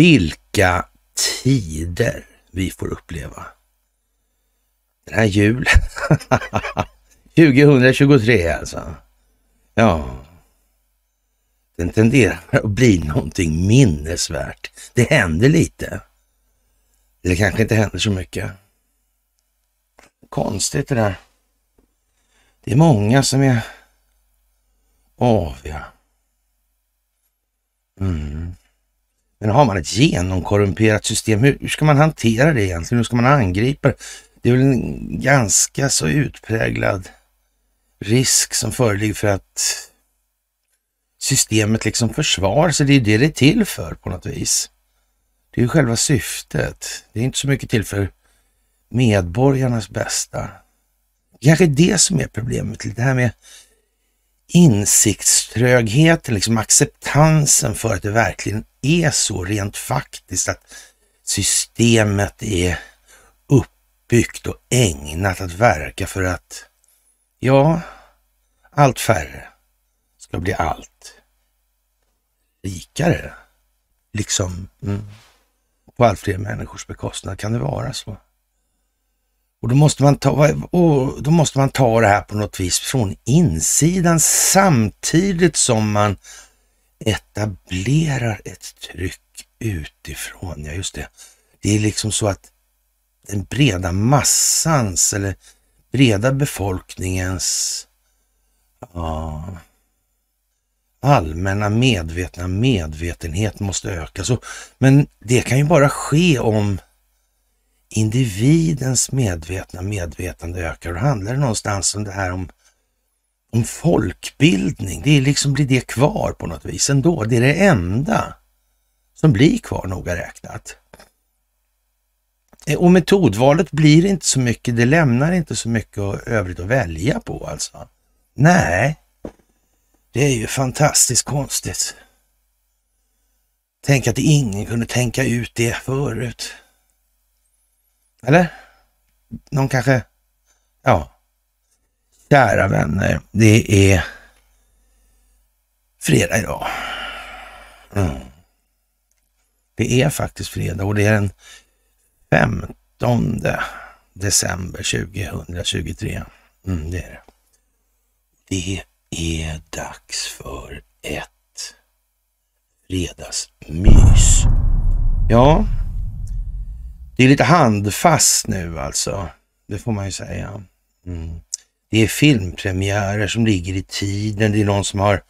Vilka tider vi får uppleva. Den här julen. 2023 alltså. Ja. Den tenderar att bli någonting minnesvärt. Det händer lite. Eller kanske inte händer så mycket. Konstigt det där. Det är många som är aviga. Mm. Men har man ett genomkorrumperat system, hur, hur, ska man hantera det egentligen? Hur ska man angripa det? Det är väl en ganska så utpräglad risk som föreligger för att systemet liksom försvarar sig. Det är det det är till för på något vis. Det är ju själva syftet. Det är inte så mycket till för medborgarnas bästa. Kanske det som är problemet, det här med insiktströgheten, liksom acceptansen för att det verkligen är så rent faktiskt att systemet är uppbyggt och ägnat att verka för att, ja, allt färre ska bli allt rikare. Liksom mm, på allt fler människors bekostnad. Kan det vara så? Och då måste, man ta, och då måste man ta det här på något vis från insidan samtidigt som man etablerar ett tryck utifrån. Ja, just det. Det är liksom så att den breda massans eller breda befolkningens ja, allmänna medvetna medvetenhet måste öka. Så, men det kan ju bara ske om individens medvetna medvetande ökar. Då handlar det någonstans om det här om, om folkbildning. Det är liksom, blir det kvar på något vis ändå. Det är det enda som blir kvar noga räknat. Eh, och metodvalet blir inte så mycket, det lämnar inte så mycket övrigt att välja på alltså. Nej, det är ju fantastiskt konstigt. Tänk att ingen kunde tänka ut det förut. Eller? Någon kanske? Ja. Kära vänner, det är fredag idag. Mm. Det är faktiskt fredag och det är den 15 december 2023. Mm, det är det. Det är dags för ett fredagsmys. Ja, det är lite handfast nu alltså. Det får man ju säga. Mm. Det är filmpremiärer som ligger i tiden. Det är någon som har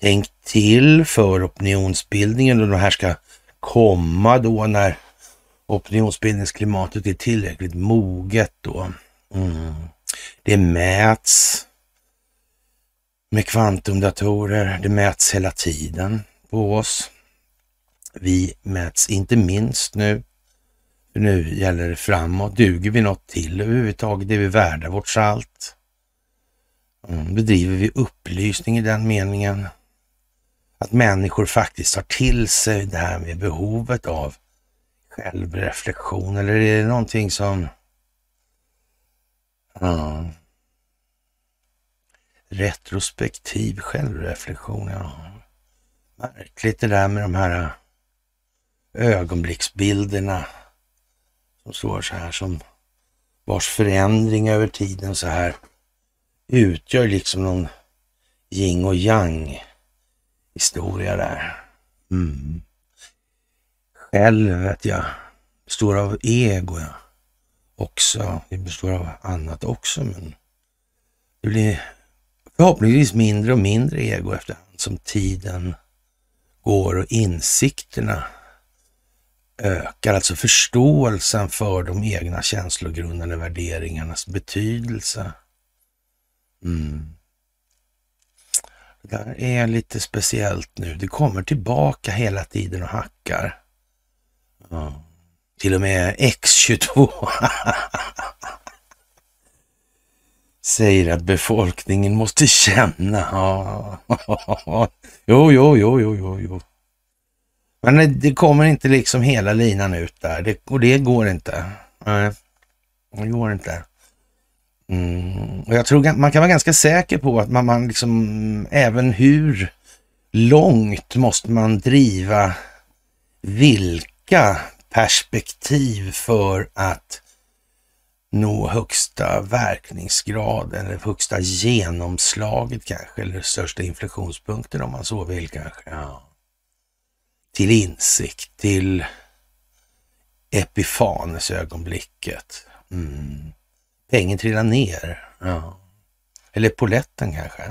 tänkt till för opinionsbildningen och de här ska komma då när opinionsbildningsklimatet är tillräckligt moget då. Mm. Det mäts med kvantumdatorer. Det mäts hela tiden på oss. Vi mäts inte minst nu nu gäller det framåt. Duger vi något till överhuvudtaget? Är vi värda vårt salt? Mm, bedriver vi upplysning i den meningen? Att människor faktiskt tar till sig det här med behovet av självreflektion eller är det någonting som... Ja, retrospektiv självreflektion, ja. Märkligt det där med de här äh, ögonblicksbilderna som står så här som vars förändring över tiden så här utgör liksom någon yin och yang historia där. Mm. Självet ja, består av ego ja. Också, det består av annat också men det blir förhoppningsvis mindre och mindre ego efterhand som tiden går och insikterna ökar, alltså förståelsen för de egna känslogrundande värderingarnas betydelse. Mm. Det där är lite speciellt nu. Det kommer tillbaka hela tiden och hackar. Ja. Till och med X22 säger att befolkningen måste känna. Ja. Jo, jo, jo, jo, jo, jo. Men det kommer inte liksom hela linan ut där det, och det går inte. Nej, det går inte. Mm. Och jag tror man kan vara ganska säker på att man, man liksom, även hur långt måste man driva vilka perspektiv för att nå högsta verkningsgrad eller högsta genomslaget kanske, eller största inflektionspunkten om man så vill kanske. Ja. Till insikt, till epifanesögonblicket. Mm. Pengen trillar ner. Ja. Eller poletten kanske,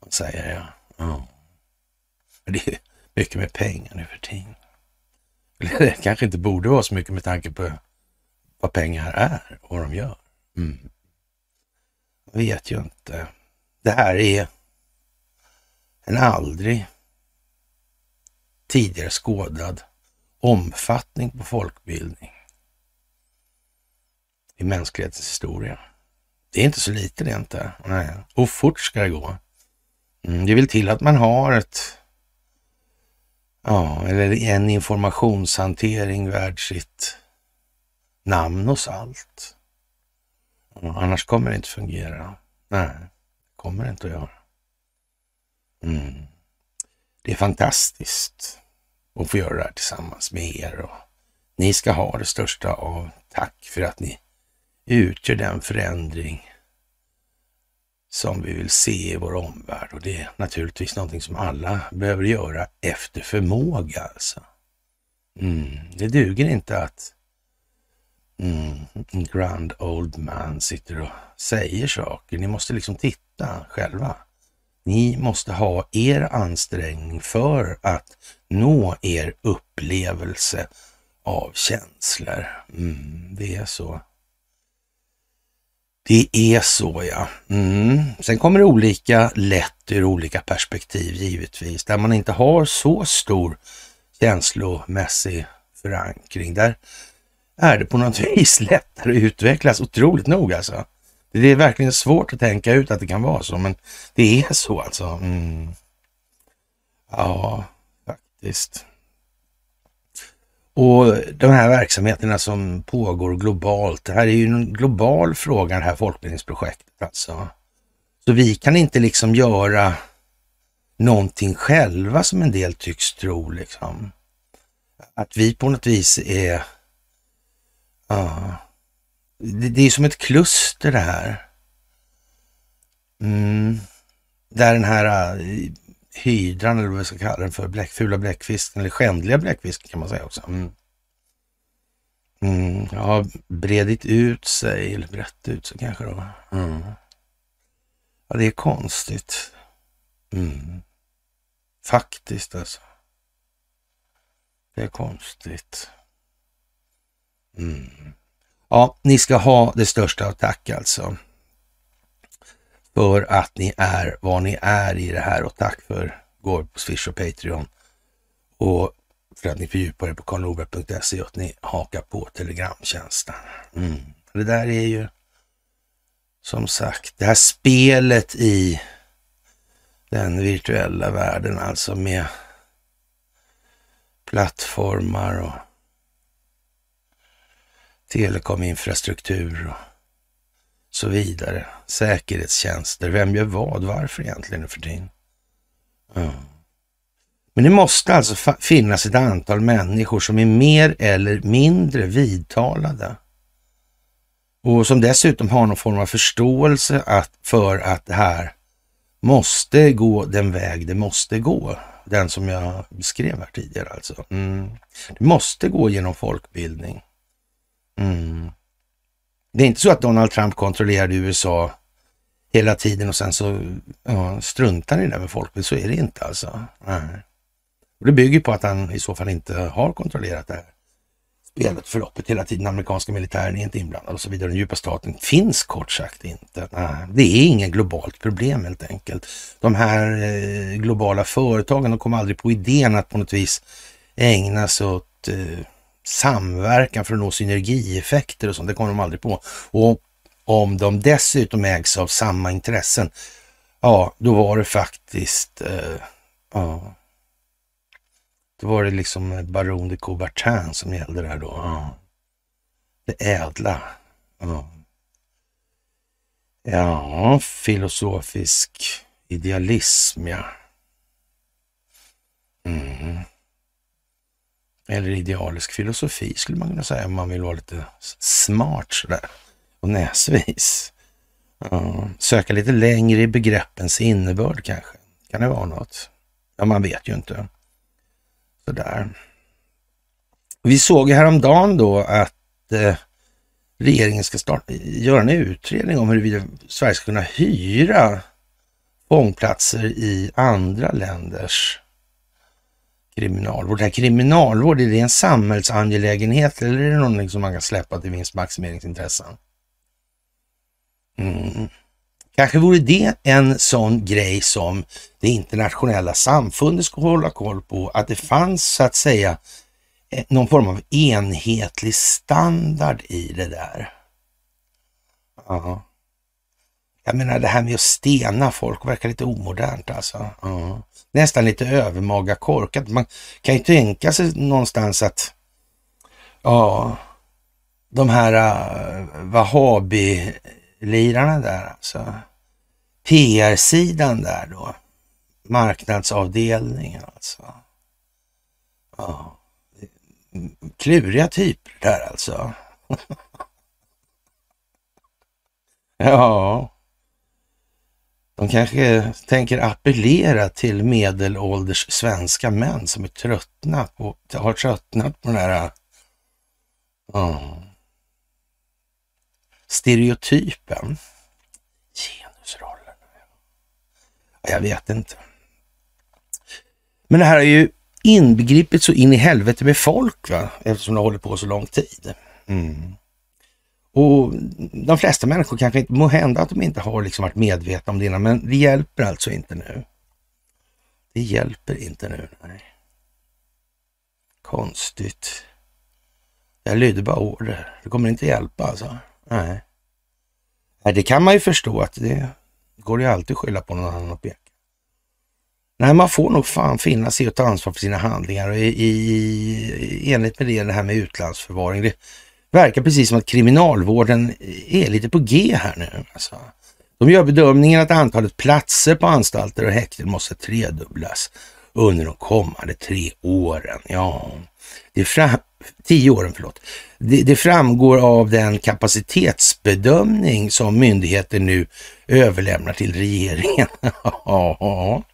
man säger ja. ja. Det är mycket med pengar nu för tiden. Eller det kanske inte borde vara så mycket med tanke på vad pengar är och vad de gör. Mm. Jag vet ju inte. Det här är en aldrig tidigare skådad omfattning på folkbildning i mänsklighetens historia. Det är inte så lite det inte. Nej. Och fort ska det gå. Mm, det vill till att man har ett Ja, eller en informationshantering värd sitt namn och salt. annars kommer det inte fungera. Nej, det kommer det inte att göra. Mm. Det är fantastiskt att få göra det här tillsammans med er och ni ska ha det största av tack för att ni utgör den förändring som vi vill se i vår omvärld och det är naturligtvis någonting som alla behöver göra efter förmåga alltså. Mm. Det duger inte att mm, en grand old man sitter och säger saker. Ni måste liksom titta själva. Ni måste ha er ansträngning för att nå er upplevelse av känslor. Mm, det är så. Det är så ja. Mm. Sen kommer det olika lätt ur olika perspektiv givetvis. Där man inte har så stor känslomässig förankring. Där är det på något vis lättare att utvecklas, otroligt nog alltså. Det är verkligen svårt att tänka ut att det kan vara så, men det är så alltså. Mm. Ja, faktiskt. Och de här verksamheterna som pågår globalt, det här är ju en global fråga det här folkbildningsprojektet alltså. Så vi kan inte liksom göra någonting själva som en del tycks tro liksom. Att vi på något vis är, ja, det, det är som ett kluster det här. Mm. Där den här uh, hydran eller vad vi ska kalla den för, bläck, fula bläckfisken eller skändliga bläckfisken kan man säga också. Mm. Mm, ja, bredit ut sig eller brett ut sig kanske då. Mm. Ja, det är konstigt. Mm. Faktiskt alltså. Det är konstigt. Mm. Ja, ni ska ha det största av tack alltså för att ni är vad ni är i det här och tack för går på Swish och Patreon. Och för att ni fördjupar er på karlnorberg.se och att ni hakar på Telegramtjänsten. Mm. Det där är ju som sagt det här spelet i den virtuella världen, alltså med plattformar och telekominfrastruktur och så vidare. Säkerhetstjänster, vem gör vad, varför egentligen nu för tiden? Ja. Men det måste alltså finnas ett antal människor som är mer eller mindre vidtalade och som dessutom har någon form av förståelse att, för att det här måste gå den väg det måste gå. Den som jag beskrev här tidigare alltså. Mm. Det måste gå genom folkbildning. Mm. Det är inte så att Donald Trump kontrollerade USA hela tiden och sen så ja, struntar i det med folket. Så är det inte alltså. Nej. Och det bygger på att han i så fall inte har kontrollerat det här spelet, förloppet hela tiden. Amerikanska militären är inte inblandad och så vidare. Den djupa staten finns kort sagt inte. Nej, det är inget globalt problem helt enkelt. De här eh, globala företagen, de kom aldrig på idén att på något vis ägna sig åt eh, samverkan för att nå synergieffekter och sånt. Det kommer de aldrig på. Och om de dessutom ägs av samma intressen, ja, då var det faktiskt, eh, ja, då var det liksom Baron de Coubertin som gällde där då. Ja. Det ädla. Ja. Ja, filosofisk idealism, ja. Mm. Eller idealisk filosofi skulle man kunna säga om man vill vara lite smart sådär. Och näsvis. Ja, söka lite längre i begreppens innebörd kanske. Kan det vara något? Ja, man vet ju inte. Sådär. Vi såg häromdagen då att eh, regeringen ska starta, göra en utredning om huruvida Sverige ska kunna hyra fångplatser i andra länders kriminalvård. Det här kriminalvård, är det en samhällsangelägenhet eller är det någonting som man kan släppa till vinstmaximeringsintressen? Mm. Kanske vore det en sån grej som det internationella samfundet skulle hålla koll på, att det fanns så att säga eh, någon form av enhetlig standard i det där. Ja. Jag menar det här med att stena folk verkar lite omodernt alltså. Ja. Nästan lite övermaga korkat. Man kan ju tänka sig någonstans att ja, de här uh, Wahhabi-lirarna där alltså. PR-sidan där då. Marknadsavdelningen alltså. Ja. Kluriga typer där alltså. ja. De kanske tänker appellera till medelålders svenska män som är tröttna på, har tröttnat på den här uh, stereotypen. Genusrollen. Jag vet inte. Men det här är ju inbegripet så in i helvete med folk, va? eftersom det håller på så lång tid. Mm. Och de flesta människor kanske inte, må hända att de inte har liksom varit medvetna om det innan, men det hjälper alltså inte nu. Det hjälper inte nu, nej. Konstigt. Jag lydde bara order. Det kommer inte hjälpa alltså. Nej. nej. Det kan man ju förstå att det går ju alltid att skylla på någon annan och peka. Nej, man får nog fan finna sig och ta ansvar för sina handlingar och i, i, i enligt med det, det här med utlandsförvaring. Det, verkar precis som att kriminalvården är lite på G här nu. Alltså. De gör bedömningen att antalet platser på anstalter och häkten måste tredubblas under de kommande tre åren. Ja, det fram, tio åren, förlåt. Det, det framgår av den kapacitetsbedömning som myndigheten nu överlämnar till regeringen.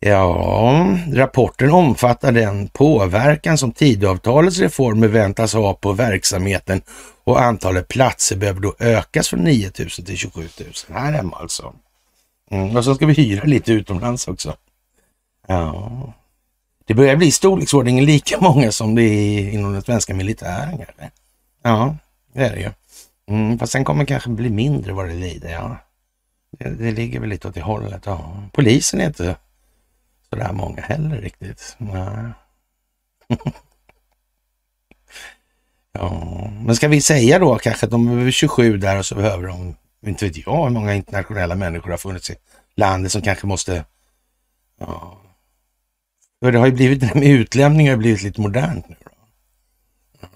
ja, rapporten omfattar den påverkan som Tidöavtalets reformer väntas ha på verksamheten och antalet platser behöver då ökas från 9000 till 27 000 här hemma alltså. Mm, och så ska vi hyra lite utomlands också. Ja, det börjar bli storleksordningen lika många som det är inom den svenska militären. Kanske. Ja, det är det ju. Mm, fast sen kommer det kanske bli mindre vad det lider. Ja. Det, det ligger väl lite åt det hållet. Ja. Polisen är inte sådär många heller riktigt. Nej. ja, men ska vi säga då kanske att de behöver 27 där och så behöver de, inte vet jag hur många internationella människor har funnits i landet som kanske måste, ja. För det har ju blivit, det här med utlämning har blivit lite modernt nu. Då.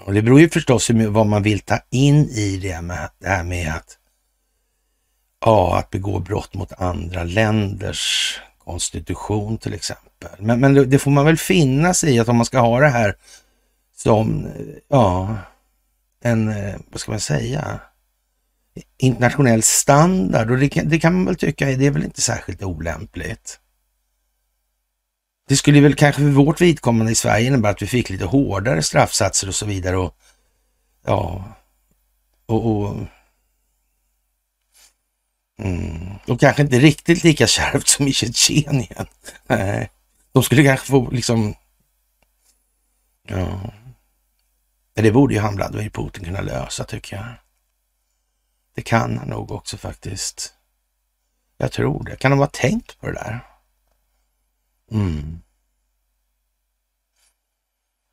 Och det beror ju förstås på vad man vill ta in i det, med, det här med att, ja, att begå brott mot andra länders konstitution till exempel. Men, men det får man väl finna sig i att om man ska ha det här som, eh, ja, en, eh, vad ska man säga, internationell standard och det kan, det kan man väl tycka, det är väl inte särskilt olämpligt. Det skulle väl kanske för vårt vidkommande i Sverige innebära att vi fick lite hårdare straffsatser och så vidare och ja, och, och Mm. Och kanske inte riktigt lika kärvt som i Tjetjenien. Nej, de skulle kanske få liksom... Ja. Det borde ju han Vladimir Putin kunna lösa tycker jag. Det kan han nog också faktiskt. Jag tror det. Kan de ha tänkt på det där? Mm.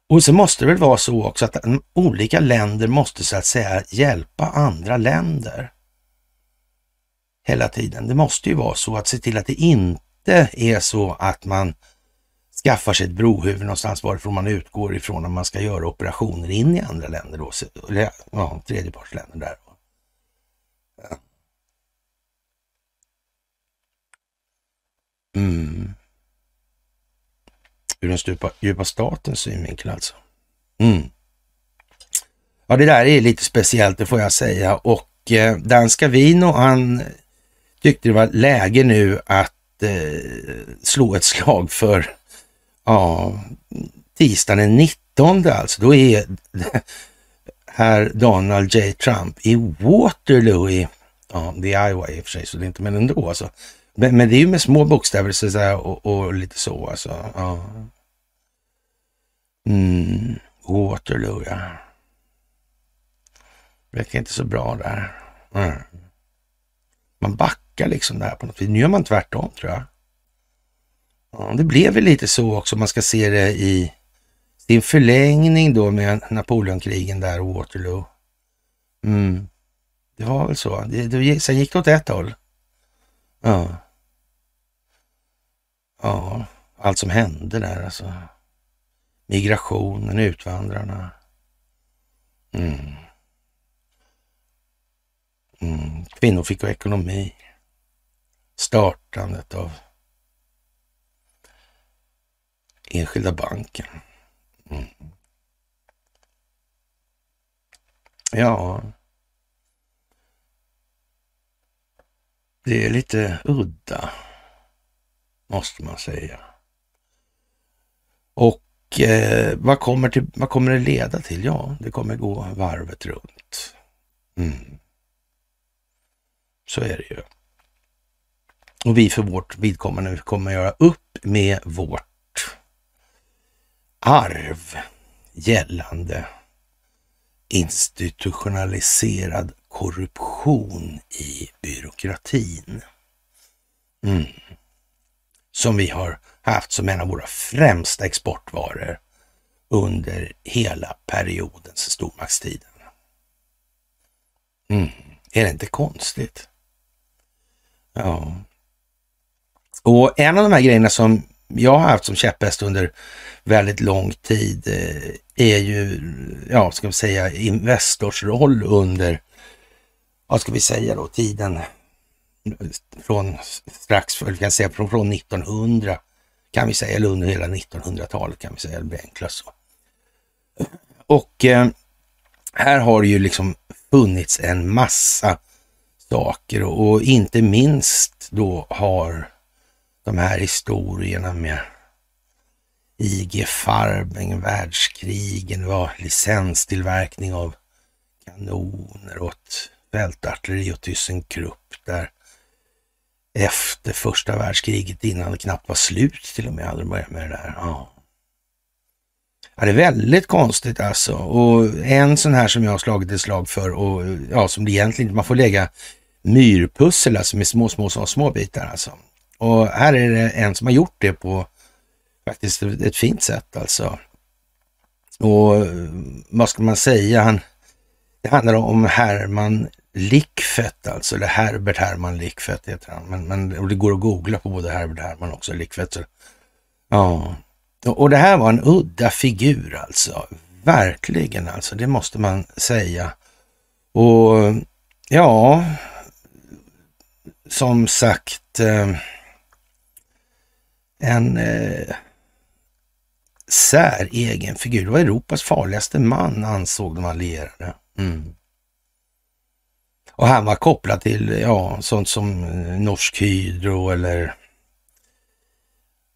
Och så måste det väl vara så också att olika länder måste så att säga hjälpa andra länder hela tiden. Det måste ju vara så att se till att det inte är så att man skaffar sig ett brohuvud någonstans varifrån man utgår ifrån när man ska göra operationer in i andra länder då, eller ja, tredjepartsländer där. Ja. Mm. Ur den stupa, djupa statens synvinkel alltså. Mm. Ja, det där är lite speciellt, det får jag säga. Och eh, Danska Vino, han tyckte det var läge nu att eh, slå ett slag för ja, tisdagen den 19 alltså. Då är herr Donald J. Trump i Waterloo i, ja, det är Iowa i och för sig, så det är inte, men ändå alltså. Men, men det är ju med små bokstäver så säga, och, och lite så alltså. Ja. Mm, Waterloo, ja. Verkar inte så bra där. Mm. Man backar liksom där på något vis. Nu gör man tvärtom tror jag. Ja, det blev väl lite så också, man ska se det i sin förlängning då med Napoleonkrigen där och Waterloo. Mm. Det var väl så. Det, det, sen gick det åt ett håll. Ja. Ja, allt som hände där alltså. Migrationen, utvandrarna. Mm. Mm. Kvinnor fick ekonomi. Startandet av Enskilda banken. Mm. Ja. Det är lite udda, måste man säga. Och eh, vad, kommer till, vad kommer det leda till? Ja, det kommer gå varvet runt. Mm. Så är det ju. Och vi för vårt vidkommande kommer göra upp med vårt arv gällande institutionaliserad korruption i byråkratin. Mm. Som vi har haft som en av våra främsta exportvaror under hela periodens stormaktstiden. Mm. Är det inte konstigt? Ja. Och en av de här grejerna som jag har haft som käpphäst under väldigt lång tid eh, är ju, ja, ska vi säga, Investors roll under, vad ska vi säga då, tiden från strax, vi kan säga från, från 1900 kan vi säga, eller under hela 1900-talet kan vi säga, det blir enklast så. Och eh, här har det ju liksom funnits en massa saker och, och inte minst då har de här historierna med IG Farben, världskrigen, var licenstillverkning av kanoner åt fältartilleri och Thyssenkrupp där efter första världskriget innan det knappt var slut till och med hade de börjat med det där. Ja. ja. det är väldigt konstigt alltså. Och en sån här som jag har slagit ett slag för och ja, som det egentligen inte, man får lägga myrpussel alltså med små, små, små, små bitar alltså. Och här är det en som har gjort det på faktiskt ett fint sätt alltså. Och eh, vad ska man säga? Han, det handlar om Herman Lickfett alltså, eller Herbert Herman Lickfett heter han. Men, men och det går att googla på både Herbert Herman och också Lickfett. Så, ja, och det här var en udda figur alltså. Verkligen alltså, det måste man säga. Och ja, som sagt, eh, en eh, säregen figur. Det var Europas farligaste man, ansåg de allierade. Mm. Och han var kopplad till ja, sånt som eh, Norsk Hydro eller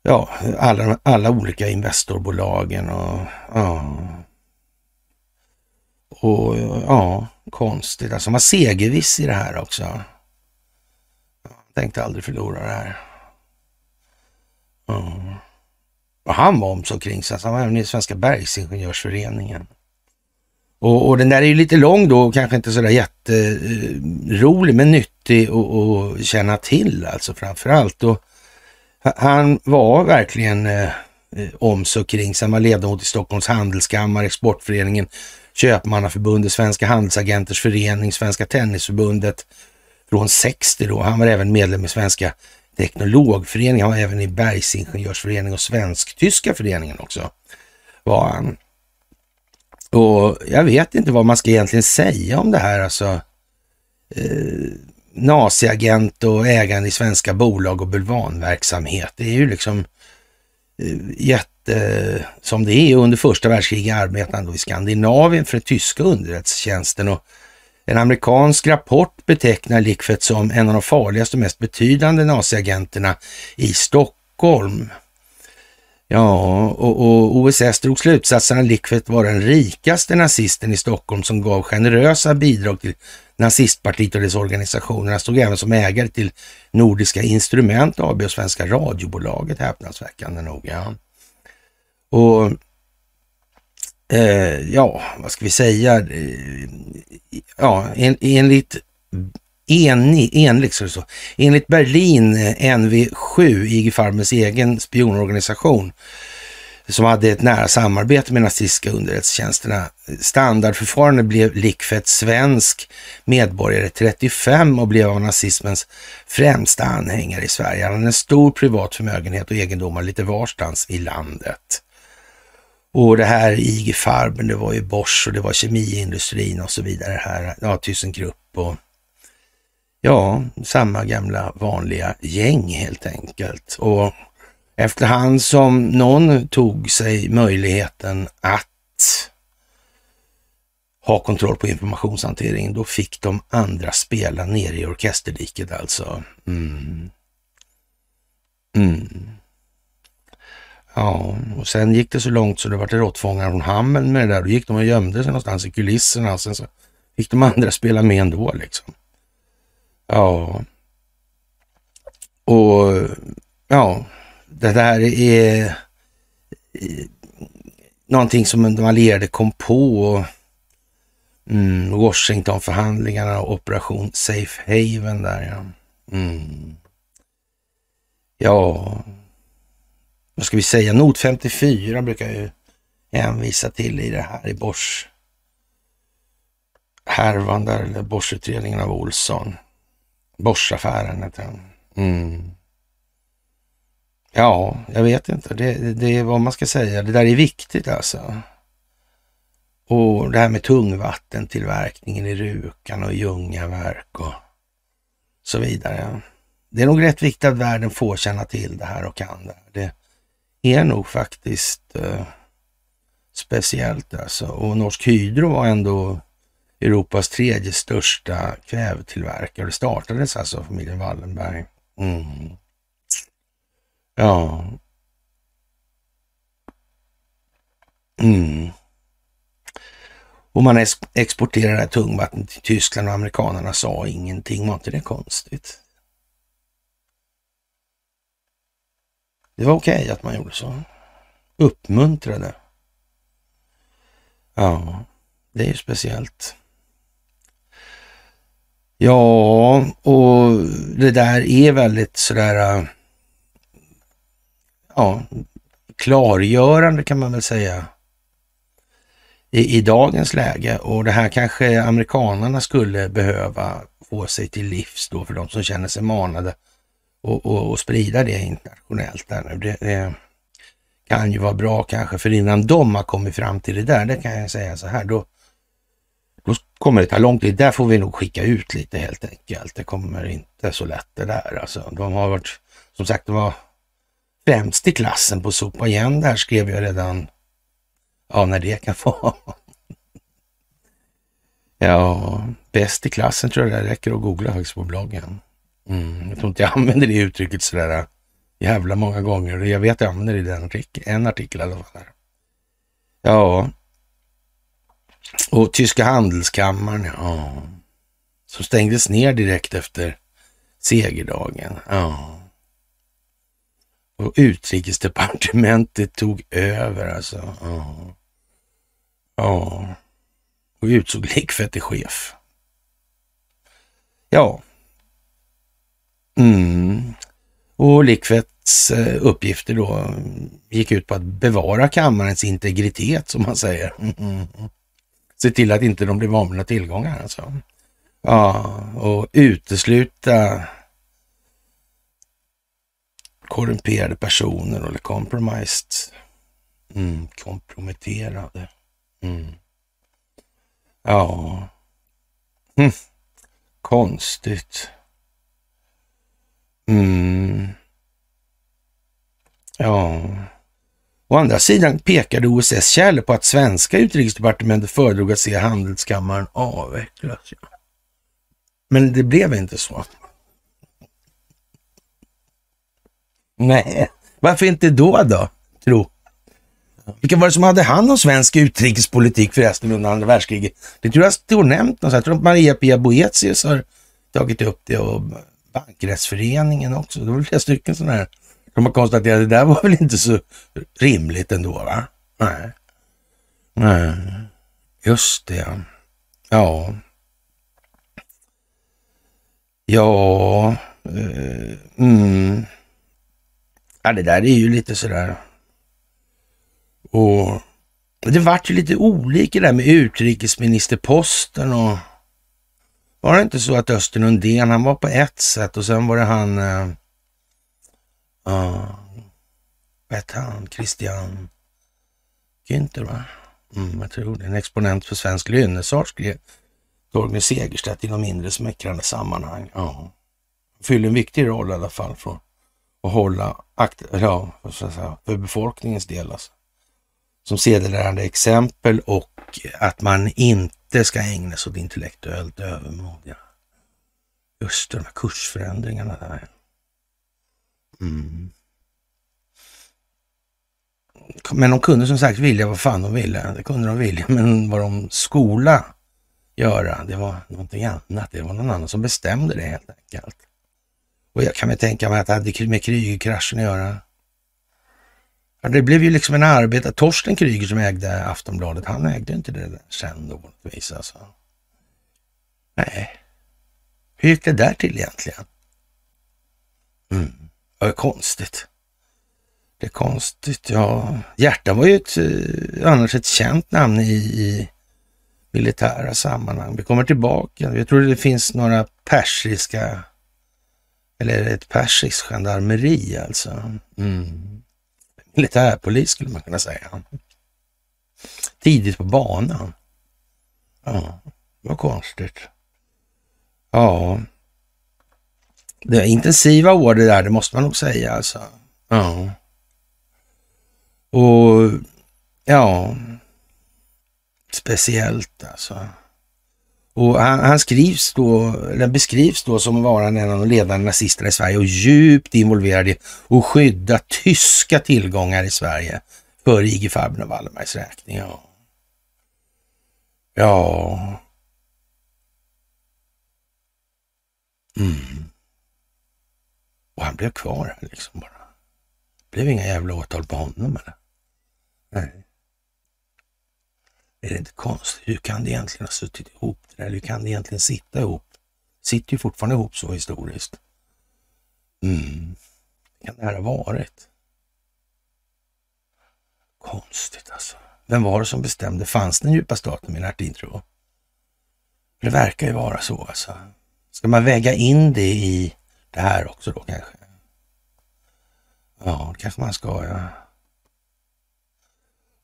ja, alla, alla olika Investorbolagen och ja. Och ja, konstigt. Alltså man var segerviss i det här också. Jag tänkte aldrig förlora det här. Ja. Och han var om så kring sig. Han var även i Svenska Bergsingenjörsföreningen. Och, och den där är ju lite lång då kanske inte sådär jätterolig men nyttig att känna till alltså framför allt. Och han var verkligen eh, om så kring sig. Han var ledamot i Stockholms Handelskammare, Exportföreningen, Köpmannaförbundet, Svenska Handelsagenters Förening, Svenska Tennisförbundet från 60 då. Han var även medlem i Svenska Teknologföreningen, han var även i Bergsingenjörsföreningen och Svensk-tyska föreningen också. Var han. Och jag vet inte vad man ska egentligen säga om det här alltså. Eh, naziagent och ägande i svenska bolag och bulvanverksamhet. Det är ju liksom eh, jätte, som det är under första världskriget arbetade i Skandinavien för den tyska underrättelsetjänsten och en amerikansk rapport betecknar Lickfett som en av de farligaste och mest betydande naziagenterna i Stockholm. Ja, och, och OSS drog slutsatsen att Lickfett var den rikaste nazisten i Stockholm som gav generösa bidrag till nazistpartiet och dess organisationer. Han stod även som ägare till Nordiska Instrument AB och Svenska Radiobolaget, häpnadsväckande nog. Ja. Och eh, ja, vad ska vi säga? Eh, ja, en, enligt enig, enligt, så så. Enligt Berlin eh, NV7, IG Farmers egen spionorganisation, som hade ett nära samarbete med nazistiska underrättelsetjänsterna. Standardförfarande blev Likfett svensk medborgare 35 och blev av nazismens främsta anhängare i Sverige. Han hade en stor privat förmögenhet och egendomar lite varstans i landet. Och det här IG Farben, det var ju Bosch och det var kemiindustrin och så vidare här. Ja, ThyssenKrupp och ja, samma gamla vanliga gäng helt enkelt. Och efterhand som någon tog sig möjligheten att ha kontroll på informationshanteringen, då fick de andra spela nere i orkesterdiket alltså. Mm. Mm. Ja, och sen gick det så långt så det var råttfångare från Hammel med det där. Då gick de och gömde sig någonstans i kulisserna. Sen så fick de andra spela med ändå liksom. Ja. Och ja, det där är eh, någonting som de allierade kom på. Mm, Washingtonförhandlingarna och Operation Safe Haven där ja. Mm. Ja, vad ska vi säga, not 54 brukar jag ju hänvisa till i det här i Bors härvan där, eller Borsutredningen av Olsson. Borsaffären heter den. Mm. Ja, jag vet inte. Det, det är vad man ska säga. Det där är viktigt alltså. Och det här med tungvattentillverkningen i Rukan och Ljungaverk och så vidare. Det är nog rätt viktigt att världen får känna till det här och kan det. Det är nog faktiskt eh, speciellt alltså. Och Norsk Hydro var ändå Europas tredje största kvävetillverkare. Det startades alltså av familjen Wallenberg. Mm. Ja. Mm. Och man exporterade tungvatten till Tyskland och amerikanerna sa ingenting. Var inte det konstigt? Det var okej okay att man gjorde så. Uppmuntrade. Ja, det är ju speciellt. Ja, och det där är väldigt sådär, äh, ja, klargörande kan man väl säga i, i dagens läge. Och det här kanske amerikanarna skulle behöva få sig till livs då för de som känner sig manade och, och, och sprida det internationellt. Där nu. Det, det, kan ju vara bra kanske, för innan de har kommit fram till det där, det kan jag säga så här, då, då kommer det ta lång tid. Där får vi nog skicka ut lite helt enkelt. Det kommer inte så lätt det där alltså. De har varit, som sagt, de var främst i klassen på sopa igen där skrev jag redan, ja när det kan vara. ja, bäst i klassen tror jag det räcker att googla högst på bloggen. Mm, jag tror inte jag använder det uttrycket sådär äh, jävla många gånger. Jag vet att jag använder det i den artikel, en artikel i alla fall. Ja. Och Tyska handelskammaren, ja. Som stängdes ner direkt efter segerdagen. Ja. Och utrikesdepartementet tog över alltså. Ja. Ja. Och utsåg Likfett till chef. Ja, Mm. Och Likvets eh, uppgifter då gick ut på att bevara kammarens integritet som man säger. Mm. Se till att inte de blir av med tillgångar alltså. Ja, och utesluta korrumperade personer eller compromised. Mm, komprometterade. Mm. Ja. Hm. Konstigt. Mm. Ja. Å andra sidan pekade OSS källor på att svenska utrikesdepartementet föredrog att se handelskammaren avvecklas. Men det blev inte så. Nej, varför inte då då, tro? Vilka var det som hade hand om svensk utrikespolitik förresten under andra världskriget? Det tror jag står nämnt någonstans. Jag tror att Maria-Pia Boetius har tagit upp det och Bankrättsföreningen också. Det var flera stycken sådana här som har konstaterat att det där var väl inte så rimligt ändå va? Nej. Nej, just det. Ja. Ja. Eh, mm. Ja, det där är ju lite sådär. Och det vart ju lite olika där med utrikesministerposten och var det inte så att Östen Undén, han var på ett sätt och sen var det han, uh, uh, vad hette han, Christian Günther va? Mm, jag tror det. En exponent för svensk lynnesart skrev Torgny Segerstedt i något mindre smickrande sammanhang. Ja. Fyller en viktig roll i alla fall för att hålla akt, ja, för befolkningens del. Alltså. Som sedelärande exempel och att man inte ska ägna sig åt intellektuellt övermod. Ja. Just de här kursförändringarna där. Mm. Men de kunde som sagt vilja vad fan de ville. Det kunde de vilja, men vad de skola göra, det var någonting annat. Det var någon annan som bestämde det helt enkelt. Och jag kan väl tänka mig att det hade med Krügerkraschen att göra. Ja, det blev ju liksom en arbetare, Torsten Kryger som ägde Aftonbladet, han ägde inte det sen då på något vis alltså. Nej. Hur gick det där till egentligen? Mm. Det är konstigt. Det är konstigt, ja. Hjärta var ju ett, eh, annars ett känt namn i, i militära sammanhang. Vi kommer tillbaka. Jag tror det finns några persiska, eller ett persiskt gendarmeri alltså. Mm. Militärpolis skulle man kunna säga. Tidigt på banan. Ja, vad konstigt. Ja, det är intensiva år det där, det måste man nog säga alltså. Ja. Och ja, speciellt alltså. Och han, han, skrivs då, den beskrivs då som varande en av de ledande nazisterna i Sverige och djupt involverad i att skydda tyska tillgångar i Sverige för IG Farben och Wallenbergs räkning. Ja. ja. Mm. Och han blev kvar här liksom bara. Det blev inga jävla åtal på honom eller? Nej. Är det inte konstigt? Hur kan det egentligen ha suttit ihop det där? Hur kan det egentligen sitta ihop? Sitter ju fortfarande ihop så historiskt. Mm. Kan det här ha varit? Konstigt alltså. Vem var det som bestämde? Fanns den djupa staten i Närtin tro? Det verkar ju vara så alltså. Ska man väga in det i det här också då kanske? Ja, det kanske man ska ja.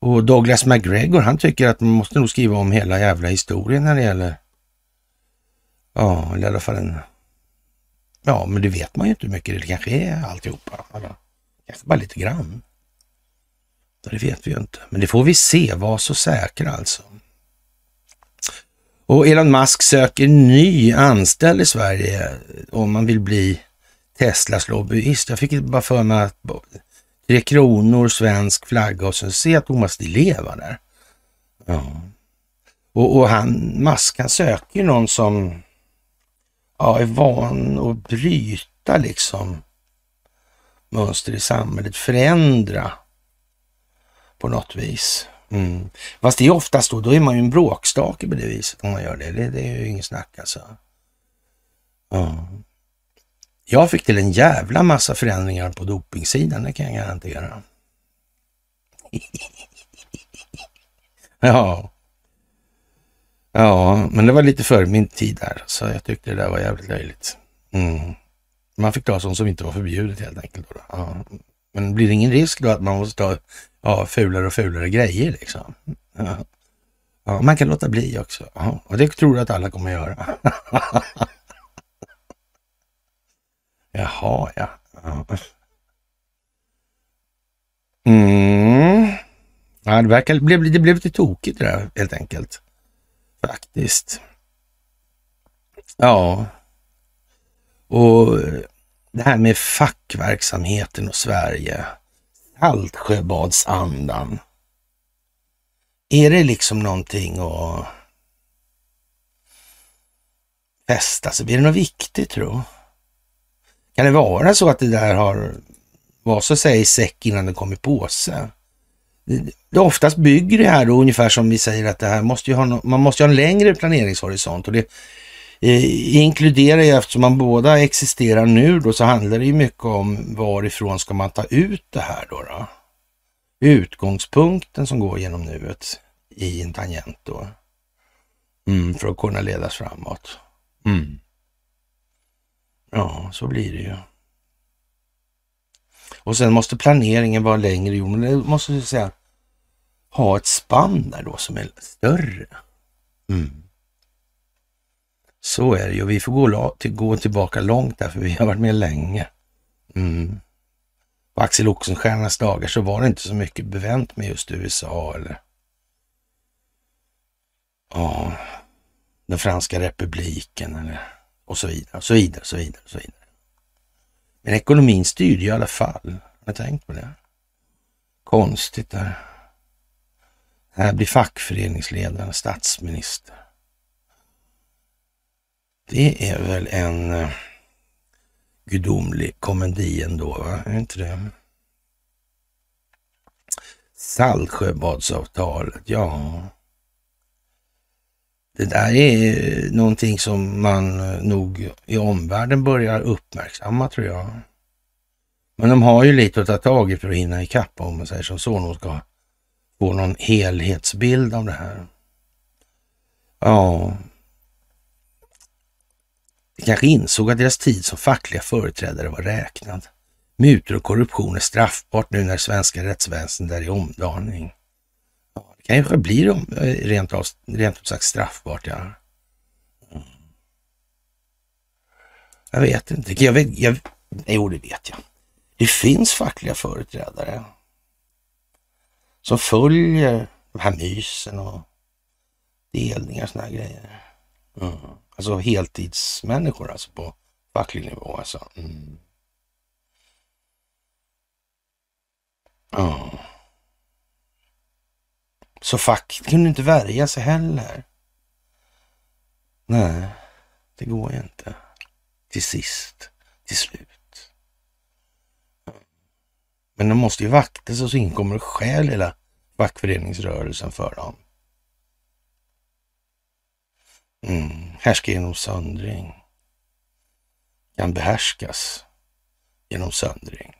Och Douglas McGregor, han tycker att man måste nog skriva om hela jävla historien när det gäller, ja, eller i alla fall en, ja, men det vet man ju inte hur mycket det kanske är alltihopa. Kanske bara lite grann. Det vet vi ju inte, men det får vi se. Var så säkra alltså. Och Elon Musk söker ny anställd i Sverige om man vill bli Teslas lobbyist. Jag fick bara för mig att Tre Kronor, svensk flagga och sen ser jag Thomas Di Leva där. Ja. Och, och han, Musk, han söker ju någon som ja, är van att bryta liksom mönster i samhället, förändra på något vis. Mm. Fast det är oftast då, då är man ju en bråkstake på det viset om man gör det. Det, det är ju ingen snack alltså. Ja. Jag fick till en jävla massa förändringar på dopingsidan, det kan jag garantera. ja. Ja, men det var lite före min tid där, så jag tyckte det där var jävligt löjligt. Mm. Man fick ta sånt som inte var förbjudet helt enkelt. Då. Ja. Men blir det ingen risk då att man måste ta ja, fulare och fulare grejer liksom? Ja. ja man kan låta bli också. Ja, och det tror jag att alla kommer att göra. Jaha, ja. Mm. Ja, det, verkar, det, blev, det blev lite tokigt det där helt enkelt. Faktiskt. Ja. Och eh, det här med fackverksamheten och Sverige. Saltsjöbadsandan. Är det liksom någonting att fästa sig vid? Är det något viktigt tro? Kan det vara så att det där har var så att säga i säck innan det kom i påse? Det oftast bygger det här då ungefär som vi säger att det här måste ju ha, no man måste ha en längre planeringshorisont och det eh, inkluderar ju eftersom man båda existerar nu då så handlar det ju mycket om varifrån ska man ta ut det här då. då? Utgångspunkten som går genom nuet i en tangent då. Mm, för att kunna ledas framåt. Mm. Ja, så blir det ju. Och sen måste planeringen vara längre. Jo, men det måste jag säga ha ett spann där då som är större. Mm. Så är det ju. Vi får gå, gå tillbaka långt där, för vi har varit med länge. Mm. På Axel Oxenstiernas dagar så var det inte så mycket bevänt med just USA eller ja, den franska republiken eller och så vidare, och så vidare, och så vidare, och så vidare. Men ekonomin styrde i alla fall. Har ni tänkt på det? Konstigt där. Här blir fackföreningsledaren statsminister. Det är väl en eh, gudomlig komedi ändå, va? Är inte det? Saltsjöbadsavtalet, ja. Det där är någonting som man eh, nog i omvärlden börjar uppmärksamma tror jag. Men de har ju lite att ta tag i för att hinna ikapp om man säger som så. De ska få någon helhetsbild av det här. Ja, de kanske insåg att deras tid som fackliga företrädare var räknad. Mutor och korruption är straffbart nu när svenska rättsväsendet är i omdaning kanske blir de eh, rent, av, rent ut sagt straffbart. Ja. Mm. Jag vet inte. Jag vet, jag, jo, det vet jag. Det finns fackliga företrädare som följer de här mysen och delningar och såna här grejer. Mm. Alltså heltidsmänniskor alltså på facklig nivå. Alltså. Mm. Oh. Så facket kunde inte värja sig heller. Nej, det går ju inte. Till sist, till slut. Men de måste ju vakta sig så inkommer och stjäl hela fackföreningsrörelsen för dem. Mm. Härska genom söndring. Kan behärskas genom söndring.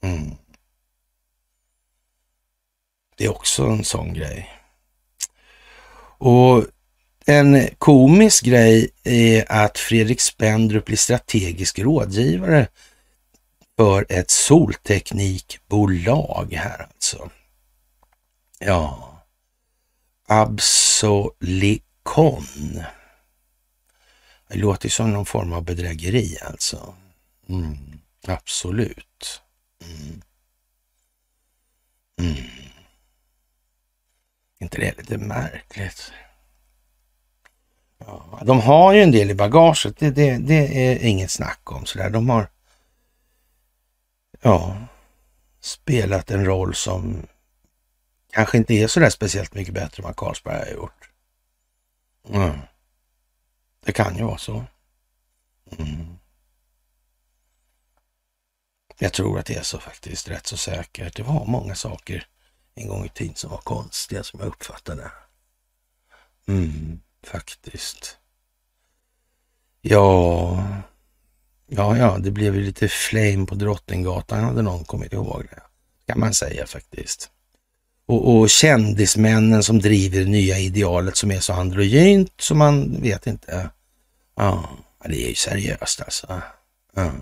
Mm. Det är också en sån grej. Och en komisk grej är att Fredrik Spendrup blir strategisk rådgivare för ett solteknikbolag här alltså. Ja, Absolicon. Det låter som någon form av bedrägeri alltså. Mm, absolut. Mm. Mm inte det är lite märkligt? Ja, de har ju en del i bagaget, det, det, det är inget snack om sådär. De har ja, spelat en roll som kanske inte är sådär speciellt mycket bättre än vad Carlsberg har gjort. Mm. Det kan ju vara så. Mm. Jag tror att det är så faktiskt, rätt så säkert. Det var många saker en gång i tiden som var konstiga som jag uppfattade. Mm, faktiskt. Ja, ja, ja, det blev ju lite flame på Drottninggatan hade någon kommit ihåg det. Kan man säga faktiskt. Och, och kändismännen som driver det nya idealet som är så androgynt som man vet inte. Ja, det är ju seriöst alltså. Ja.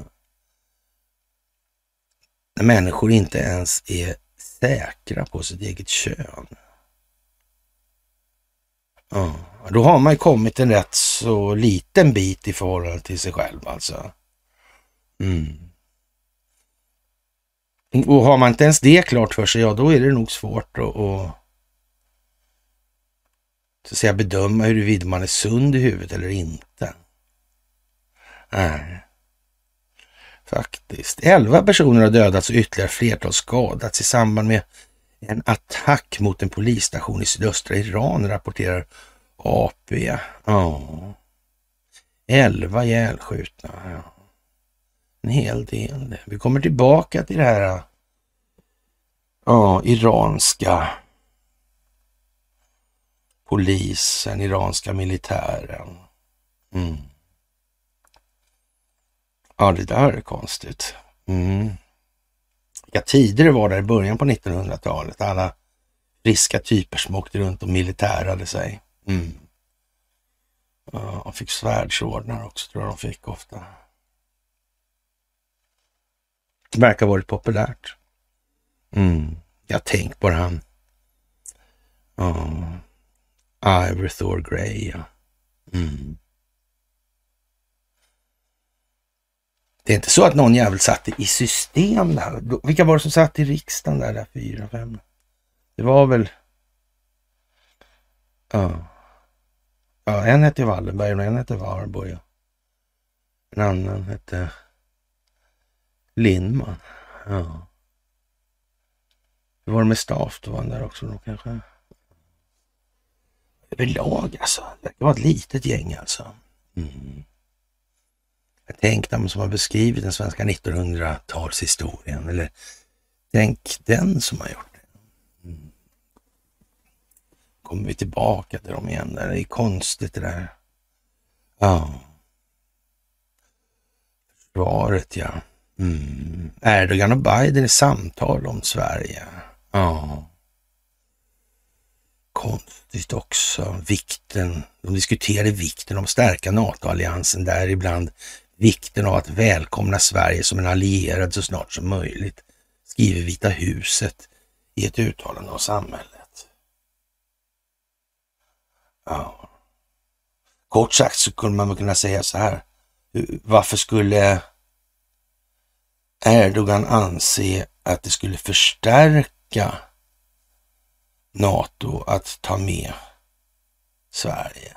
När människor inte ens är säkra på sitt eget kön. Ja, då har man kommit en rätt så liten bit i förhållande till sig själv alltså. Mm. Och har man inte ens det klart för sig, ja då är det nog svårt att, att, så att säga, bedöma huruvida man är sund i huvudet eller inte. Nej. Faktiskt. Elva personer har dödats och ytterligare flertal skadats i samband med en attack mot en polisstation i sydöstra Iran, rapporterar AP. Ja. Elva ihjälskjutna. Ja. En hel del. Vi kommer tillbaka till det här ja, iranska polisen, iranska militären. Mm. Ja, det där är konstigt. Mm. Vilka tider det var där i början på 1900-talet. Alla friska typer som åkte runt och militärade sig. Mm. Ja, de fick svärdsordnar också, tror jag de fick ofta. Det verkar ha varit populärt. Mm. Jag tänk på han. Ja. Ivor Thor Grey, ja. Mm. Det är inte så att någon jävel satt i system där. Vilka var det som satt i riksdagen där, där fyra, fem? Det var väl... Ja. Ja, en hette Wallenberg och en hette Warburg. En annan hette Lindman. Ja. Hur var det med Staff? Då var han där också då kanske? Överlag alltså. Det var ett litet gäng alltså. Mm. Tänk de som har beskrivit den svenska 1900-talshistorien. Eller tänk den som har gjort det. Mm. Kommer vi tillbaka till dem igen. Det är konstigt det där. Ja. Försvaret ja. Mm. Erdogan och Biden i samtal om Sverige. Ja. Konstigt också. Vikten. De diskuterade vikten av att stärka NATO-alliansen, däribland vikten av att välkomna Sverige som en allierad så snart som möjligt, skriver Vita huset i ett uttalande av samhället. Ja. Kort sagt så kunde man kunna säga så här. Varför skulle Erdogan anse att det skulle förstärka NATO att ta med Sverige?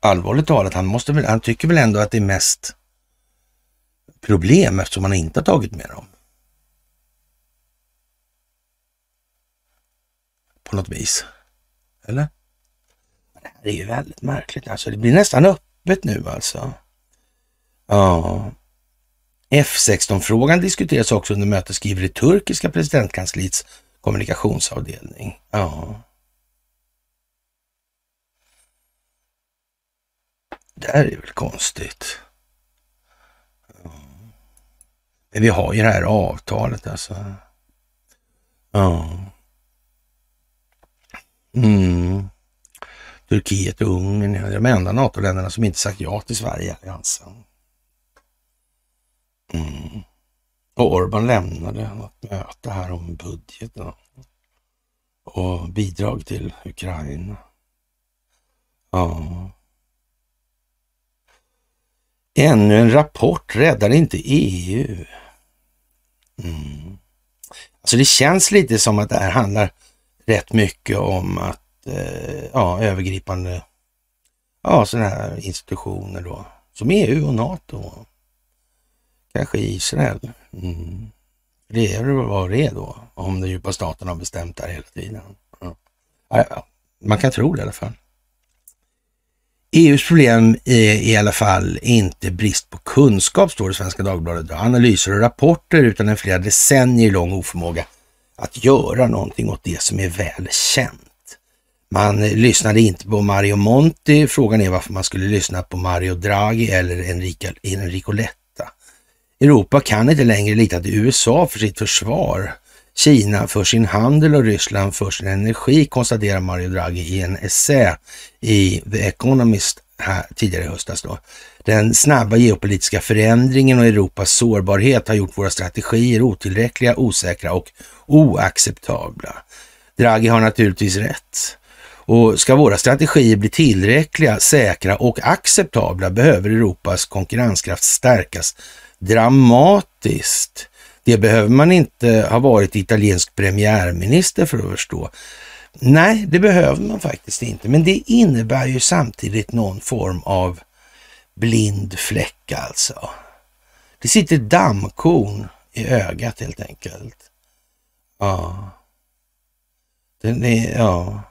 Allvarligt talat, han, måste väl, han tycker väl ändå att det är mest problem eftersom han inte har tagit med dem. På något vis. Eller? Det är ju väldigt märkligt alltså. Det blir nästan öppet nu alltså. Ja. F16-frågan diskuteras också under mötet, skriver det turkiska presidentkansliets kommunikationsavdelning. Ja. Det här är väl konstigt. Men vi har ju det här avtalet alltså. Ja. Mm. Turkiet och Ungern är de enda NATO-länderna som inte sagt ja till Sverige-alliansen. Mm. Och Orban lämnade något möte här om budgeten och bidrag till Ukraina. Ja. Ännu en rapport räddar inte EU. Mm. Alltså det känns lite som att det här handlar rätt mycket om att, eh, ja, övergripande, ja, sådana här institutioner då, som EU och NATO. Kanske Israel. Mm. Det är vad det är då, om den djupa staten har bestämt det här hela tiden. Ja. Man kan tro det i alla fall. EUs problem är i alla fall inte brist på kunskap, står det i Svenska Dagbladet. Analyser och rapporter utan en flera decennier lång oförmåga att göra någonting åt det som är väl känt. Man lyssnade inte på Mario Monti. Frågan är varför man skulle lyssna på Mario Draghi eller Enrico, Enrico Letta. Europa kan inte längre lita till USA för sitt försvar. Kina för sin handel och Ryssland för sin energi, konstaterar Mario Draghi i en essä i The Economist här, tidigare i höstas. Då. Den snabba geopolitiska förändringen och Europas sårbarhet har gjort våra strategier otillräckliga, osäkra och oacceptabla. Draghi har naturligtvis rätt. Och ska våra strategier bli tillräckliga, säkra och acceptabla behöver Europas konkurrenskraft stärkas dramatiskt. Det behöver man inte ha varit italiensk premiärminister för att förstå. Nej, det behöver man faktiskt inte, men det innebär ju samtidigt någon form av blind fläck alltså. Det sitter dammkorn i ögat helt enkelt. Ja. Den är, ja.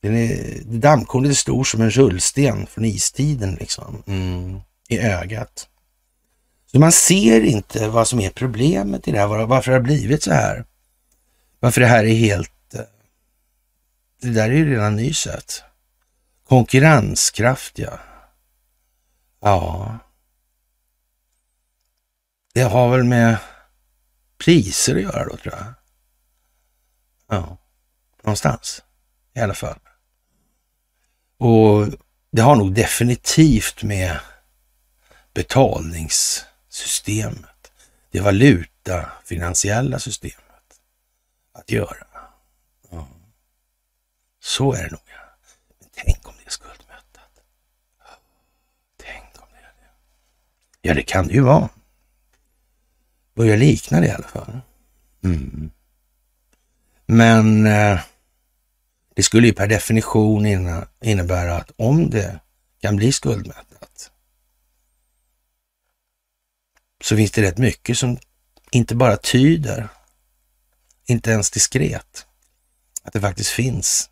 Den är, dammkornet är stor som en rullsten från istiden liksom. Mm. I ögat. Så man ser inte vad som är problemet i det här, varför det har blivit så här. Varför det här är helt... Eh, det där är ju redan nyset. Konkurrenskraft, ja. Ja. Det har väl med priser att göra då, tror jag. Ja, någonstans i alla fall. Och det har nog definitivt med betalnings systemet, det valutafinansiella systemet att göra. Ja. Så är det nog. Men tänk om det är skuldmättat. Tänk om det är det. Ja, det kan det ju vara. Börjar likna det i alla fall. Mm. Men eh, det skulle ju per definition innebära att om det kan bli skuldmättat så finns det rätt mycket som inte bara tyder, inte ens diskret, att det faktiskt finns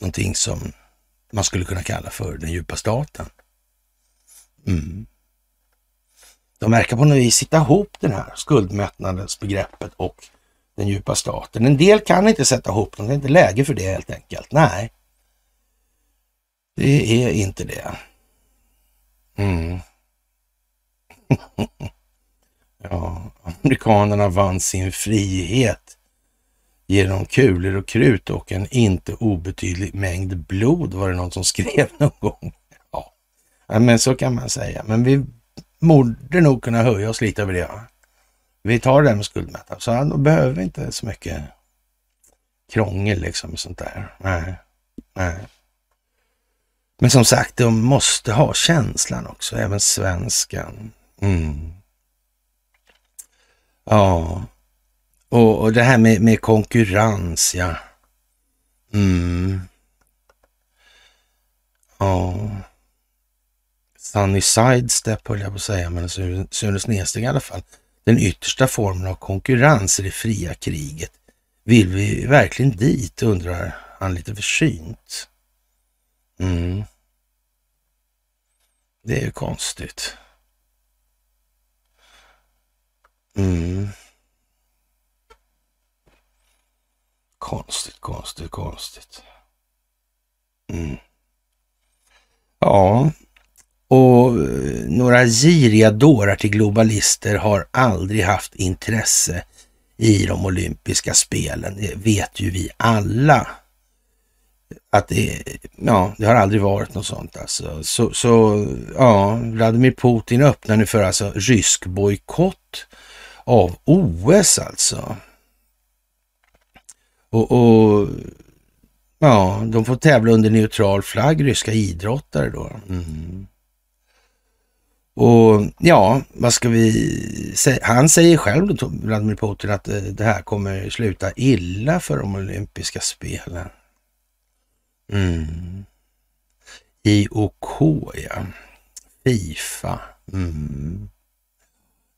någonting som man skulle kunna kalla för den djupa staten. Mm. De verkar på något vis sitta ihop den här skuldmättnadsbegreppet och den djupa staten. En del kan inte sätta ihop dem, det är inte läge för det helt enkelt. Nej, det är inte det. Mm. ja, amerikanerna vann sin frihet genom kulor och krut och en inte obetydlig mängd blod var det någon som skrev någon gång. Ja, men så kan man säga. Men vi borde nog kunna höja oss lite över det. Vi tar det där med skuldmättnad, så då behöver vi inte så mycket krångel liksom och sånt där. Nej, nej. Men som sagt, de måste ha känslan också, även svenskan. Mm. Ja, och, och det här med, med konkurrens, ja. Mm. Ja. Sunny sidestep höll jag på att säga, men Sune Snedsteg i alla fall den yttersta formen av konkurrens i det fria kriget. Vill vi verkligen dit, undrar han lite försynt. Mm. Det är ju konstigt. Mm. Konstigt, konstigt, konstigt. Mm. Ja, och eh, några giriga dårar till globalister har aldrig haft intresse i de olympiska spelen. Det vet ju vi alla. Att det, ja, det har aldrig varit något sånt alltså. Så, så ja, Vladimir Putin öppnar nu för alltså rysk bojkott av OS alltså. Och, och, ja, de får tävla under neutral flagg, ryska idrottare då. Mm. Och ja, vad ska vi säga? Han säger själv, då, Vladimir Putin, att eh, det här kommer sluta illa för de olympiska spelen. Mm. IOK, ja. Fifa. Mm.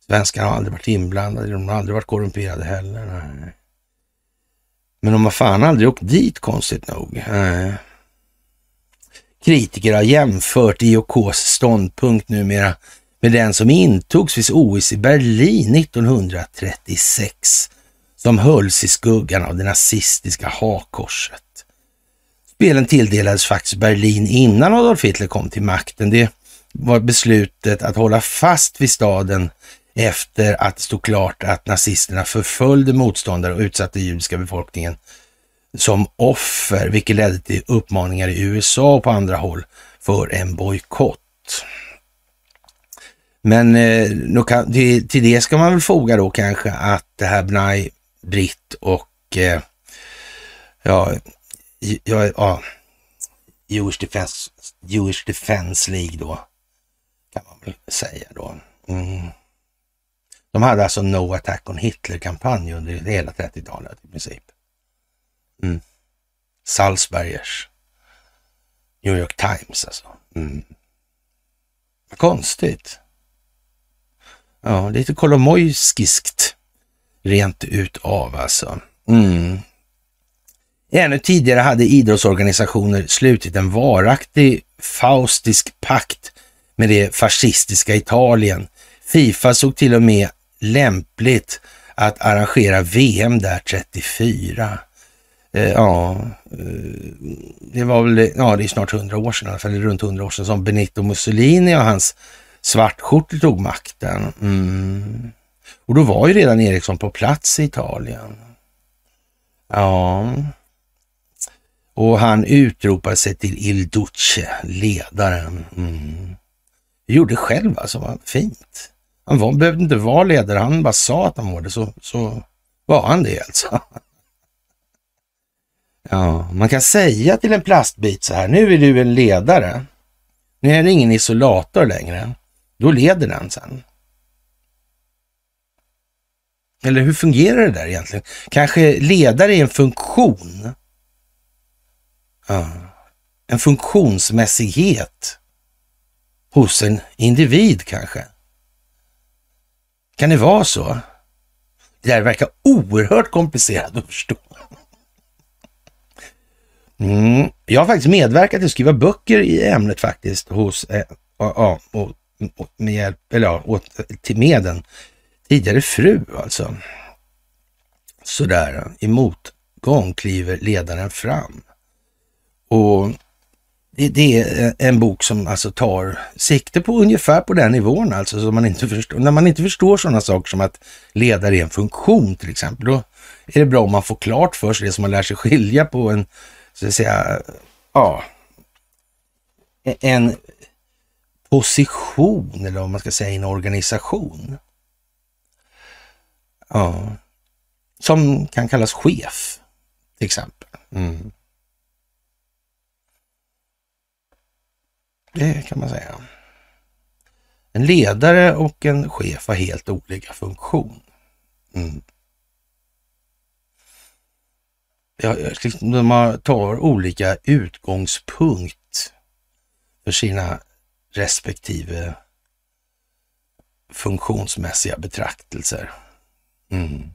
Svenskarna har aldrig varit inblandade, de har aldrig varit korrumperade heller. Nej. Men de har fan aldrig åkt dit konstigt nog. Nej. Kritiker har jämfört IOKs ståndpunkt numera med den som intogs vid OS i Berlin 1936 som hölls i skuggan av det nazistiska hakorset. Spelen tilldelades faktiskt Berlin innan Adolf Hitler kom till makten. Det var beslutet att hålla fast vid staden efter att det stod klart att nazisterna förföljde motståndare och utsatte judiska befolkningen som offer, vilket ledde till uppmaningar i USA och på andra håll för en bojkott. Men eh, kan, till, till, det ska man väl foga då kanske att det här Bnai Britt och eh, ja, ja, ja Jewish Defense, Jewish Defense League då, kan man väl säga då. Mm. De hade alltså No Attack on Hitler-kampanj under hela 30-talet i princip. Mm. Salzbergers New York Times alltså. Mm. Konstigt. Ja, lite kolomojskiskt rent utav alltså. Mm. Ännu tidigare hade idrottsorganisationer slutit en varaktig faustisk pakt med det fascistiska Italien. Fifa såg till och med lämpligt att arrangera VM där 34. Eh, ja, eh, det var väl, ja det är snart hundra år sedan, i alla fall runt hundra år sedan som Benito Mussolini och hans svartskjortor tog makten. Mm. Och då var ju redan Eriksson på plats i Italien. Ja, och han utropade sig till Il Duce, ledaren. Mm. Gjorde själv alltså, vad fint. Han var, behövde inte vara ledare, han bara sa att han var det, så, så var han det alltså. Ja, man kan säga till en plastbit så här, nu är du en ledare. Nu är det ingen isolator längre. Då leder den sen. Eller hur fungerar det där egentligen? Kanske ledare är en funktion Ja. En funktionsmässighet hos en individ kanske. Kan det vara så? Det här verkar oerhört komplicerat att förstå. Mm. Jag har faktiskt medverkat till att skriva böcker i ämnet faktiskt hos, eh, ja, och, och, med hjälp, eller ja, åt, till med en tidigare fru alltså. Sådär, i motgång kliver ledaren fram. Och det, det, är eh, en bok som alltså tar sikte på ungefär på den nivån, alltså så man inte förstår. När man inte förstår sådana saker som att ledare är en funktion till exempel, då är det bra om man får klart för sig det som man lär sig skilja på en, så att säga, ja, e, en position eller vad man ska säga, en organisation. Ja, som kan kallas chef till exempel. Mm. Det kan man säga. En ledare och en chef har helt olika funktion. Mm. De tar olika utgångspunkt för sina respektive funktionsmässiga betraktelser. Mm.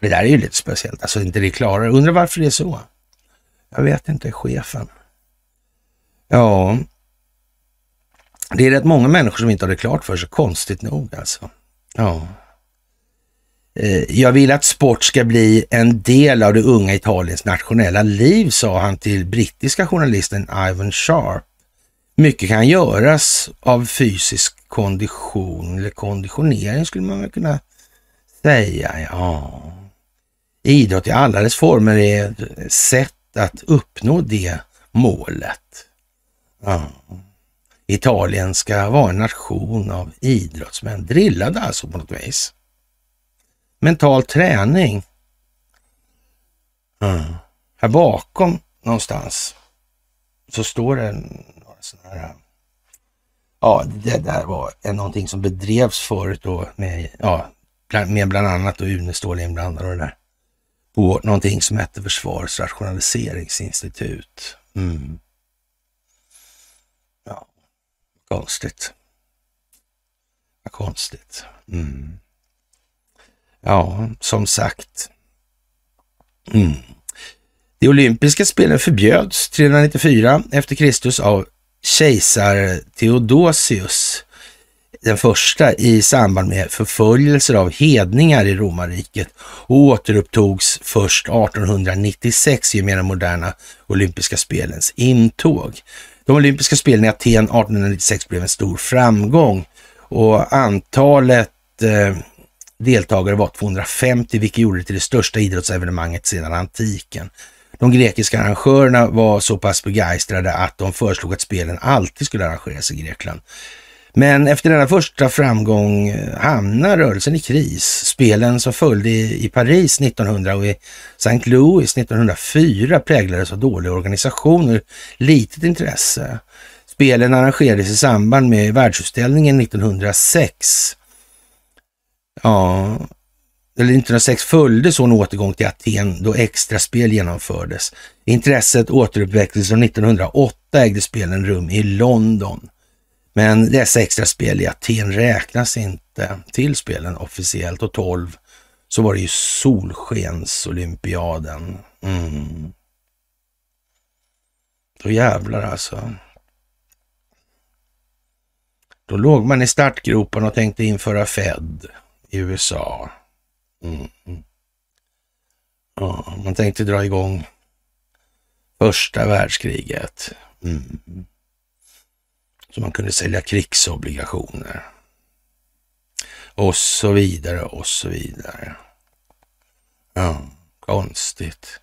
Det där är ju lite speciellt, alltså inte det klarare. Undrar varför det är så? Jag vet inte, chefen. Ja, det är rätt många människor som inte har det klart för sig, konstigt nog alltså. Ja. Eh, jag vill att sport ska bli en del av det unga Italiens nationella liv, sa han till brittiska journalisten Ivan Sharp. Mycket kan göras av fysisk kondition, eller konditionering skulle man väl kunna säga. Ja. Idrott i alla dess former är ett sätt att uppnå det målet. Ja. Italien ska vara en nation av idrottsmän, drillade alltså på något vis. Mental träning. Mm. Här bakom någonstans så står det några sådana här Ja, det där var någonting som bedrevs förut då med, ja, med bland annat då Unestål inblandad och det där. På någonting som hette Försvarets rationaliseringsinstitut. Mm. Konstigt. Vad konstigt. Mm. Ja, som sagt. Mm. De olympiska spelen förbjöds 394 efter Kristus av kejsar Theodosius den första i samband med förföljelser av hedningar i romarriket och återupptogs först 1896 i och med de moderna olympiska spelens intåg. De olympiska spelen i Aten 1896 blev en stor framgång och antalet eh, deltagare var 250, vilket gjorde det till det största idrottsevenemanget sedan antiken. De grekiska arrangörerna var så pass begeistrade att de föreslog att spelen alltid skulle arrangeras i Grekland. Men efter denna första framgång eh, hamnar rörelsen i kris. Spelen som följde i Paris 1900 och i St. Louis 1904 präglades av dålig organisation och litet intresse. Spelen arrangerades i samband med världsutställningen 1906. Ja, eller 1906 följde så en återgång till Aten då extra spel genomfördes. Intresset återuppväcktes och 1908 ägde spelen rum i London. Men dessa extra spel i Aten räknas inte till spelen officiellt och 12 så var det ju solskensolympiaden. Mm. Då jävlar alltså. Då låg man i startgropen och tänkte införa Fed i USA. Mm. Ja, man tänkte dra igång första världskriget. Mm. Så man kunde sälja krigsobligationer. Och så vidare och så vidare. Ja, konstigt.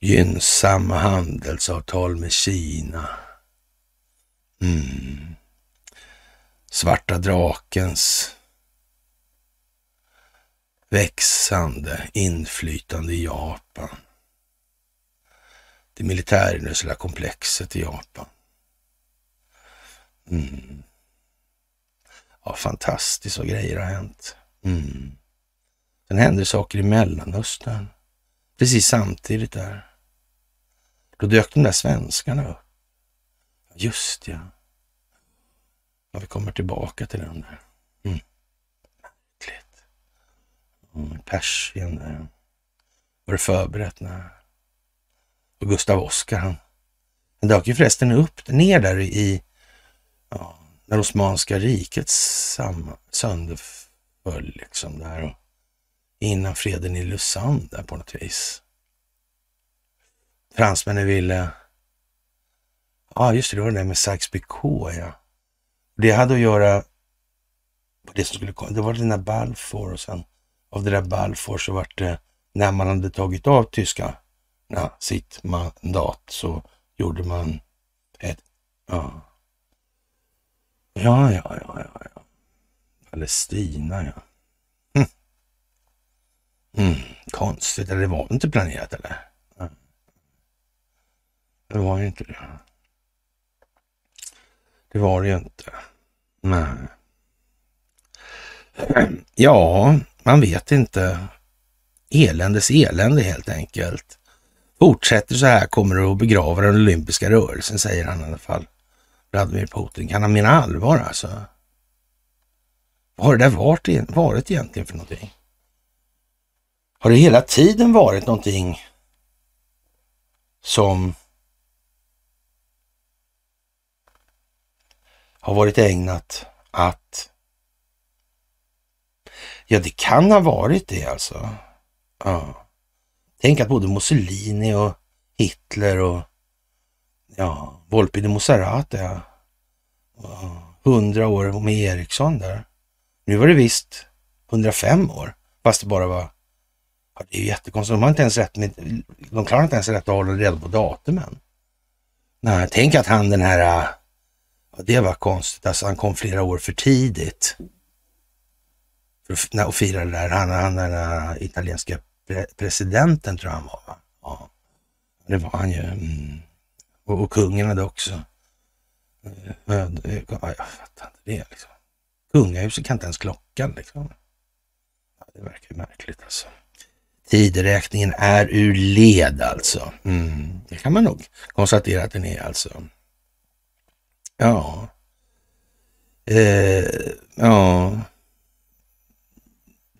Gynnsamma handelsavtal med Kina. Mm. Svarta drakens växande inflytande i Japan. Det militärindustriella komplexet i Japan. Mm. Ja, fantastiskt vad grejer har hänt. Mm. Sen händer saker i Mellanöstern. Precis samtidigt där. Då dök de där svenskarna upp. Just ja. ja vi kommer tillbaka till den där. Mm. Märkligt. Mm, Persien där. Var det förberett när? Och Gustav Oskar han, han dök ju förresten upp ner där i ja, när Osmanska riket sönderföll liksom där och innan freden i Lausanne där på något vis. Fransmännen ville, ja just det, det var det där med Sykes-Picot ja. Det hade att göra, det som skulle komma, det var den där Balfour och sen av det där Balfour så vart det, när man hade tagit av tyskarna sitt mandat så gjorde man ett, ja, Ja, ja, ja, ja, ja. Palestina, ja. Hm. Mm, konstigt, eller det var inte planerat eller? Det var ju inte det. Det var det ju inte. Nej. Ja, man vet inte. Eländes elände helt enkelt. Fortsätter så här kommer det att begrava den olympiska rörelsen, säger han i alla fall. Vladimir Putin. Kan han mena allvar alltså? Vad har det där varit, varit egentligen för någonting? Har det hela tiden varit någonting som har varit ägnat att... Ja, det kan ha varit det alltså. Ja. Tänk att både Mussolini och Hitler och ja, Volpi de Moserrat, ja. Hundra år med Eriksson där. Nu var det visst 105 år, fast det bara var... Ja, det är ju jättekonstigt. De har inte ens rätt med, De klarar inte ens rätt att hålla reda på datumen. Nej, tänk att han den här... Äh, ja, det var konstigt. Alltså han kom flera år för tidigt. För att fira det där. Han, han den där äh, italienska pre presidenten tror jag han var. Va? Ja, det var han ju. Mm. Och, och kungen hade också. Eh, eh, ja, jag fattar inte det liksom. Kungahuset kan inte ens klockan liksom. Ja, det verkar ju märkligt alltså. Tideräkningen är ur led alltså. Mm, det kan man nog konstatera att den är alltså. Ja. Eh, ja.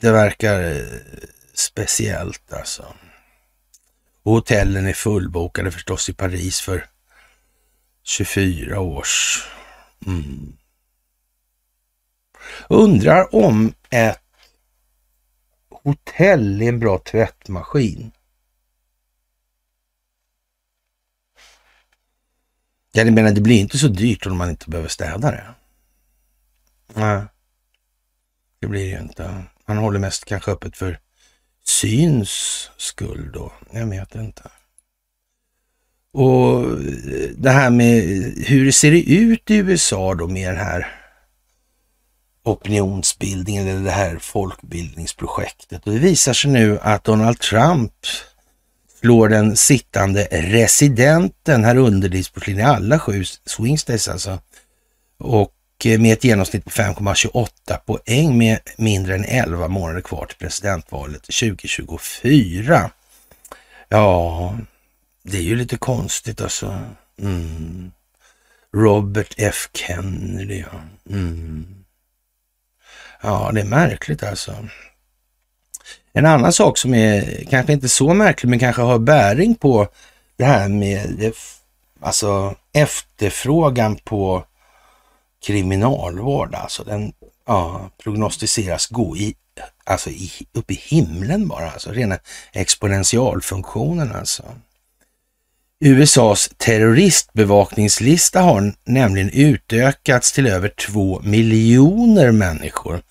Det verkar eh, speciellt alltså. Och hotellen är fullbokade förstås i Paris för 24 års... Mm. Undrar om ett hotell är en bra tvättmaskin. Jag menar, det blir inte så dyrt om man inte behöver städa det. Nej, det blir det ju inte. Man håller mest kanske öppet för syns skull då. Jag vet inte. Och eh, det här med hur ser det ut i USA då med den här opinionsbildningen eller det här folkbildningsprojektet. Och det visar sig nu att Donald Trump slår den sittande residenten här underlivsporslin i alla sju swingstates alltså. Och eh, med ett genomsnitt på 5,28 poäng med mindre än 11 månader kvar till presidentvalet 2024. Ja, det är ju lite konstigt alltså. Mm. Robert F Kennedy, ja. Mm. Ja, det är märkligt alltså. En annan sak som är kanske inte så märklig, men kanske har bäring på det här med alltså efterfrågan på kriminalvård. Alltså den ja, prognostiseras gå i, alltså i, upp i himlen bara, alltså rena exponentialfunktionen alltså. USAs terroristbevakningslista har nämligen utökats till över två miljoner människor.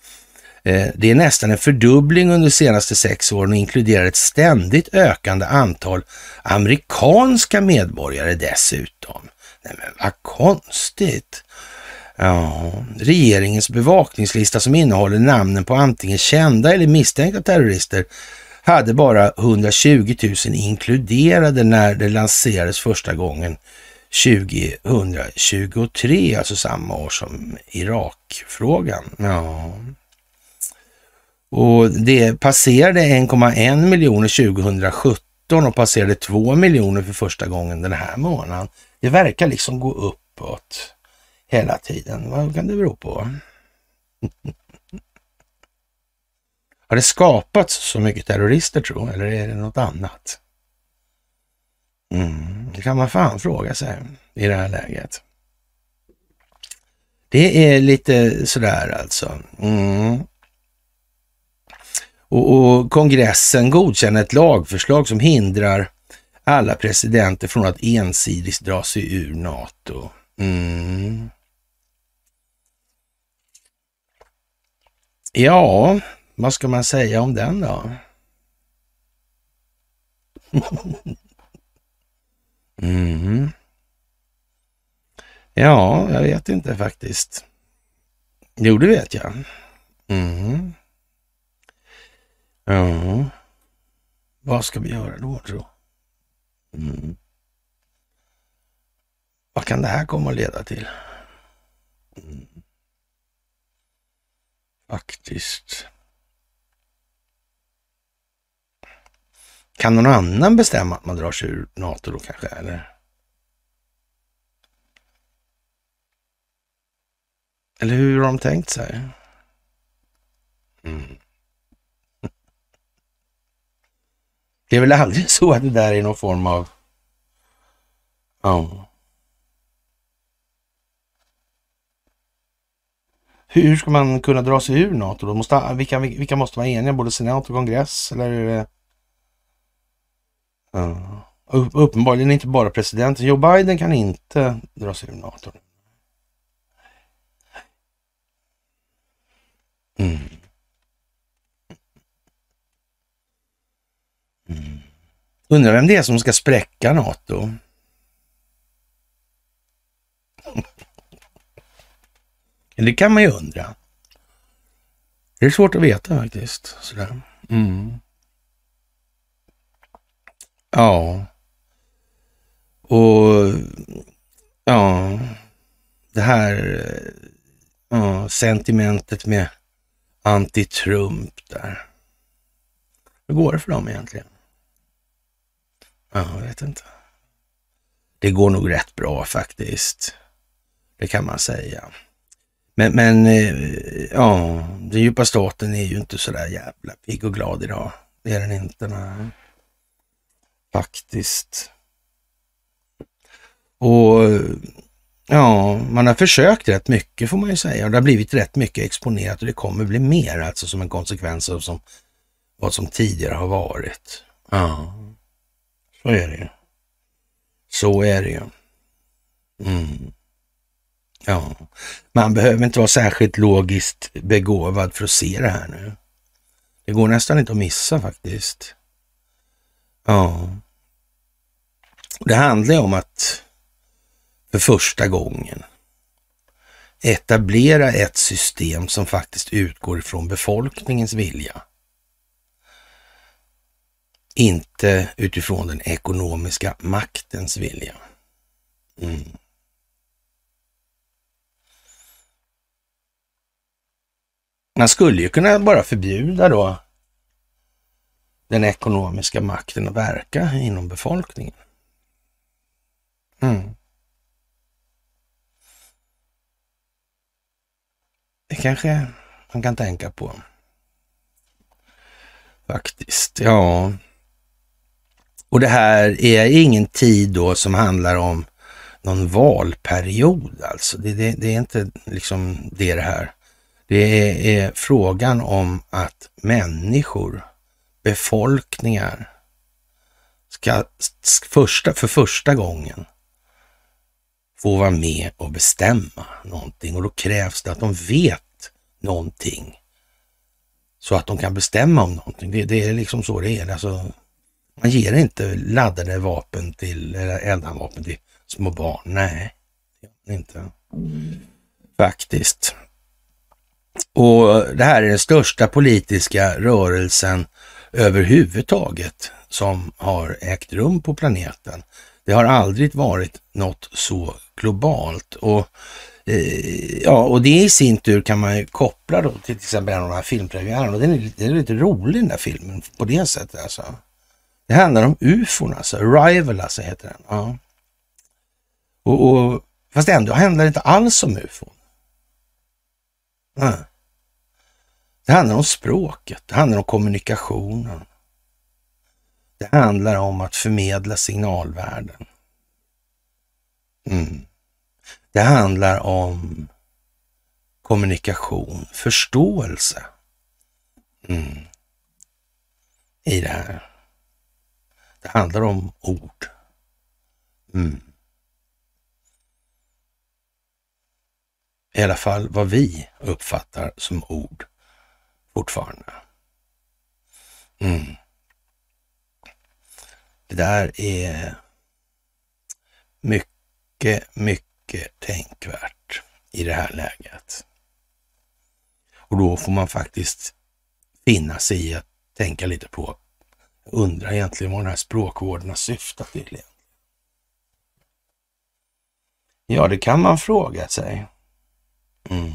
Eh, det är nästan en fördubbling under de senaste sex åren och inkluderar ett ständigt ökande antal amerikanska medborgare dessutom. Nej men vad konstigt. Ja, regeringens bevakningslista som innehåller namnen på antingen kända eller misstänkta terrorister hade bara 120 000 inkluderade när det lanserades första gången 2023, alltså samma år som Irakfrågan. Ja. Och det passerade 1,1 miljoner 2017 och passerade 2 miljoner för första gången den här månaden. Det verkar liksom gå uppåt hela tiden. Vad kan det bero på? Har det skapats så mycket terrorister tro, eller är det något annat? Mm, det kan man fan fråga sig i det här läget. Det är lite sådär alltså. Mm. Och, och, kongressen godkänner ett lagförslag som hindrar alla presidenter från att ensidigt dra sig ur NATO. Mm. Ja, vad ska man säga om den då? mm. Ja, jag vet inte faktiskt. Jo, det vet jag. Mm. Ja. Vad ska vi göra då, tro? Mm. Vad kan det här komma att leda till? Mm. Faktiskt. Kan någon annan bestämma att man drar sig ur NATO då kanske, eller? Eller hur har de tänkt sig? Mm. Det är väl aldrig så att det där är någon form av... Ja. Hur ska man kunna dra sig ur NATO? Då måste, vilka, vilka måste vara eniga? Både senat och kongress? Eller är det... Ja. Uppenbarligen inte bara presidenten. Joe Biden kan inte dra sig ur NATO. Mm. Mm. Undrar vem det är som ska spräcka NATO? det kan man ju undra. Det är svårt att veta faktiskt. Sådär. Mm. Ja. Och ja, det här ja, sentimentet med anti-Trump där. Hur går det för dem egentligen? Ja, jag vet inte. Det går nog rätt bra faktiskt. Det kan man säga. Men, men eh, ja, den djupa staten är ju inte så där jävla pigg och glad idag. Det är den inte. Nej. Faktiskt. Och ja, man har försökt rätt mycket får man ju säga. Det har blivit rätt mycket exponerat och det kommer bli mer alltså som en konsekvens av som, vad som tidigare har varit. Ja, så är det ju. Så är det ju. Mm. Ja, man behöver inte vara särskilt logiskt begåvad för att se det här nu. Det går nästan inte att missa faktiskt. Ja. Det handlar om att för första gången etablera ett system som faktiskt utgår ifrån befolkningens vilja. Inte utifrån den ekonomiska maktens vilja. Mm. Man skulle ju kunna bara förbjuda då den ekonomiska makten att verka inom befolkningen. Mm. Det kanske man kan tänka på. Faktiskt, ja. Och det här är ingen tid då som handlar om någon valperiod alltså. Det, det, det är inte liksom det, det här. Det är, är frågan om att människor, befolkningar, ska första, för första gången få vara med och bestämma någonting och då krävs det att de vet någonting så att de kan bestämma om någonting. Det, det är liksom så det är. Alltså, man ger inte laddade vapen till, eller eldhandvapen till små barn. Nej, inte. Faktiskt. Och det här är den största politiska rörelsen överhuvudtaget som har ägt rum på planeten. Det har aldrig varit något så globalt. Och eh, ja, och det i sin tur kan man ju koppla då till till exempel en av de här filmpremiärerna. Den är, den är lite rolig den där filmen på det sättet alltså. Det handlar om ufon alltså, Arrival alltså heter den. Ja. Och, och, fast ändå handlar det inte alls om ufon. Ja. Det handlar om språket, det handlar om kommunikationen. Det handlar om att förmedla signalvärden. Mm. Det handlar om kommunikation, förståelse mm. i det här. Det handlar om ord. Mm. I alla fall vad vi uppfattar som ord fortfarande. Mm. Det där är mycket, mycket tänkvärt i det här läget. Och då får man faktiskt finna sig i att tänka lite på, undra egentligen vad den här språkvården har syftat till. Ja, det kan man fråga sig. Mm.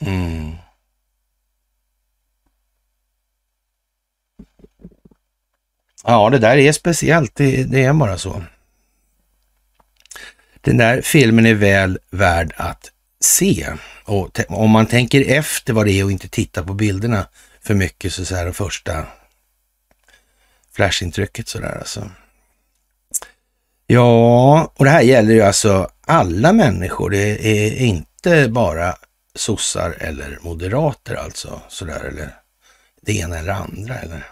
Mm. Ja, det där är speciellt. Det, det, är bara så. Den där filmen är väl värd att se. Och om man tänker efter vad det är och inte titta på bilderna för mycket, så, så här första flashintrycket sådär alltså. Ja, och det här gäller ju alltså alla människor. Det är inte bara sossar eller moderater alltså, sådär, eller det ena eller andra, eller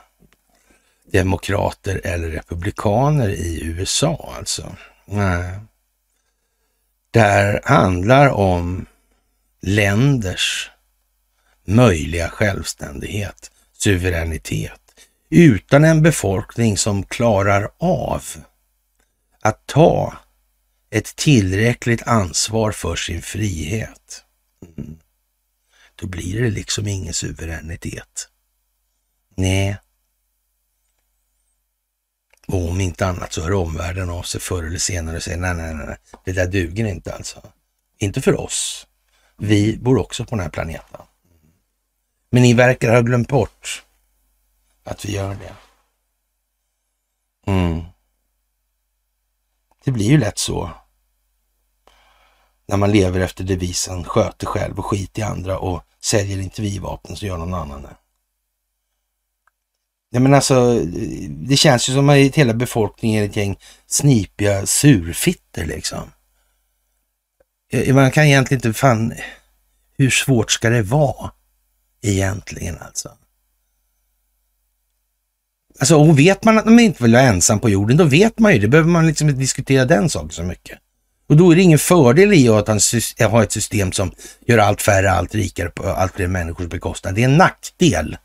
demokrater eller republikaner i USA alltså. Nej. Det här handlar om länders möjliga självständighet, suveränitet, utan en befolkning som klarar av att ta ett tillräckligt ansvar för sin frihet. Mm. Då blir det liksom ingen suveränitet. Nej, och om inte annat så hör omvärlden av sig förr eller senare och säger nej, nej, nej, det där duger inte alltså. Inte för oss. Vi bor också på den här planeten. Men ni verkar ha glömt bort att vi gör det. Mm. Det blir ju lätt så. När man lever efter devisen sköter själv och skit i andra och säljer inte vi vapen så gör någon annan det. Ja, men alltså, det känns ju som att hela befolkningen är ett gäng snipiga surfitter liksom. Man kan egentligen inte, fan, hur svårt ska det vara egentligen alltså? Alltså, och vet man att man inte vill vara ensam på jorden, då vet man ju det. behöver man liksom inte diskutera den saken så mycket. Och då är det ingen fördel i att ha ett system som gör allt färre, allt rikare på allt fler människors bekostnad. Det är en nackdel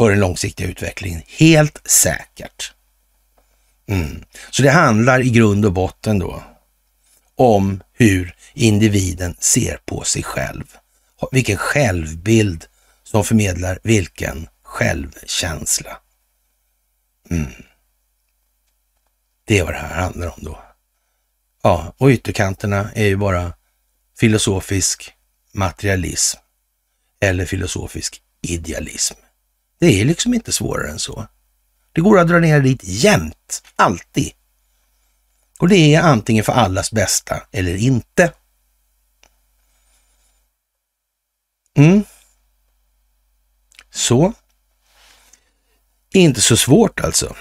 på den långsiktiga utvecklingen. Helt säkert. Mm. Så det handlar i grund och botten då om hur individen ser på sig själv. Vilken självbild som förmedlar vilken självkänsla. Mm. Det är vad det här handlar om då. Ja, och ytterkanterna är ju bara filosofisk materialism eller filosofisk idealism. Det är liksom inte svårare än så. Det går att dra ner dit jämt, alltid. Och det är antingen för allas bästa eller inte. Mm. Så. Inte så svårt alltså.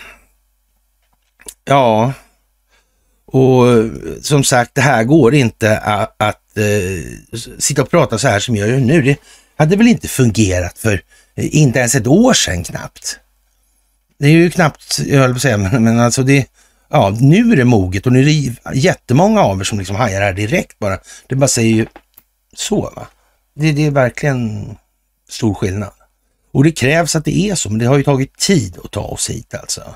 Ja, och som sagt, det här går inte att, eh, att uh, sitta och prata så här som jag gör nu. Det hade väl inte fungerat för inte ens ett år sedan knappt. Det är ju knappt, jag höll på att säga, men, alltså det, ja, nu är det moget och nu är det jättemånga av er som liksom hajar här direkt bara. Det bara säger ju så, va. Det, det är verkligen stor skillnad. Och det krävs att det är så, men det har ju tagit tid att ta oss hit alltså.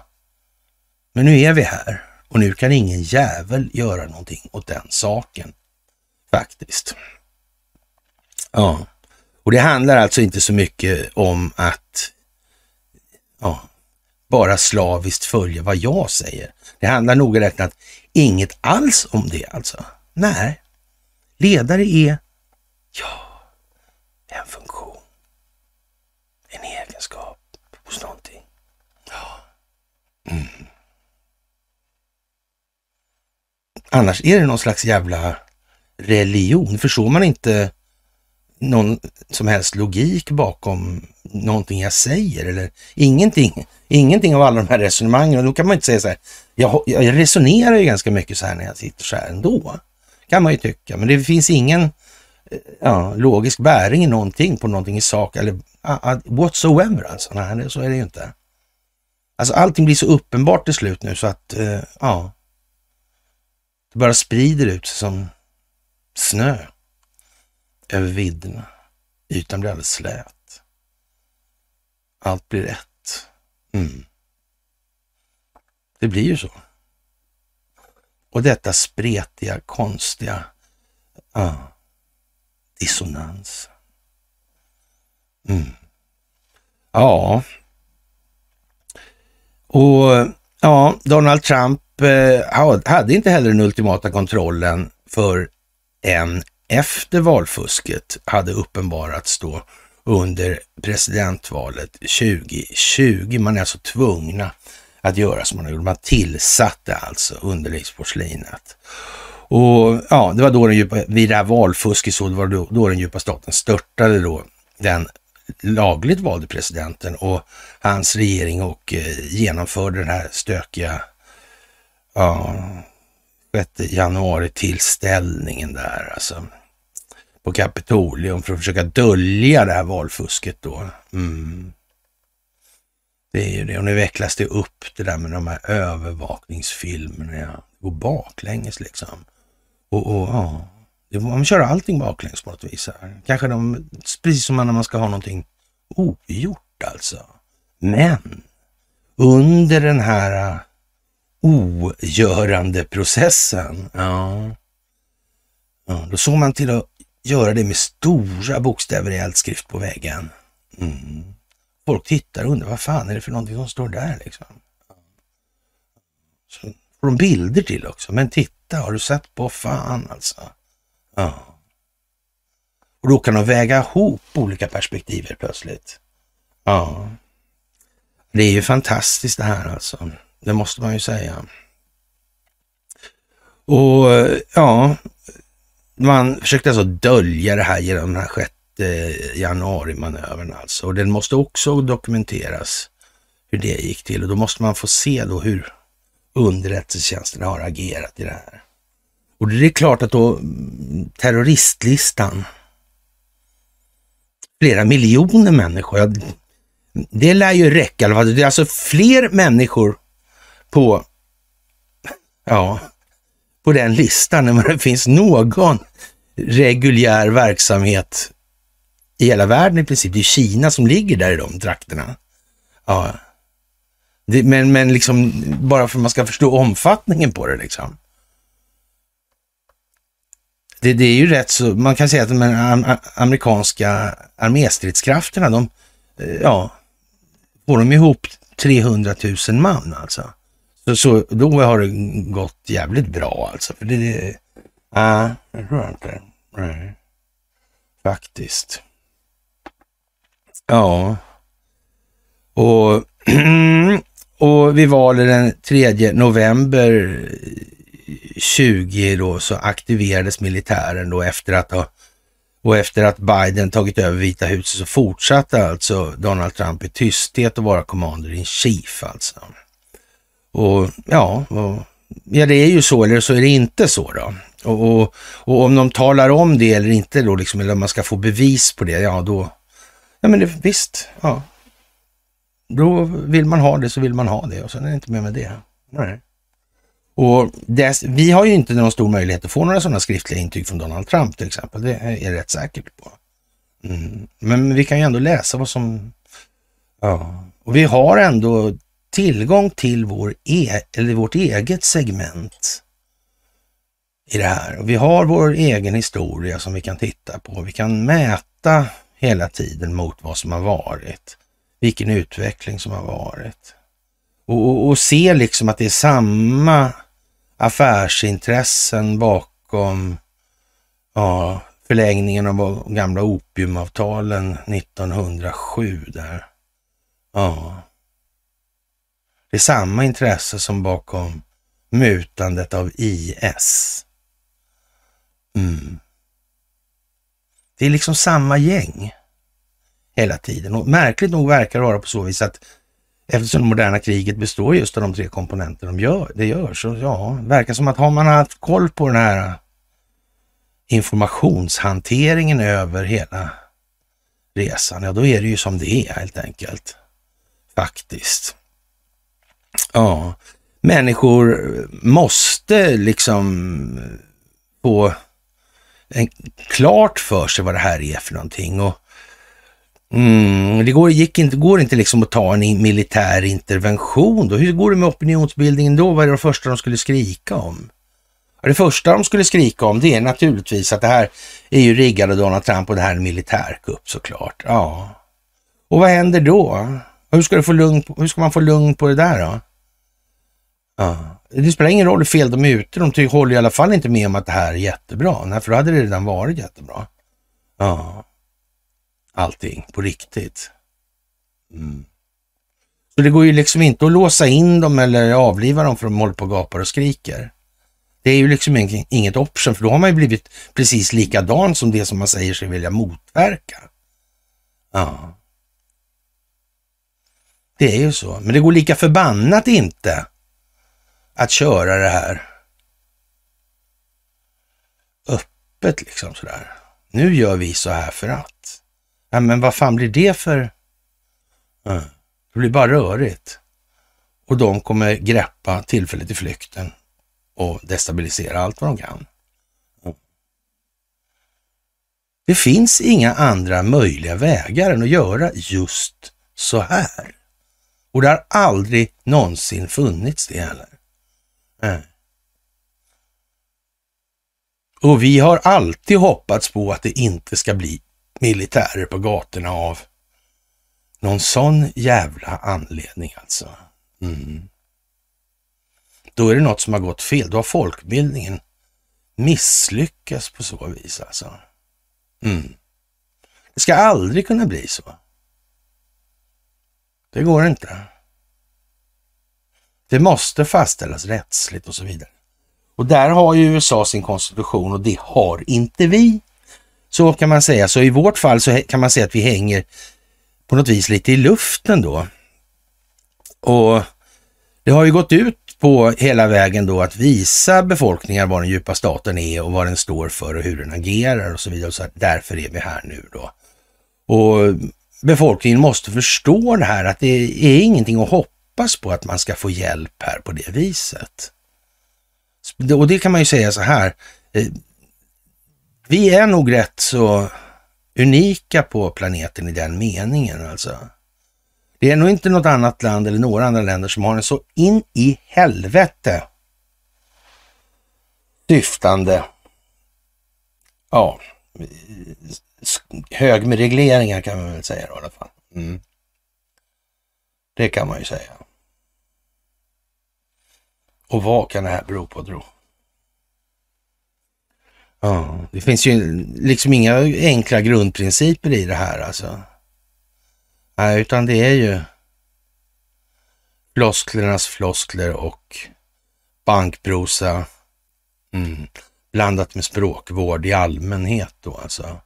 Men nu är vi här och nu kan ingen jävel göra någonting åt den saken. Faktiskt. Ja, och det handlar alltså inte så mycket om att ja, bara slaviskt följa vad jag säger. Det handlar noga räknat inget alls om det alltså. Nej, ledare är, ja, en funktion, en egenskap hos någonting. Ja. Mm. Annars är det någon slags jävla religion. Förstår man inte någon som helst logik bakom någonting jag säger eller ingenting. Ingenting av alla de här resonemangen. Och då kan man inte säga så här, jag, jag resonerar ju ganska mycket så här när jag sitter så här ändå. Kan man ju tycka, men det finns ingen eh, ja, logisk bäring i någonting på någonting i sak eller uh, whatsoever alltså. Nej, så är det ju inte. Alltså allting blir så uppenbart till slut nu så att, uh, ja, det bara sprider ut sig som snö över vidderna. Ytan blir alldeles slät. Allt blir ett. Mm. Det blir ju så. Och detta spretiga, konstiga ah, dissonans. Mm. Ja. Och ja, Donald Trump eh, hade inte heller den ultimata kontrollen för en efter valfusket hade uppenbarats då under presidentvalet 2020. Man är alltså tvungna att göra som man gjorde. Man tillsatte alltså underlivsporslinet. Och ja, det var då den djupa, vid det här valfusket så, det var då, då den djupa staten störtade då den lagligt valde presidenten och hans regering och eh, genomförde den här stökiga ja, 6 januari tillställningen där alltså på Kapitolium för att försöka dölja det här valfusket då. Mm. Det är ju det. Och nu vecklas det upp det där med de här övervakningsfilmerna. Ja. Går baklänges liksom. Och, och ja, man kör allting baklänges på något vis. Här. Kanske de, precis som när man ska ha någonting ogjort alltså. Men under den här ogörande processen, ja, ja, då såg man till att göra det med stora bokstäver i eldskrift på väggen. Mm. Folk tittar och undrar vad fan är det för någonting som står där liksom. Så får de bilder till också. Men titta, har du sett på fan alltså? Ja. Och då kan de väga ihop olika perspektiv plötsligt. Ja. Det är ju fantastiskt det här alltså. Det måste man ju säga. Och eh, ja, man försökte alltså dölja det här genom den här 6 eh, januari-manövern alltså. Och den måste också dokumenteras hur det gick till och då måste man få se då hur underrättelsetjänsten har agerat i det här. Och det är klart att då mm, terroristlistan, flera miljoner människor, ja, det lär ju räcka. Det är alltså fler människor på, ja, på den listan när det finns någon reguljär verksamhet i hela världen i princip. Det är Kina som ligger där i de trakterna. Ja. Det, men, men liksom bara för att man ska förstå omfattningen på det liksom. Det, det är ju rätt så, man kan säga att de amerikanska arméstridskrafterna, de, eh, ja, får de ihop 300 000 man alltså. Så, så då har det gått jävligt bra alltså. För det, det ja, det tror jag inte. Nej. Faktiskt. Ja. Och, och vid valet den 3 november 20 då så aktiverades militären då efter att ha och efter att Biden tagit över Vita huset så fortsatte alltså Donald Trump i tysthet att vara commander in chief alltså. Och ja, och, ja det är ju så eller så är det inte så då. Och, och, och, om de talar om det eller inte då, liksom, eller om man ska få bevis på det, ja då, ja men det, visst, ja. Då vill man ha det så vill man ha det och sen är det inte mer med det. Nej. Och det, vi har ju inte någon stor möjlighet att få några sådana skriftliga intyg från Donald Trump till exempel. Det är jag rätt säker på. Mm. Men vi kan ju ändå läsa vad som... Ja. Och vi har ändå tillgång till vår e, eller vårt eget segment i det här. Vi har vår egen historia som vi kan titta på. Vi kan mäta hela tiden mot vad som har varit. Vilken utveckling som har varit. Och, och, och se liksom att det är samma affärsintressen bakom ja, förlängningen av de gamla opiumavtalen 1907 där. Ja. Det är samma intresse som bakom mutandet av IS. Mm. Det är liksom samma gäng hela tiden och märkligt nog verkar det vara på så vis att eftersom det moderna kriget består just av de tre komponenter de gör, det gör så ja, verkar som att har man haft koll på den här informationshanteringen över hela resan, ja då är det ju som det är helt enkelt. Faktiskt. Ja, människor måste liksom få en, klart för sig vad det här är för någonting och Mm, det går, gick inte, går inte liksom att ta en militär intervention då. Hur går det med opinionsbildningen då? Vad är det första de skulle skrika om? Det första de skulle skrika om det är naturligtvis att det här är ju riggade av Donald Trump och det här är en militärkupp såklart. Ja. Och vad händer då? Hur ska, du få lugn, hur ska man få lugn på det där då? Ja. Det spelar ingen roll hur fel de är ute, de håller i alla fall inte med om att det här är jättebra. Nej, för då hade det redan varit jättebra. Ja allting på riktigt. Mm. Så det går ju liksom inte att låsa in dem eller avliva dem för de håller på och gapar och skriker. Det är ju liksom inget option, för då har man ju blivit precis likadan som det som man säger sig vilja motverka. Ja. Det är ju så, men det går lika förbannat inte att köra det här öppet liksom sådär. Nu gör vi så här för att. Ja, men vad fan blir det för... Ja, det blir bara rörigt. Och de kommer greppa tillfället i flykten och destabilisera allt vad de kan. Det finns inga andra möjliga vägar än att göra just så här. Och det har aldrig någonsin funnits det heller. Och vi har alltid hoppats på att det inte ska bli militärer på gatorna av någon sån jävla anledning alltså. Mm. Då är det något som har gått fel. Då har folkbildningen misslyckats på så vis alltså. Mm. Det ska aldrig kunna bli så. Det går inte. Det måste fastställas rättsligt och så vidare. Och där har ju USA sin konstitution och det har inte vi. Så kan man säga. Så i vårt fall så kan man säga att vi hänger på något vis lite i luften då. Och det har ju gått ut på hela vägen då att visa befolkningar vad den djupa staten är och vad den står för och hur den agerar och så vidare. Så därför är vi här nu då. Och befolkningen måste förstå det här att det är ingenting att hoppas på att man ska få hjälp här på det viset. Och det kan man ju säga så här. Eh, vi är nog rätt så unika på planeten i den meningen alltså. Det är nog inte något annat land eller några andra länder som har en så in i helvete syftande, ja, hög med regleringar kan man väl säga då, i alla fall. Mm. Det kan man ju säga. Och vad kan det här bero på tro? Ja, det finns ju liksom inga enkla grundprinciper i det här alltså. Nej, utan det är ju flosklernas floskler och bankprosa mm, blandat med språkvård i allmänhet då alltså.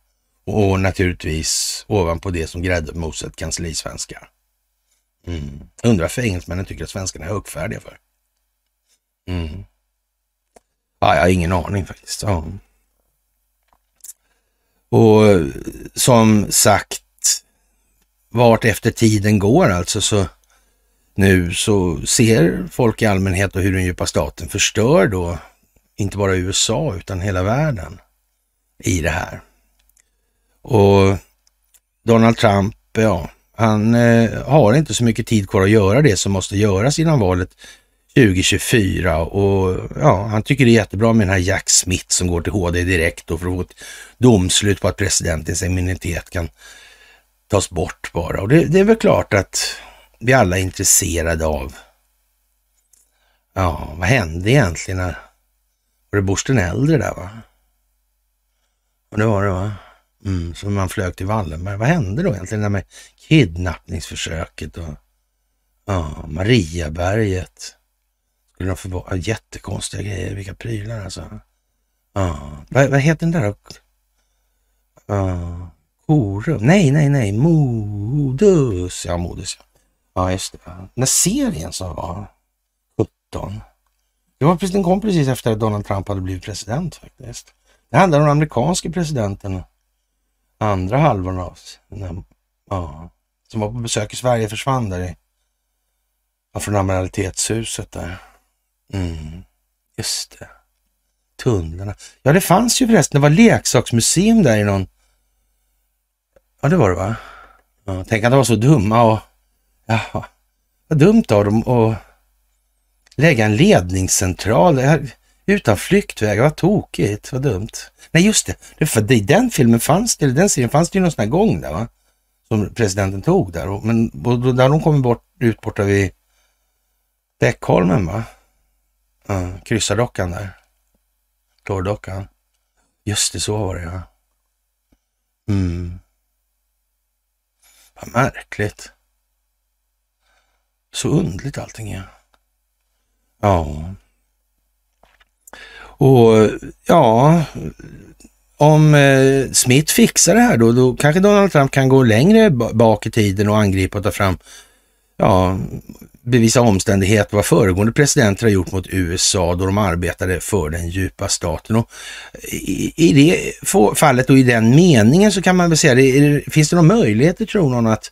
Och naturligtvis ovanpå det som grädde på moset kanslisvenska. Mm. Undrar varför engelsmännen tycker att svenskarna är högfärdiga för. Mm. Ah, jag har ingen aning faktiskt. Ja. Och eh, som sagt, vart efter tiden går alltså så nu så ser folk i allmänhet och hur den djupa staten förstör då inte bara USA utan hela världen i det här. Och Donald Trump, ja, han eh, har inte så mycket tid kvar att göra det som måste göras innan valet 2024 och ja, han tycker det är jättebra med den här Jack Smith som går till HD direkt och för att få ett domslut på att presidentens immunitet kan tas bort bara. Och det, det är väl klart att vi alla är intresserade av ja, vad hände egentligen när var det Bush den äldre där va? Och det var det va? Mm, så man flög till Wallenberg. Vad hände då egentligen med kidnappningsförsöket och ja, Mariaberget? Skulle de förvara jättekonstiga grejer, vilka prylar alltså. Ja, vad, vad heter den där? Ja, Korum? Nej, nej, nej, Modus. Ja, Modus. Ja, just det. Den där serien som var 17. Det var precis, den kom precis efter att Donald Trump hade blivit president faktiskt. Det handlar om den amerikanske presidenten andra halvan av ja, som var på besök i Sverige försvann där i, från amiralitetshuset där. Mm, just det. Tunnlarna. Ja, det fanns ju förresten, det var leksaksmuseum där i någon... Ja, det var det va? Ja, tänk att de var så dumma och... Jaha, vad dumt av dem att lägga en ledningscentral utan flyktvägar. Vad tokigt, vad dumt. Nej, just det. För I den filmen fanns det, eller den serien fanns det ju någon sån här gång där va? Som presidenten tog där. Men där de kom bort, ut borta vid Beckholmen va? Ja, kryssardockan där. Klordockan. Just det, så var det ja. Mm. Vad märkligt. Så undligt allting är. Ja. Och ja, om eh, Smith fixar det här då, då kanske Donald Trump kan gå längre bak i tiden och angripa och ta fram ja, bevisa omständighet vad föregående presidenter har gjort mot USA då de arbetade för den djupa staten. Och i, I det fallet och i den meningen så kan man väl säga, det, finns det några möjligheter tror någon att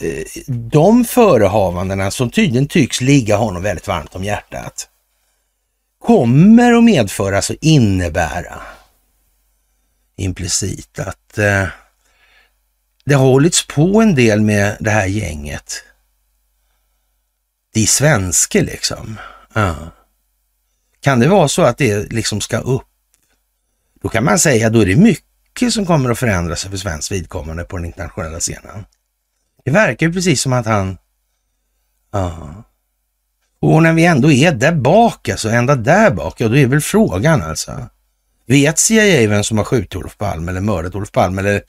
eh, de förehavandena som tydligen tycks ligga honom väldigt varmt om hjärtat kommer att medföra, alltså innebära implicit att eh, det har hållits på en del med det här gänget de svenske liksom. Ja. Kan det vara så att det liksom ska upp? Då kan man säga, då är det mycket som kommer att förändras för svenskt vidkommande på den internationella scenen. Det verkar precis som att han... Ja. Och när vi ändå är där bak, alltså ända där bak, ja då är väl frågan alltså. Vet CIA vem som har skjutit Olof Palme eller mördat Olof Palme eller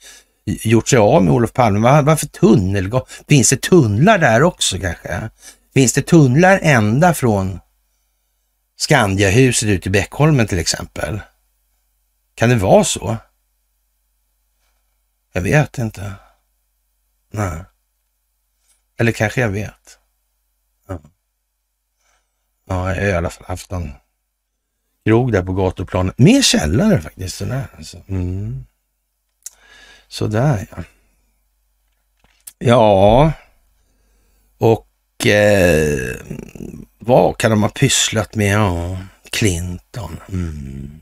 gjort sig av med Olof Palme? Varför tunnelgång? Finns det tunnlar där också kanske? Finns det tunnlar ända från Skandiahuset ut i Beckholmen till exempel? Kan det vara så? Jag vet inte. Nej. Eller kanske jag vet. Ja, jag har i alla fall haft någon krog där på gatuplanet. Med källare faktiskt. Sådär, alltså. mm. sådär ja. Ja, och eh, vad kan de ha pysslat med? Ja, Clinton. Mm.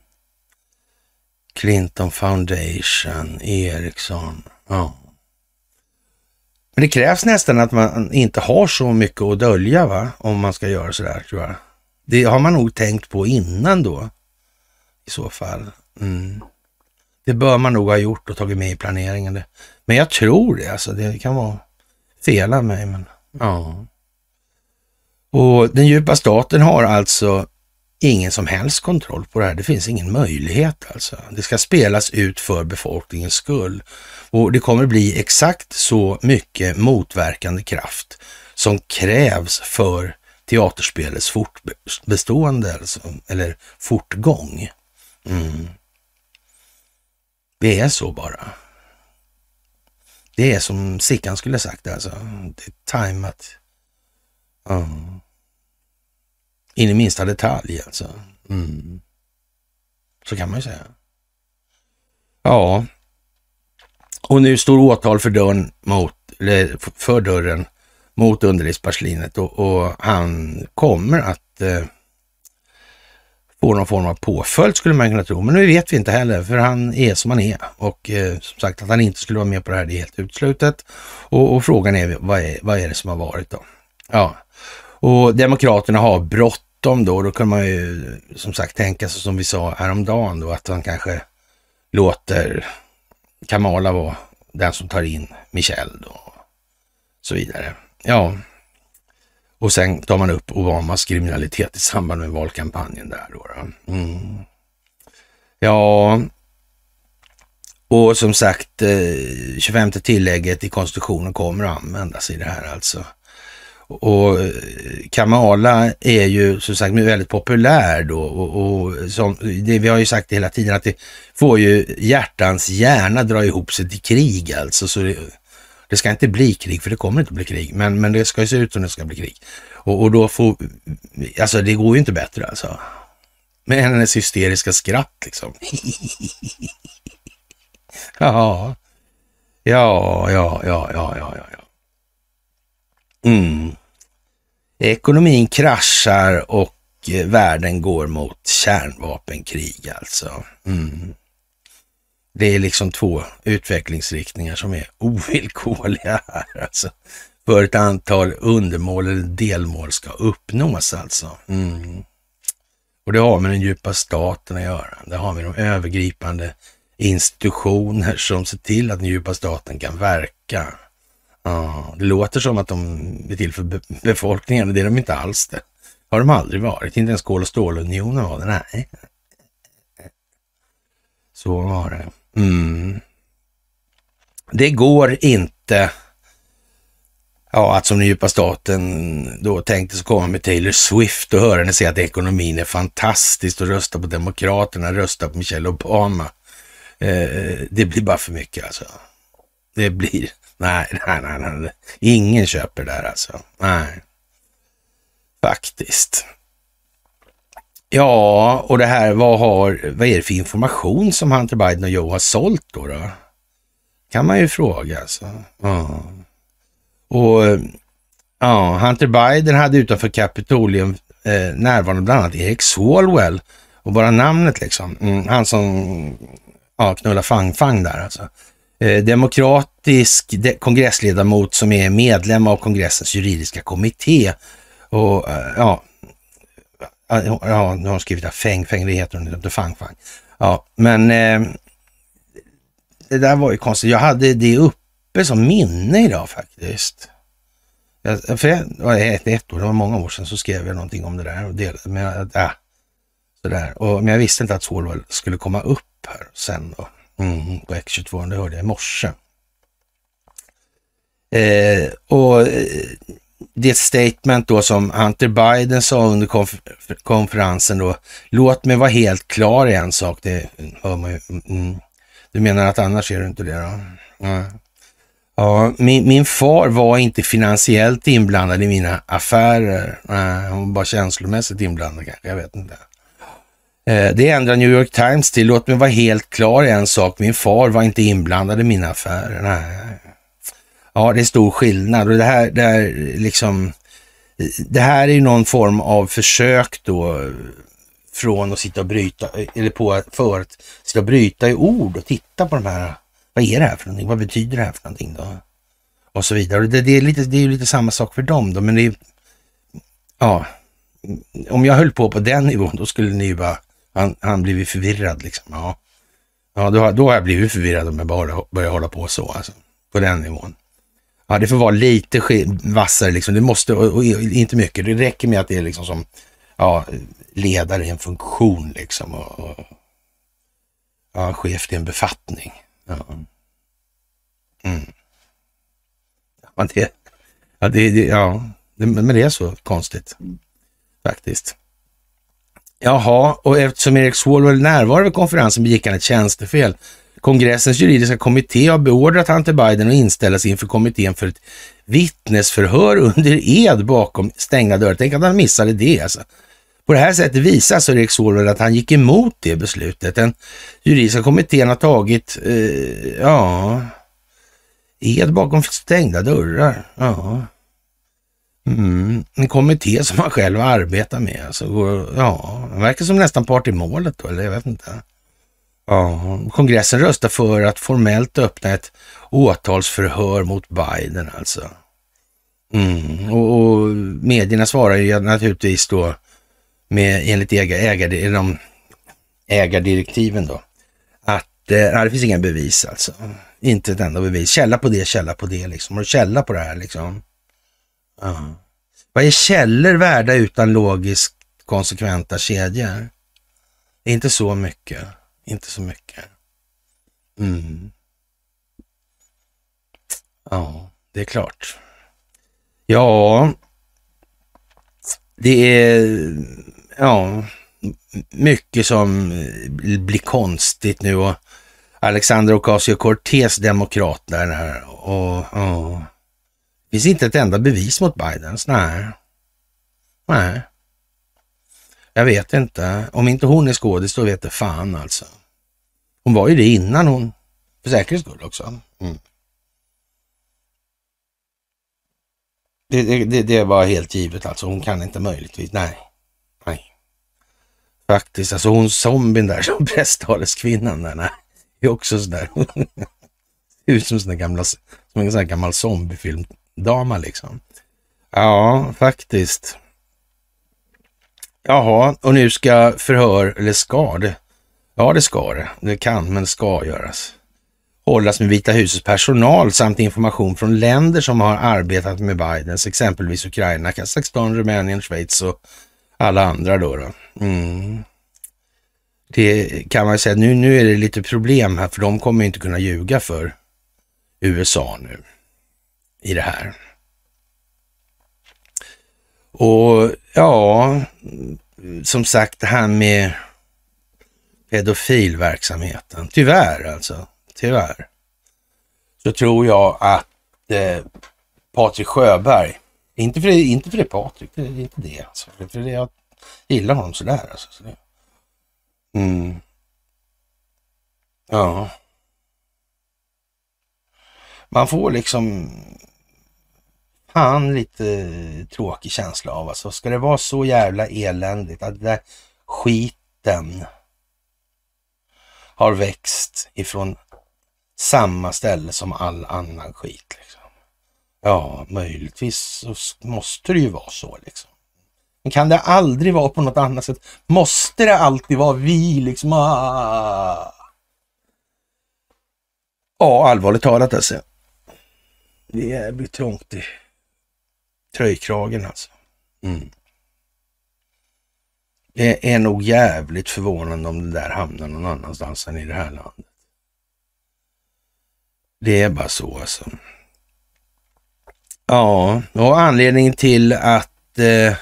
Clinton Foundation, Ericsson. Ja. Men det krävs nästan att man inte har så mycket att dölja, va? Om man ska göra sådär, tror jag. Det har man nog tänkt på innan då, i så fall. Mm. Det bör man nog ha gjort och tagit med i planeringen. Men jag tror det, alltså. Det kan vara fel av mig, men ja. Och den djupa staten har alltså ingen som helst kontroll på det här. Det finns ingen möjlighet alltså. Det ska spelas ut för befolkningens skull. Och det kommer bli exakt så mycket motverkande kraft som krävs för teaterspelets fortbestående, alltså, eller fortgång. Mm. Det är så bara. Det är som Sickan skulle sagt alltså. Det är tajmat. Mm. In i minsta detalj alltså. Mm. Så kan man ju säga. Ja, och nu står åtal för dörren mot, för dörren mot underlivsporslinet och, och, han kommer att eh, få någon form av påföljd skulle man kunna tro. Men nu vet vi inte heller för han är som han är och eh, som sagt att han inte skulle vara med på det här det är helt utslutet. Och, och frågan är vad, är vad är det som har varit då? Ja, och Demokraterna har bråttom då. Då kan man ju som sagt tänka sig som vi sa häromdagen då att han kanske låter Kamala var den som tar in Michel då. Så vidare. Ja, och sen tar man upp Obamas kriminalitet i samband med valkampanjen där då. då. Mm. Ja, och som sagt, eh, 25 tillägget i konstitutionen kommer att användas i det här alltså. Och eh, Kamala är ju som sagt väldigt populär då och, och som, det, vi har ju sagt hela tiden att det får ju hjärtans hjärna dra ihop sig till krig alltså. Så det, det ska inte bli krig, för det kommer inte bli krig, men, men det ska ju se ut som det ska bli krig. Och, och då får, alltså det går ju inte bättre alltså. Med hennes hysteriska skratt liksom. ja, ja, ja, ja, ja, ja, ja. Mm. Ekonomin kraschar och eh, världen går mot kärnvapenkrig alltså. Mm. Det är liksom två utvecklingsriktningar som är ovillkorliga här alltså. För ett antal undermål eller delmål ska uppnås alltså. Mm. Och det har med den djupa staten att göra. Det har med de övergripande institutioner som ser till att den djupa staten kan verka. Ja, det låter som att de är till för befolkningen, men det är de inte alls det. Har de aldrig varit, inte ens kol och stålunionen var det, nej. Så var det. Mm. Det går inte ja, att som den djupa staten då tänkte så komma med Taylor Swift och höra henne säga att ekonomin är fantastisk och rösta på Demokraterna, rösta på Michelle Obama. Eh, det blir bara för mycket alltså. Det blir, nej, nej, nej, nej. ingen köper det där alltså. Nej, faktiskt. Ja, och det här, vad, har, vad är det för information som Hunter Biden och Joe har sålt då? då? Kan man ju fråga alltså. Ja. Och ja, Hunter Biden hade utanför Kapitolium eh, närvarande bland annat Eric Swalwell. Och bara namnet liksom. Mm, han som ja, knullar fang-fang där alltså. Eh, demokratisk kongressledamot som är medlem av kongressens juridiska kommitté. Och eh, ja, ja, nu har hon skrivit Feng Feng, det heter hon inte, Fang, Fang. Ja, men eh, det där var ju konstigt. Jag hade det uppe som minne idag faktiskt. Jag, för ett, ett år, det var många år sedan, så skrev jag någonting om det där. Och delade, men, äh, sådär. Och, men jag visste inte att Solvall skulle komma upp här sen då. Mm, på X22, det hörde jag i morse. Eh, och eh, det statement då som Hunter Biden sa under konfer konferensen då, låt mig vara helt klar i en sak, det hör man ju. Mm. Du menar att annars är du inte det då? Ja. ja min, min, far var inte finansiellt inblandad i mina affärer. Nej, han var bara känslomässigt inblandad kanske, jag vet inte. Eh, det ändrar New York Times till, låt mig vara helt klar i en sak, min far var inte inblandad i mina affärer. Nej, Ja, det är stor skillnad och det här, det här liksom, det här är ju någon form av försök då från att sitta och bryta, eller på för att sitta och bryta i ord och titta på de här, vad är det här för någonting, vad betyder det här för någonting då? och så vidare. Det, det, är lite, det är ju lite samma sak för dem då, men det är, ja, om jag höll på på den nivån, då skulle ni ju bara, han, han blivit förvirrad liksom. Ja, ja då, då har jag blivit förvirrad om jag bara börjar hålla på så, alltså, på den nivån. Ja, det får vara lite vassare liksom. Det måste, och, och, inte mycket. Det räcker med att det är liksom som ja, ledare i en funktion liksom. Och, och ja, chef till en befattning. Ja. Mm. Ja, det, ja, det, ja det, men det är så konstigt faktiskt. Jaha, och eftersom Erik Swalwell närvarade vid konferensen begick han ett tjänstefel. Kongressens juridiska kommitté har beordrat Hunter Biden att inställa sig inför kommittén för ett vittnesförhör under ed bakom stängda dörrar. Tänk att han missade det alltså. På det här sättet visar så Erik Solveig att han gick emot det beslutet. Den juridiska kommittén har tagit, eh, ja, ed bakom stängda dörrar. Ja. Mm, en kommitté som han själv arbetar med. Alltså, ja, han verkar som nästan part i målet då, eller jag vet inte. Ja, kongressen röstar för att formellt öppna ett åtalsförhör mot Biden alltså. Mm, och, och medierna svarar ju naturligtvis då med enligt ägar, ägar, de ägardirektiven då, att eh, det finns inga bevis alltså. Inte ett enda bevis. Källa på det, källa på det liksom. Har du källa på det här liksom? Ja. Vad är källor värda utan logiskt konsekventa kedjor? Inte så mycket. Inte så mycket. Mm. Ja, det är klart. Ja, det är ja, mycket som eh, blir konstigt nu och Alexander Ocasio-Cortez, demokrat där och, och finns inte ett enda bevis mot Bidens. Nej. Nej. Jag vet inte. Om inte hon är skådis, då vet det fan alltså. Hon var ju det innan hon, för säkerhets skull också. Mm. Det, det, det, var helt givet alltså. Hon kan inte möjligtvis. Nej. Nej. Faktiskt, alltså hon zombien där som presstaleskvinnan där. Nej. är också sådär. ut som, sån gamla, som en sån här gammal zombiefilm dama liksom. Ja, faktiskt. Jaha, och nu ska förhör, eller ska det? Ja, det ska det. Det kan, men ska göras. Hållas med Vita husets personal samt information från länder som har arbetat med Bidens, exempelvis Ukraina, Kazakstan, Rumänien, Schweiz och alla andra då. då. Mm. Det kan man säga, nu, nu är det lite problem här, för de kommer inte kunna ljuga för USA nu i det här. Och ja, som sagt det här med pedofilverksamheten. Tyvärr alltså, tyvärr. Så tror jag att eh, Patrik Sjöberg, inte för det, inte för det Patrik, det är inte det alltså. För det, jag gillar honom sådär alltså. Så det, mm. Ja. Man får liksom fan lite tråkig känsla av. Alltså, ska det vara så jävla eländigt att den där skiten har växt ifrån samma ställe som all annan skit. Liksom. Ja, möjligtvis så måste det ju vara så liksom. Men kan det aldrig vara på något annat sätt? Måste det alltid vara vi liksom? Ah. Ja, allvarligt talat alltså. Det är jävligt trångt i tröjkragen alltså. Mm. Det är nog jävligt förvånande om det där hamnar någon annanstans än i det här landet. Det är bara så alltså. Ja, och anledningen till att eh,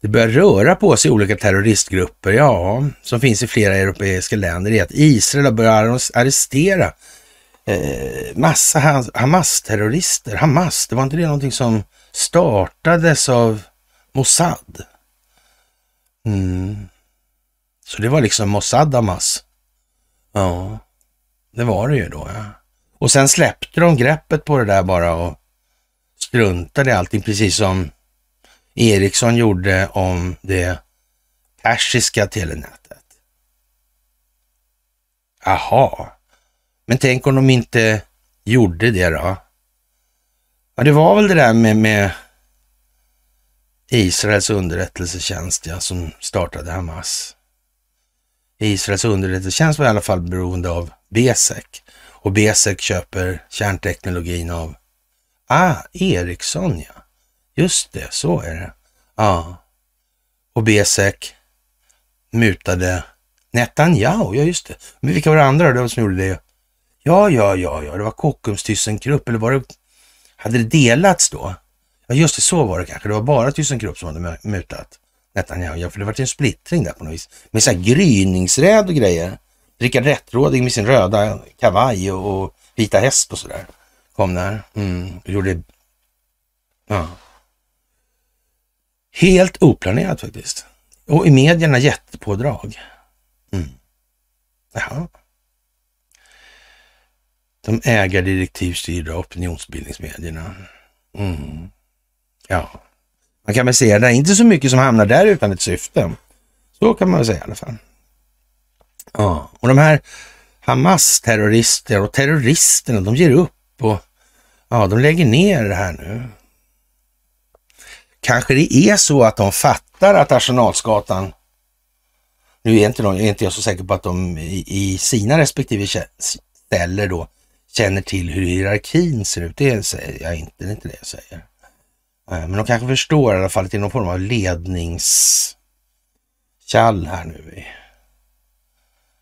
det börjar röra på sig olika terroristgrupper, ja, som finns i flera europeiska länder, är att Israel har börjat arrestera eh, massa Hamas-terrorister. Hamas, det var inte det någonting som startades av Mossad? Mm. Så det var liksom Mossad Hamas. Ja, det var det ju då. Ja. Och sen släppte de greppet på det där bara och struntade i allting, precis som Ericsson gjorde om det persiska telenätet. Aha, men tänk om de inte gjorde det då? Ja, det var väl det där med, med Israels underrättelsetjänst ja, som startade Hamas. Israels underrättelsetjänst var i alla fall beroende av Besek och Besek köper kärnteknologin av Ah, Ericsson ja. Just det, så är det. Ja. Och Besek mutade Netanyahu, ja just det. Men vilka var det andra då som gjorde det? Ja, ja, ja, ja, det var Kockums ThyssenKrupp, eller var det, hade det delats då? Ja, just det, så var det kanske. Det var bara ThyssenKrupp som hade mutat Netanyahu, ja, för det var en splittring där på något vis. Med så här gryningsräd och grejer. Rickard Rättrådig med sin röda kavaj och, och vita häst och sådär. Kom där, mm, och gjorde... Ja. Helt oplanerat faktiskt. Och i medierna jättepådrag. Mm. Jaha. De ägardirektivstyrda opinionsbildningsmedierna. Mm. Ja, man kan väl säga det är inte så mycket som hamnar där utan ett syfte. Så kan man väl säga i alla fall. Ja, och de här Hamas-terrorister och terroristerna, de ger upp och ja, de lägger ner det här nu. Kanske det är så att de fattar att Arsenalsgatan, nu är inte, de, är inte jag så säker på att de i, i sina respektive ställer då känner till hur hierarkin ser ut. Det säger jag inte, det är inte det jag säger. Eh, men de kanske förstår i alla fall att det är någon form av ledningskall här nu i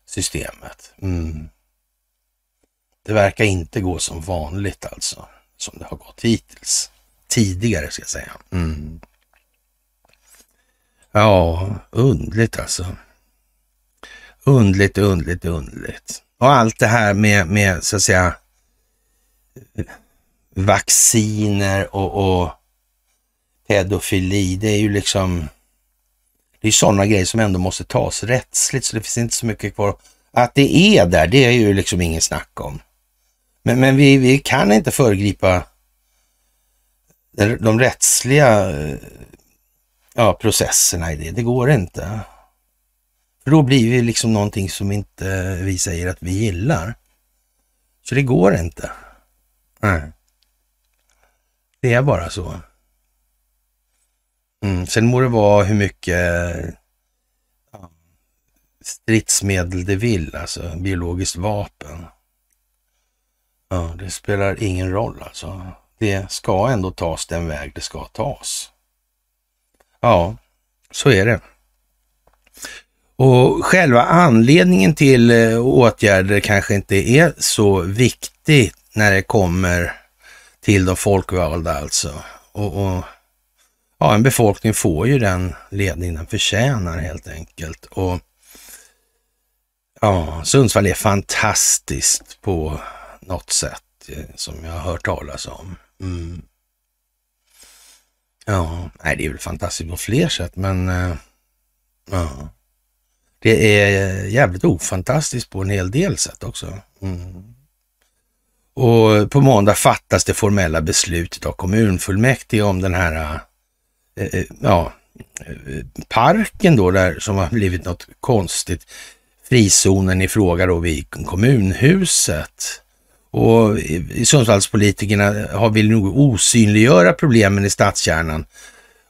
systemet. Mm. Det verkar inte gå som vanligt alltså, som det har gått hittills. Tidigare ska jag säga. Mm. Ja, undligt alltså. Undligt, undligt, undligt. Och allt det här med, med så att säga vacciner och, och pedofili, det är ju liksom, det är sådana grejer som ändå måste tas rättsligt, så det finns inte så mycket kvar. Att det är där, det är ju liksom ingen snack om. Men, men vi, vi kan inte föregripa de rättsliga eh, ja, processerna i det. Det går inte. För då blir vi liksom någonting som inte vi säger att vi gillar. Så det går inte. Nej. Det är bara så. Mm. Sen må det vara hur mycket stridsmedel det vill, alltså biologiskt vapen. Ja, det spelar ingen roll alltså. Det ska ändå tas den väg det ska tas. Ja, så är det. Och själva anledningen till eh, åtgärder kanske inte är så viktigt när det kommer till de folkvalda alltså. Och, och ja, en befolkning får ju den ledning den förtjänar helt enkelt. Och ja, Sundsvall är fantastiskt på något sätt eh, som jag har hört talas om. Mm. Ja, nej, det är väl fantastiskt på fler sätt, men eh, ja. Det är jävligt ofantastiskt på en hel del sätt också. Mm. Och på måndag fattas det formella beslutet av kommunfullmäktige om den här eh, eh ja, eh, parken då, där som har blivit något konstigt. Frizonen i fråga då vid kommunhuset. Och Sundsvallspolitikerna har vill nog osynliggöra problemen i stadskärnan.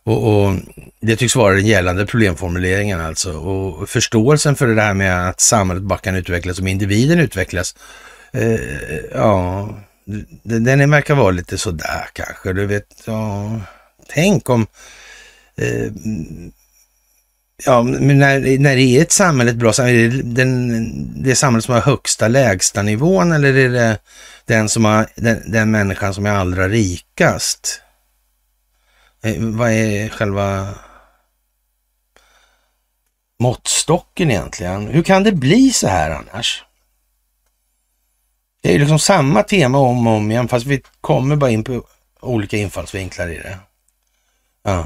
Och, och, Det tycks vara den gällande problemformuleringen alltså. Och förståelsen för det här med att samhället bara kan utvecklas om individen utvecklas. Eh, ja, den verkar vara lite sådär kanske. Du vet, ja, tänk om eh, Ja, men när, när det är ett samhälle, ett bra samhälle, är det den, det samhället som har högsta lägsta nivån eller är det den, som har, den, den människan som är allra rikast? Eh, vad är själva måttstocken egentligen? Hur kan det bli så här annars? Det är liksom samma tema om och om igen, fast vi kommer bara in på olika infallsvinklar i det. Ja.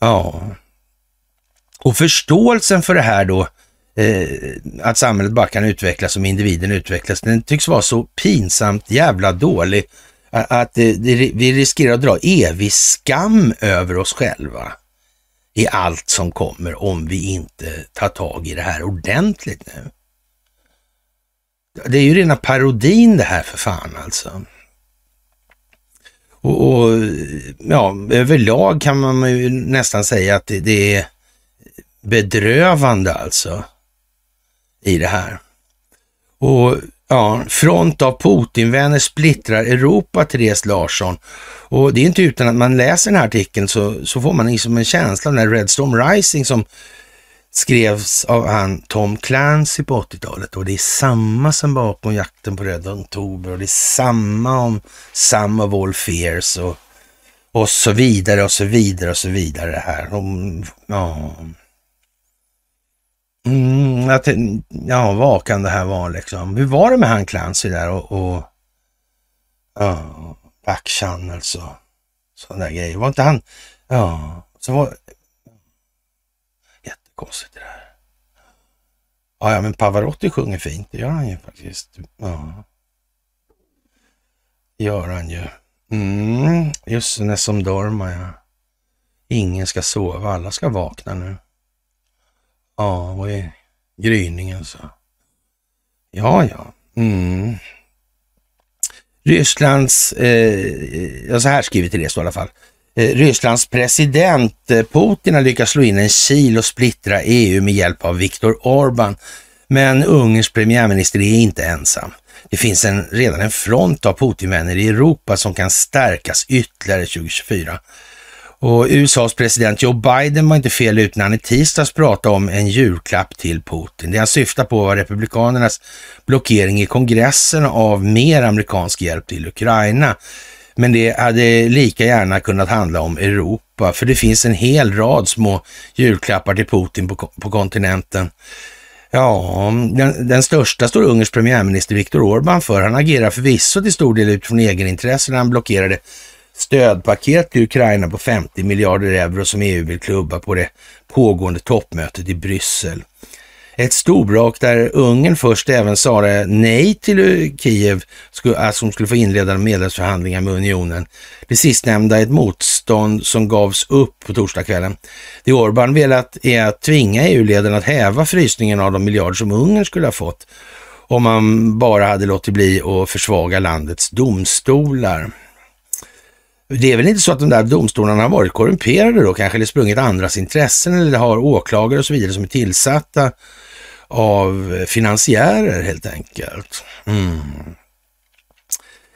Ja. Och förståelsen för det här då, eh, att samhället bara kan utvecklas som individen utvecklas, den tycks vara så pinsamt jävla dålig att det, det, vi riskerar att dra evig skam över oss själva i allt som kommer om vi inte tar tag i det här ordentligt nu. Det är ju rena parodin det här för fan alltså. Och, och ja, överlag kan man ju nästan säga att det, det är bedrövande alltså i det här. Och ja, front av Putinvänner splittrar Europa, Therese Larsson. Och det är inte utan att man läser den här artikeln så, så får man liksom en känsla av den här Red Storm Rising som skrevs av han Tom Clancy på 80-talet och det är samma som bakom jakten på Röda Oktober och det är samma om Some of All Fears och, och så vidare och så vidare och så vidare här. Och, ja. Mm, att, ja, vad kan det här vara liksom? Hur var det med han Clancy där och, och ja, Back alltså? och sådana där grejer? Var inte han, ja, så var, konstigt det där. Ja, ja, men Pavarotti sjunger fint. Det gör han ju faktiskt. Ja. Det gör han ju. Mm, just det, som dorma, ja. Ingen ska sova, alla ska vakna nu. Ja, vad är gryningen så? Ja, ja. Mm. Rysslands, eh, ja, så här skriver Therese i alla fall. Eh, Rysslands president eh, Putin har lyckats slå in en kil och splittra EU med hjälp av Viktor Orbán. Men Ungerns premiärminister är inte ensam. Det finns en, redan en front av Putinvänner i Europa som kan stärkas ytterligare 2024. Och USAs president Joe Biden var inte fel ut när han i tisdags pratade om en julklapp till Putin. Det han syftar på var republikanernas blockering i kongressen av mer amerikansk hjälp till Ukraina. Men det hade lika gärna kunnat handla om Europa, för det finns en hel rad små julklappar till Putin på, på kontinenten. Ja, den, den, största står Ungerns premiärminister Viktor Orbán för. Han agerar förvisso till stor del utifrån egenintresse när han blockerade stödpaket till Ukraina på 50 miljarder euro som EU vill klubba på det pågående toppmötet i Bryssel. Ett storbrak där Ungern först även sa nej till Kiev som skulle få inleda medlemsförhandlingar med unionen. Det sistnämnda ett motstånd som gavs upp på torsdagskvällen. Det Orbán velat är att tvinga EU-ledarna att häva frysningen av de miljarder som Ungern skulle ha fått om man bara hade låtit bli att försvaga landets domstolar. Det är väl inte så att de där domstolarna har varit korrumperade då kanske, eller sprungit andras intressen, eller har åklagare och så vidare som är tillsatta av finansiärer helt enkelt. Mm.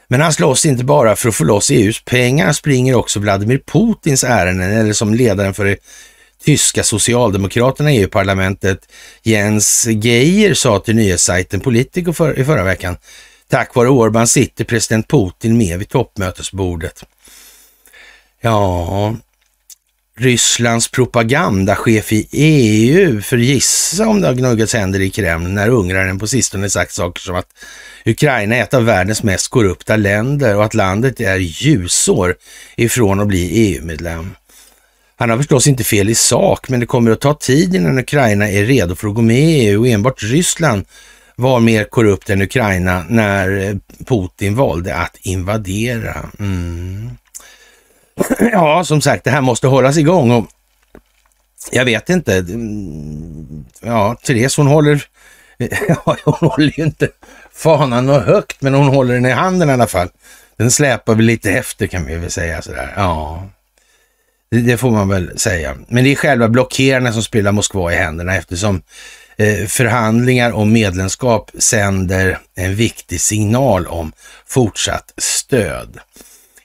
Men han slåss inte bara för att få loss EUs pengar, springer också Vladimir Putins ärenden, eller som ledaren för det tyska socialdemokraterna i EU-parlamentet, Jens Geijer, sa till nyhetssajten Politico för, i förra veckan. Tack vare Orban sitter president Putin med vid toppmötesbordet. Ja, Rysslands propagandachef i EU, för gissa om det har gnuggats händer i Kreml när ungraren på sistone sagt saker som att Ukraina är ett av världens mest korrupta länder och att landet är ljusår ifrån att bli EU-medlem. Han har förstås inte fel i sak, men det kommer att ta tid innan Ukraina är redo för att gå med i EU och enbart Ryssland var mer korrupt än Ukraina när eh, Putin valde att invadera. Mm. ja, som sagt, det här måste hållas igång och jag vet inte. Mm, ja, Therese hon håller, ja, hon håller ju inte fanan något högt, men hon håller den i handen i alla fall. Den släpar väl lite efter kan vi väl säga sådär. Ja, det, det får man väl säga. Men det är själva blockerarna som spelar Moskva i händerna eftersom eh, förhandlingar om medlemskap sänder en viktig signal om fortsatt stöd.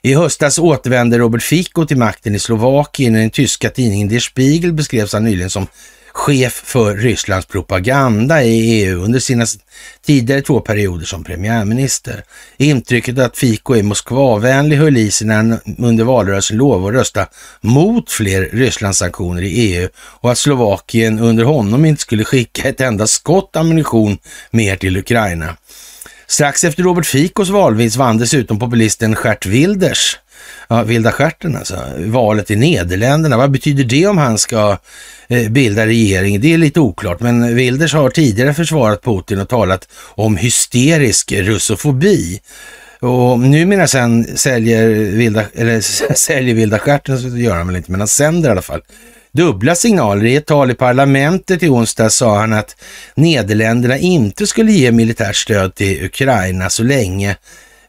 I höstas återvände Robert Fico till makten i Slovakien. I Den tyska tidningen Der Spiegel beskrevs han nyligen som chef för Rysslands propaganda i EU under sina tidigare två perioder som premiärminister. Intrycket att Fico är Moskvavänlig höll i sig när han under valrörelsen lovade att rösta mot fler Rysslandssanktioner i EU och att Slovakien under honom inte skulle skicka ett enda skott ammunition mer till Ukraina. Strax efter Robert Ficos valvinst vann dessutom populisten Gert Wilders, ja, Vilda stjärten alltså, valet i Nederländerna. Vad betyder det om han ska eh, bilda regering? Det är lite oklart, men Wilders har tidigare försvarat Putin och talat om hysterisk russofobi. Och numera sen säljer vilda, eller säljer vilda stjärten, så gör han väl inte, men han sänder i alla fall dubbla signaler. I ett tal i parlamentet i onsdag sa han att Nederländerna inte skulle ge militärt stöd till Ukraina så länge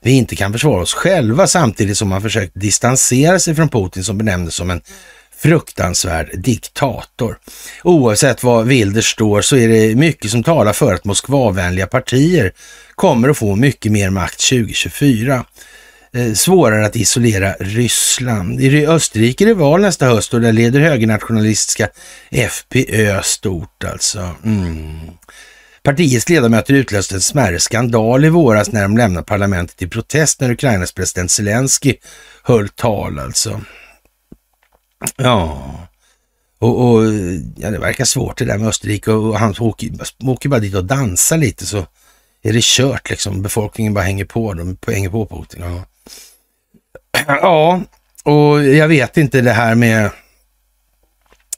vi inte kan försvara oss själva samtidigt som man försökt distansera sig från Putin som benämndes som en fruktansvärd diktator. Oavsett var Wilders står så är det mycket som talar för att Moskvavänliga partier kommer att få mycket mer makt 2024. Eh, svårare att isolera Ryssland. I Österrike är det val nästa höst och där leder högernationalistiska FPÖ stort alltså. Mm. Partiets ledamöter utlöste en smärre skandal i våras när de lämnade parlamentet i protest när Ukrainas president Zelensky höll tal alltså. Ja, och, och ja, det verkar svårt det där med Österrike och han åker, åker bara dit och dansar lite så är det kört liksom. Befolkningen bara hänger på, de hänger på Putin. Ja ja, och jag vet inte det här med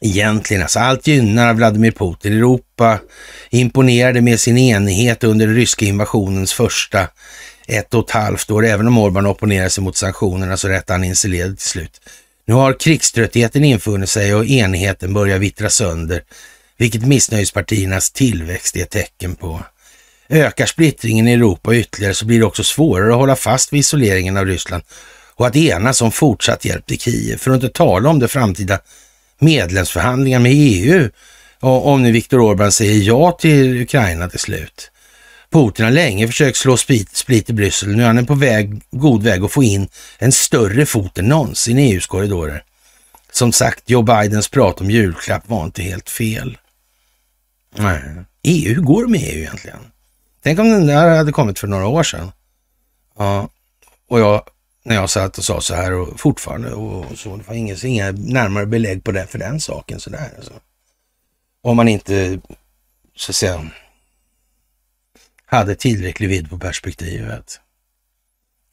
egentligen. Alltså allt gynnar Vladimir Putin. Europa imponerade med sin enighet under den ryska invasionens första ett och ett halvt år. Även om Orban opponerar sig mot sanktionerna så rättade han in sig ledet till slut. Nu har krigströttheten infunnit sig och enigheten börjar vittra sönder, vilket missnöjespartiernas tillväxt är ett tecken på. Ökar splittringen i Europa ytterligare så blir det också svårare att hålla fast vid isoleringen av Ryssland och att enas om fortsatt hjälp till Kiev, för att inte tala om det framtida medlemsförhandlingar med EU om nu Viktor Orbán säger ja till Ukraina till slut. Putin har länge försökt slå split, split i Bryssel. Nu är han på väg, god väg att få in en större fot än någonsin i EUs korridorer. Som sagt, Joe Bidens prat om julklapp var inte helt fel. Nej. EU, hur går det med EU egentligen? Tänk om den där hade kommit för några år sedan. Ja, och jag, när jag satt och sa så här och fortfarande och så, det var inga, inga närmare belägg på det för den saken sådär. Alltså. Om man inte, så att säga, hade tillräcklig vidd på perspektivet.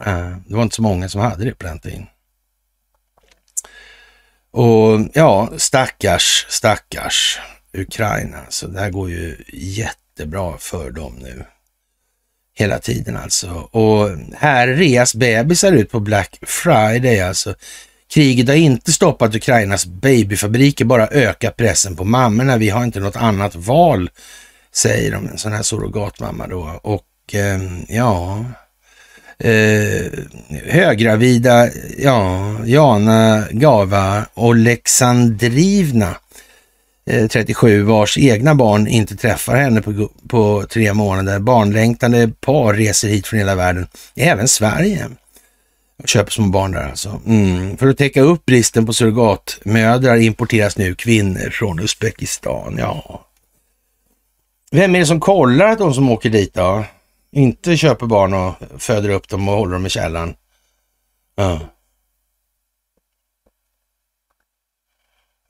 Uh, det var inte så många som hade det på den tiden. Och ja, stackars, stackars Ukraina. Så det här går ju jättebra för dem nu. Hela tiden alltså. Och här reas bebisar ut på Black Friday alltså. Kriget har inte stoppat Ukrainas babyfabriker, bara ökat pressen på mammorna. Vi har inte något annat val, säger de, en sån här surrogatmamma då. Och eh, ja, eh, höggravida, ja, Jana Gava Alexandrivna, Eh, 37, vars egna barn inte träffar henne på, på tre månader. Barnlängtande par reser hit från hela världen, även Sverige. Köper små barn där alltså. Mm. För att täcka upp bristen på surrogatmödrar importeras nu kvinnor från Uzbekistan. Ja. Vem är det som kollar att de som åker dit då? Inte köper barn och föder upp dem och håller dem i källaren. Ja.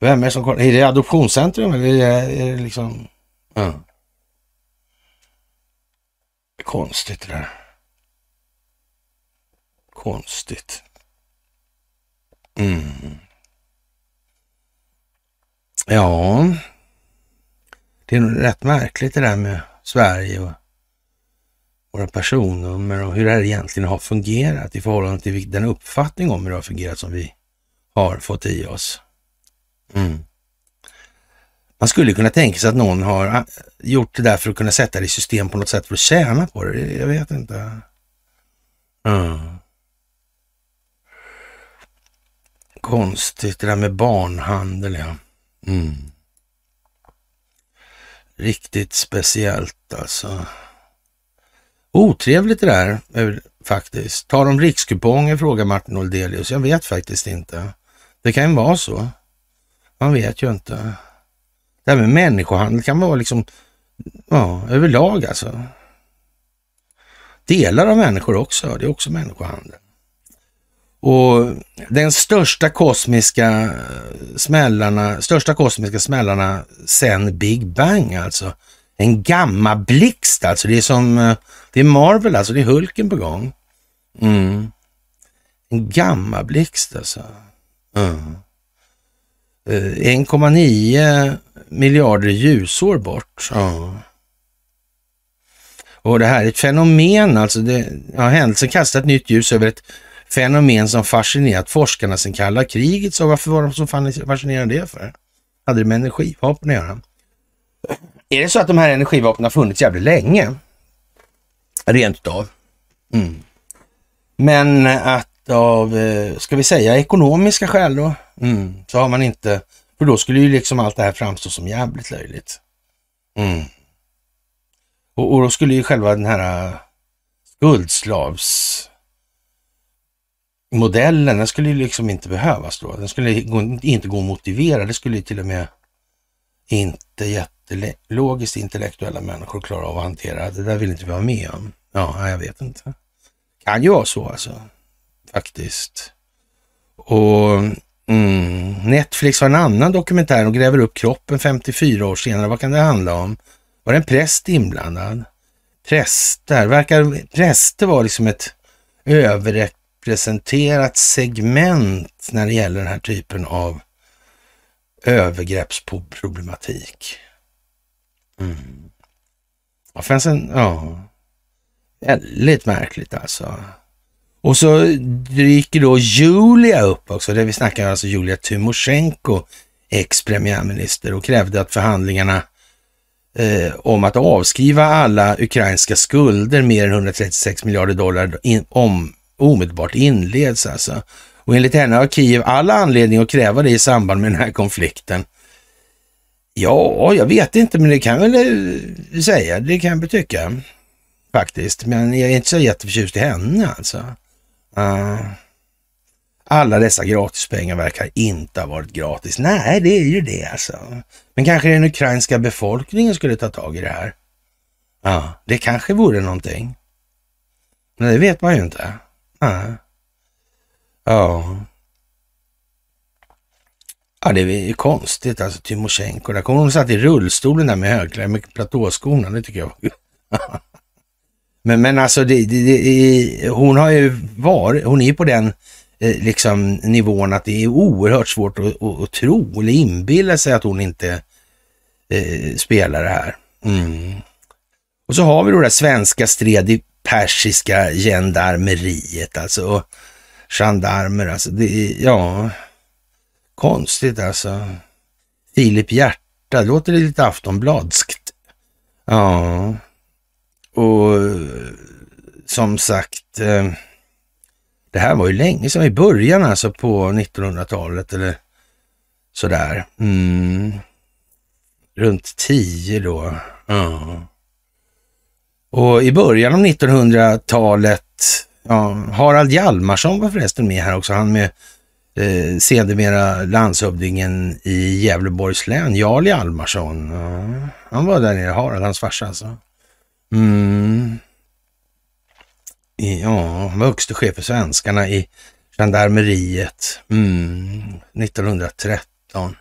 Vem är det som kollar? Är det adoptionscentrum eller är det, är det liksom... Ja. Konstigt det där. Konstigt. Mm. Ja, det är nog rätt märkligt det där med Sverige och våra personnummer och hur det här egentligen har fungerat i förhållande till den uppfattning om hur det har fungerat som vi har fått i oss. Mm. Man skulle kunna tänka sig att någon har ah, gjort det där för att kunna sätta det i system på något sätt för att tjäna på det. Jag vet inte. Mm. Konstigt det där med barnhandel, ja. Mm. Riktigt speciellt alltså. Otrevligt det där faktiskt. Tar de rikskuponger frågar Martin Oldelius. Jag vet faktiskt inte. Det kan ju vara så. Man vet ju inte. Det här med människohandel kan vara liksom, ja, överlag alltså. Delar av människor också, det är också människohandel. Och den största kosmiska eh, smällarna, största kosmiska smällarna sen Big Bang alltså. En gamma-blixt alltså. Det är som, eh, det är Marvel alltså, det är Hulken på gång. Mm. En gamma-blixt alltså. Mm. 1,9 miljarder ljusår bort. Ja. Och det här är ett fenomen, alltså det, ja, händelsen kastar ett nytt ljus över ett fenomen som fascinerat forskarna sedan kalla kriget. Så varför var de så fascinerade det för? Hade det med energivapen att göra? Är det så att de här energivapnen har funnits jävligt länge? Rent utav. Mm. Men att av, eh, ska vi säga ekonomiska skäl då, mm, så har man inte, för då skulle ju liksom allt det här framstå som jävligt löjligt. Mm. Och, och då skulle ju själva den här eh, Guldslavsmodellen, skuldslavs modellen, den skulle ju liksom inte behövas då. Den skulle inte gå att motivera. Det skulle ju till och med inte jättelogiskt intellektuella människor klara av att hantera. Det där vill inte vi vara med om. Ja, jag vet inte. Kan ju vara så alltså, faktiskt. Och mm, Netflix har en annan dokumentär och gräver upp kroppen 54 år senare. Vad kan det handla om? Var det en präst inblandad? Präster, verkar präster vara liksom ett överrepresenterat segment när det gäller den här typen av övergreppsproblematik. Mm. Ja, fanns en, ja, väldigt märkligt alltså. Och så dyker då Julia upp också, det vi snackar alltså Julia Tymosjenko, ex-premiärminister och krävde att förhandlingarna eh, om att avskriva alla ukrainska skulder, mer än 136 miljarder dollar, in, om, omedelbart inleds alltså. Och enligt henne har Kiev alla anledning att kräva det i samband med den här konflikten. Ja, jag vet inte, men det kan jag väl eh, säga. Det kan jag tycka faktiskt. Men jag är inte så jätteförtjust i henne alltså. Uh, alla dessa gratispengar verkar inte ha varit gratis. Nej, det är ju det alltså. Men kanske den ukrainska befolkningen skulle ta tag i det här. Ja, det kanske vore någonting. Men det vet man ju inte. Ja. Ja. Ja, det är ju konstigt alltså. Tymosjenko, där kommer hon satt i rullstolen där med högkläder, med platåskorna. Det tycker jag men, men alltså, det, det, det, hon har ju varit, hon är ju på den eh, liksom nivån att det är oerhört svårt att, att, att tro eller inbilla sig att hon inte eh, spelar det här. Mm. Och så har vi då det svenska stred i persiska gendarmeriet, alltså gendarmer, alltså det är, ja, konstigt alltså. Filip Hjärta, det lite aftonbladskt. Ja, och som sagt, eh, det här var ju länge sedan, i början alltså på 1900-talet eller sådär. Mm. Runt 10 då. Ja. Och i början av 1900-talet, ja, Harald Hjalmarsson var förresten med här också, han med eh, sedermera landshövdingen i Gävleborgs län, Jarl Hjalmarsson. Ja, han var där nere, Harald, hans farsa alltså. Mm. Ja, han var högste chef för svenskarna i gendarmeriet mm. 1913.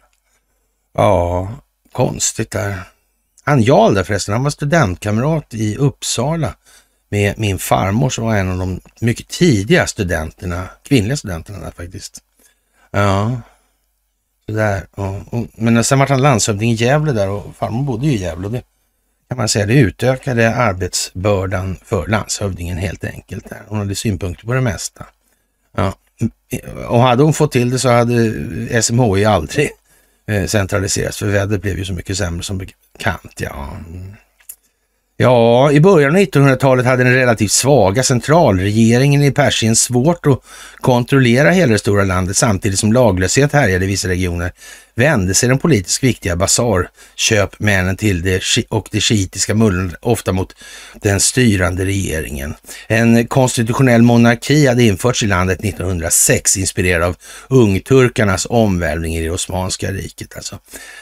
Ja, konstigt där. Han Jarl där förresten, han var studentkamrat i Uppsala med min farmor som var en av de mycket tidiga studenterna, kvinnliga studenterna där faktiskt. Ja, sådär. Och, och, men sen var han landshövding i Gävle där och farmor bodde ju i Gävle. Och det kan man säga, det utökade arbetsbördan för landshövdingen helt enkelt. Där. Hon hade synpunkter på det mesta. Ja. Och hade hon fått till det så hade SMHI aldrig eh, centraliserats, för vädret blev ju så mycket sämre som bekant. Ja. Ja, i början av 1900-talet hade den relativt svaga centralregeringen i Persien svårt att kontrollera hela det stora landet samtidigt som laglöshet härjade i vissa regioner vände sig de politiskt viktiga basarköpmännen till det och det shiitiska mullrandet ofta mot den styrande regeringen. En konstitutionell monarki hade införts i landet 1906 inspirerad av ungturkarnas omvälvning i det Osmanska riket. Alltså.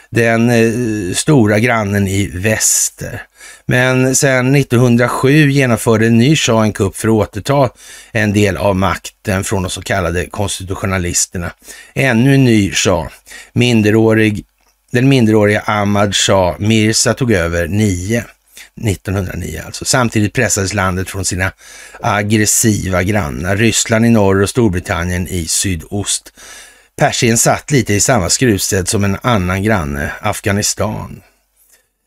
Den eh, stora grannen i väster. Men sedan 1907 genomförde en ny shah en kupp för att återta en del av makten från de så kallade konstitutionalisterna. Ännu en ny shah, minderårig, den minderåriga Ahmad Shah Mirza tog över 9. 1909 alltså. Samtidigt pressades landet från sina aggressiva grannar, Ryssland i norr och Storbritannien i sydost. Persien satt lite i samma skruvstäd som en annan granne, Afghanistan.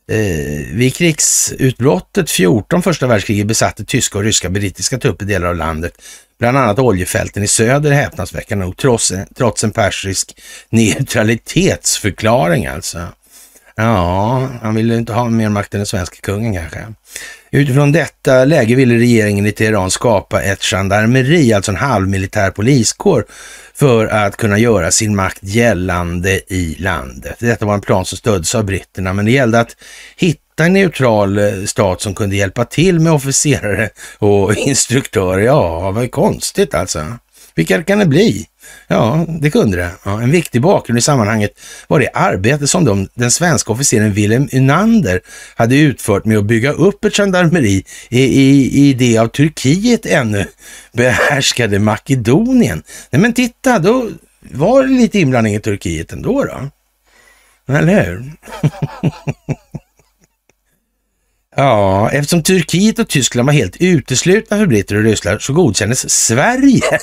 Eh, vid krigsutbrottet 14 första världskriget besatte tyska och ryska brittiska trupper delar av landet, bland annat oljefälten i söder häpnadsväckande nog, trots, trots en persisk neutralitetsförklaring alltså. Ja, han ville inte ha mer makt än den svenska kungen kanske. Utifrån detta läge ville regeringen i Teheran skapa ett gendarmeri, alltså en halvmilitär poliskår, för att kunna göra sin makt gällande i landet. Detta var en plan som stöddes av britterna, men det gällde att hitta en neutral eh, stat som kunde hjälpa till med officerare och instruktörer. Ja, vad konstigt alltså. Vilka kan det bli? Ja, det kunde det. Ja, en viktig bakgrund i sammanhanget var det arbete som de, den svenska officeren Wilhelm Unander hade utfört med att bygga upp ett gendarmeri i, i, i det av Turkiet ännu behärskade Makedonien. Nej men titta, då var det lite inblandning i Turkiet ändå då. Eller hur? Ja, eftersom Turkiet och Tyskland var helt uteslutna för britter och ryssar så godkändes Sverige.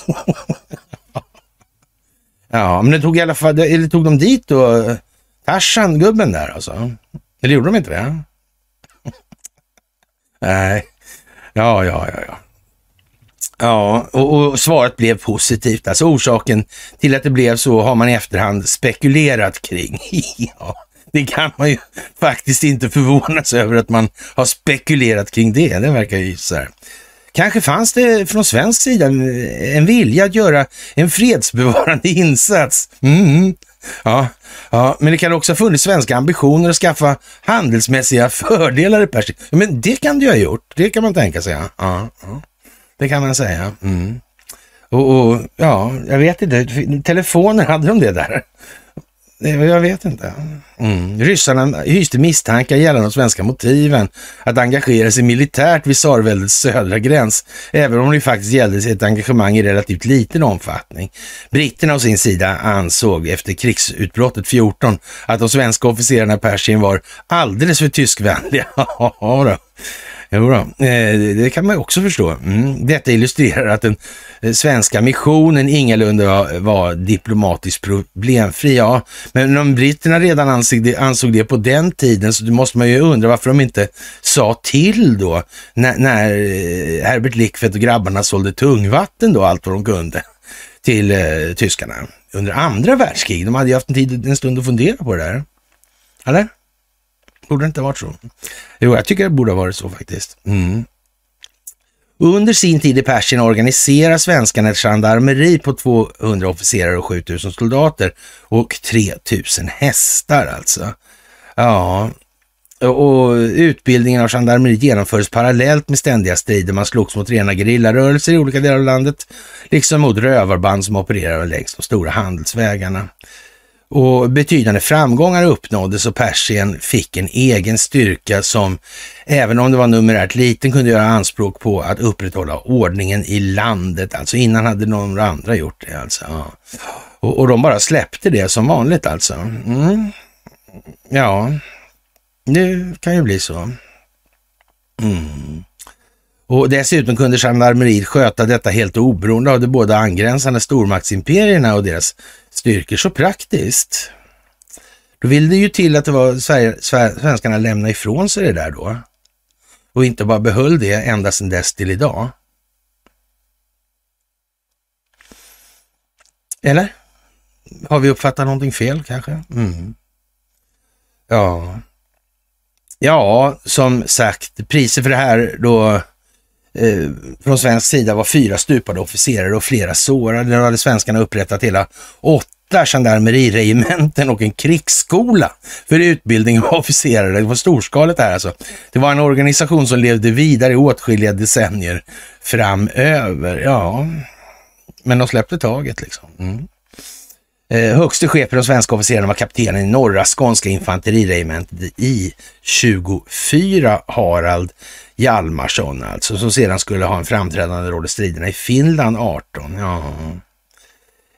ja, men det tog i alla fall, eller tog de dit då Tarzan, gubben där alltså? Eller gjorde de inte det? Nej, ja, ja, ja, ja. Ja, och, och, svaret blev positivt. Alltså orsaken till att det blev så har man i efterhand spekulerat kring. ja. Det kan man ju faktiskt inte förvånas över att man har spekulerat kring det. Det verkar ju så här. Kanske fanns det från svensk sida en vilja att göra en fredsbevarande insats. Mm. Ja, ja, men det kan också ha funnits svenska ambitioner att skaffa handelsmässiga fördelar i Persien. Men det kan det ju ha gjort. Det kan man tänka sig. Ja, ja. Det kan man säga. Mm. Och, och, ja, jag vet inte. Telefoner, hade de det där? Jag vet inte. Mm. Ryssarna hyste misstankar gällande de svenska motiven att engagera sig militärt vid tsarväldets södra gräns, även om det faktiskt gällde ett engagemang i relativt liten omfattning. Britterna å sin sida ansåg efter krigsutbrottet 14 att de svenska officerarna i Persien var alldeles för tyskvänliga. Jo eh, då, det kan man också förstå. Mm. Detta illustrerar att den eh, svenska missionen ingalunda var, diplomatiskt problemfri. Ja, men om britterna redan ansåg det, på den tiden så måste man ju undra varför de inte sa till då när, när eh, Herbert Lickfeldt och grabbarna sålde tungvatten då, allt vad de kunde till eh, tyskarna under andra världskriget. De hade ju haft en, tid, en stund att fundera på det där. Eller? Borde det inte ha varit så? Jo, jag tycker det borde ha varit så faktiskt. Mm. Under sin tid i Persien organiserar svenskarna ett gendarmeri på 200 officerare och 7000 soldater och 3000 hästar alltså. Ja, och utbildningen av gendarmeri genomfördes parallellt med ständiga strider. Man slogs mot rena gerillarörelser i olika delar av landet, liksom mot rövarband som opererade längs de stora handelsvägarna och betydande framgångar uppnåddes och Persien fick en egen styrka som, även om det var numerärt liten, kunde göra anspråk på att upprätthålla ordningen i landet. Alltså innan hade några andra gjort det alltså. Ja. Och, och, de bara släppte det som vanligt alltså. Mm. Ja, det kan ju bli så. Mm. Och dessutom kunde gendarmeriet sköta detta helt oberoende av de båda angränsande stormaktsimperierna och deras styrkor. Så praktiskt. Då vill det ju till att det var svenskarna lämnade ifrån sig det där då. Och inte bara behöll det ända sedan dess till idag. Eller? Har vi uppfattat någonting fel kanske? Mm. Ja. Ja, som sagt, priset för det här då eh, från svensk sida var fyra stupade officerare och flera sårade. Där hade svenskarna upprättat hela åtta gendarmeriregementen och en krigsskola för utbildning av officerare. Det var storskaligt det här alltså. Det var en organisation som levde vidare i åtskilliga decennier framöver. Ja, men de släppte taget liksom. Mm. Eh, högste chef för de svenska officerarna var kaptenen i norra skånska infanteriregementet i 24, Harald Hjalmarsson alltså, som sedan skulle ha en framträdande roll i striderna i Finland 18. Ja,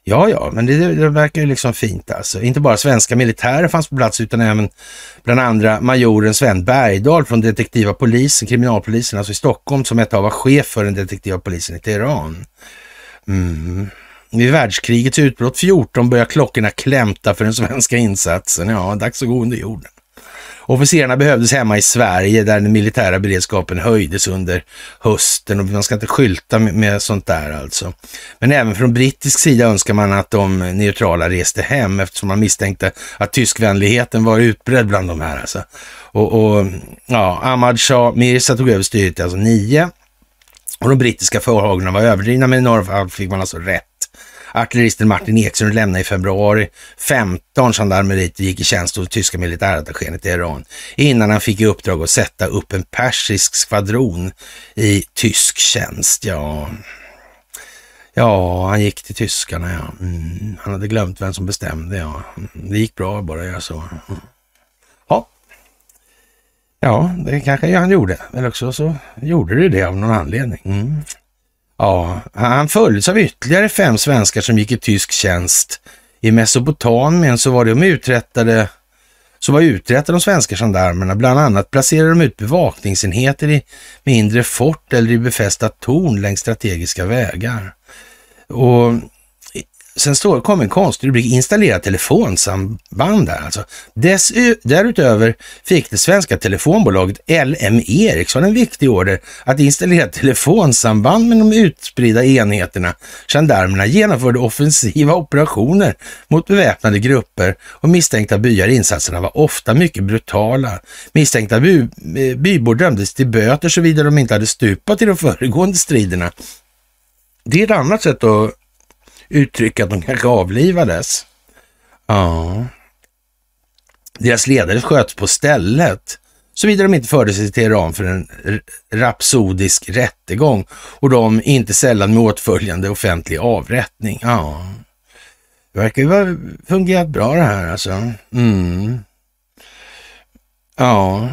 ja, ja men det, det verkar ju liksom fint alltså. Inte bara svenska militärer fanns på plats utan även bland andra majoren Sven Bergdahl från detektiva polisen, kriminalpolisen, alltså i Stockholm, som ett tag var chef för den detektiva polisen i Teheran. Mm. Vid världskrigets utbrott 14 börjar klockorna klämta för den svenska insatsen. Ja, dags att gå under jorden. Officerarna behövdes hemma i Sverige där den militära beredskapen höjdes under hösten och man ska inte skylta med, sånt där alltså. Men även från brittisk sida önskar man att de neutrala reste hem eftersom man misstänkte att tyskvänligheten var utbredd bland de här alltså. Och, och ja, Ahmad Shah Mirza tog över styret alltså nio och de brittiska farhågorna var överdrivna, men i några fall fick man alltså rätt. Artilleristen Martin Ekström lämnade i februari 15 gendarmeriter gick i tjänst hos tyska militärattachén i Teheran innan han fick i uppdrag att sätta upp en persisk skvadron i tysk tjänst. Ja, ja han gick till tyskarna. Ja. Mm. Han hade glömt vem som bestämde. Ja. Mm, det gick bra bara att göra så. Mm. Ja. ja, det kanske han gjorde. Eller också så gjorde det det av någon anledning. Mm. Ja, han följdes av ytterligare fem svenskar som gick i tysk tjänst. I Mesopotamien så var de uträttade så var uträttade de svenska gendarmerna. Bland annat placerade de ut bevakningsenheter i mindre fort eller i befästa torn längs strategiska vägar. Och Sen står, kom en konstig rubrik, installera telefonsamband där alltså. Dessö, därutöver fick det svenska telefonbolaget LM Ericsson en viktig order att installera telefonsamband med de utspridda enheterna. Gendarmerna genomförde offensiva operationer mot beväpnade grupper och misstänkta byar. Insatserna var ofta mycket brutala. Misstänkta by, eh, bybor dömdes till böter såvida de inte hade stupat i de föregående striderna. Det är ett annat sätt att uttrycka att de kanske avlivades. Ja. Deras ledare sköts på stället, såvida de inte förde sig till Teheran för en rapsodisk rättegång och de inte sällan med åtföljande offentlig avrättning. Ja, det verkar ju ha fungerat bra det här alltså. Mm. Ja,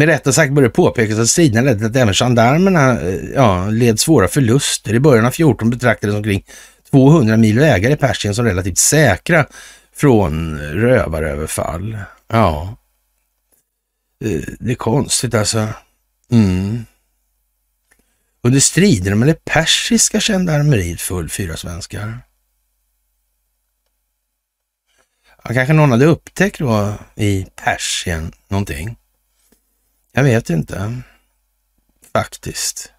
med rätta sagt bör det påpekas att striderna ledde till att även gendarmerna eh, ja, led svåra förluster. I början av 14 betraktades omkring 200 mil vägar i Persien som relativt säkra från eh, rövaröverfall. Ja, eh, det är konstigt alltså. Mm. Under striderna med det persiska gendarmeriet föll fyra svenskar. Ja, kanske någon hade upptäckt då i Persien någonting. Jag vet inte. Faktiskt.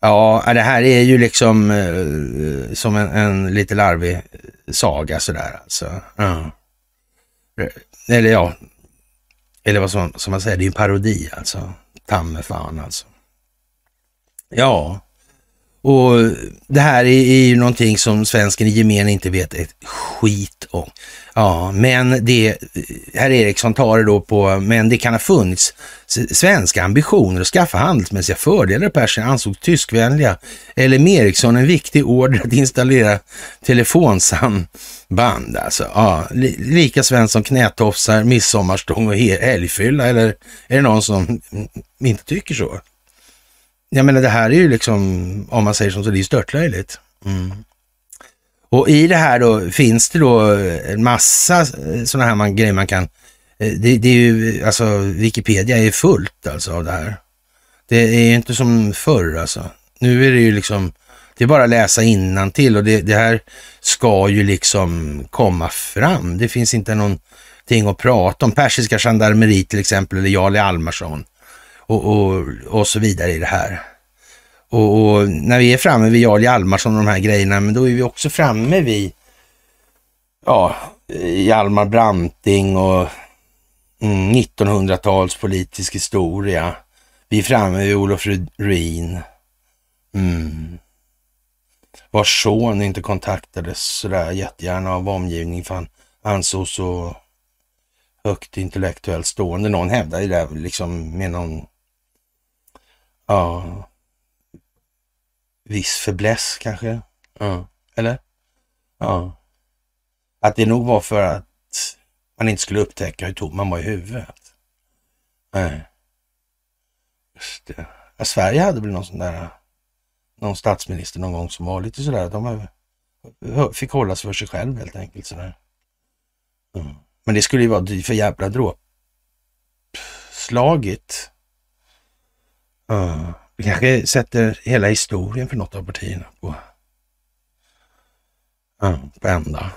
Ja, äh, det här är ju liksom eh, eh som en, en lite larvig eh, saga sådär alltså. Ja. Eller ja, eller vad som, som man säger, det är en parodi alltså. Tamme fan alltså. Ja, och det här är, är ju någonting som svensken i gemen inte vet ett skit om. Ja, men det, herr Eriksson tar det då på, men det kan ha funnits svenska ambitioner att skaffa handelsmässiga fördelar i Persien ansågs tyskvänliga. Eller med Eriksson en viktig order att installera telefonsamband. Alltså, ja, lika svenskt som knätofsar, midsommarstång och helgfylla. Eller är det någon som inte tycker så? Jag menar det här är ju liksom, om man säger som så, det är störtlöjligt. Mm. Och i det här då finns det då en massa eh, sådana här man, grejer man kan, eh, det, det, är ju, alltså Wikipedia är fullt alltså av det här. Det är inte som förr alltså. Nu är det ju liksom, det är bara att läsa till och det, det här ska ju liksom komma fram. Det finns inte någonting att prata om. Persiska gendarmeri till exempel, eller Jarl Almarsson och, och, och så vidare i det här. Och, och, när vi är framme vid Jarl Hjalmarsson och de här grejerna, men då är vi också framme vid ja, Hjalmar Branting och mm, 1900-tals politisk historia. Vi är framme vid Olof Ruin. Mm. Vars son inte kontaktades sådär jättegärna av omgivningen för han ansågs så högt intellektuellt stående. Någon hävdade det liksom med någon Ja. Viss fäbless kanske. Ja. Eller? Ja. Att det nog var för att man inte skulle upptäcka hur tom man var i huvudet. Nej. Just det. Ja, Sverige hade väl någon sån där, någon statsminister någon gång som var lite sådär, de fick hålla sig för sig själv helt enkelt sådär. Mm. Men det skulle ju vara för jävla dråpslaget Ja. Vi kanske sätter hela historien för något av partierna på, ja, på ända.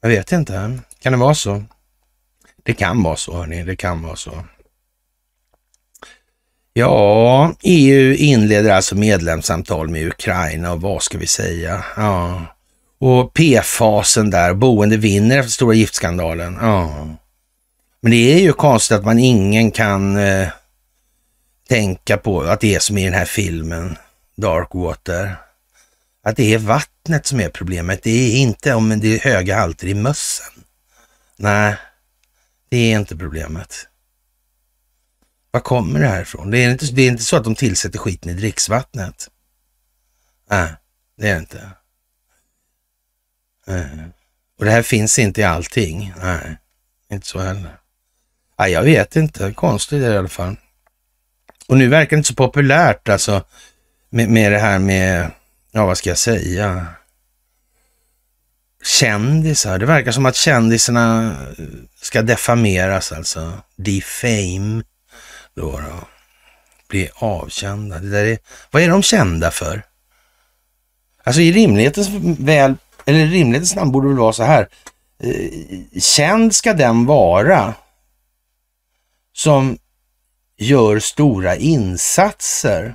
Jag vet inte. Kan det vara så? Det kan vara så, hörni. Det kan vara så. Ja, EU inleder alltså medlemssamtal med Ukraina och vad ska vi säga? Ja, och P-fasen där, boende vinner efter stora giftskandalen. Ja, men det är ju konstigt att man ingen kan eh, tänka på att det är som i den här filmen Darkwater. Att det är vattnet som är problemet. Det är inte om det är höga halter i mössen. Nej, det är inte problemet. Var kommer det här ifrån? Det är inte, det är inte så att de tillsätter skiten i dricksvattnet. Nej, det är det inte. Nej. Och det här finns inte i allting. Nej, inte så heller. Nej, jag vet inte. Konstigt är det i alla fall. Och nu verkar det inte så populärt alltså med, med det här med, ja vad ska jag säga, kändisar. Det verkar som att kändisarna eh, ska defameras alltså. Defame då, då. Bli avkända. Det där är, vad är de kända för? Alltså i rimlighetens väl, eller rimlighetens namn borde det väl vara så här. Eh, känd ska den vara som gör stora insatser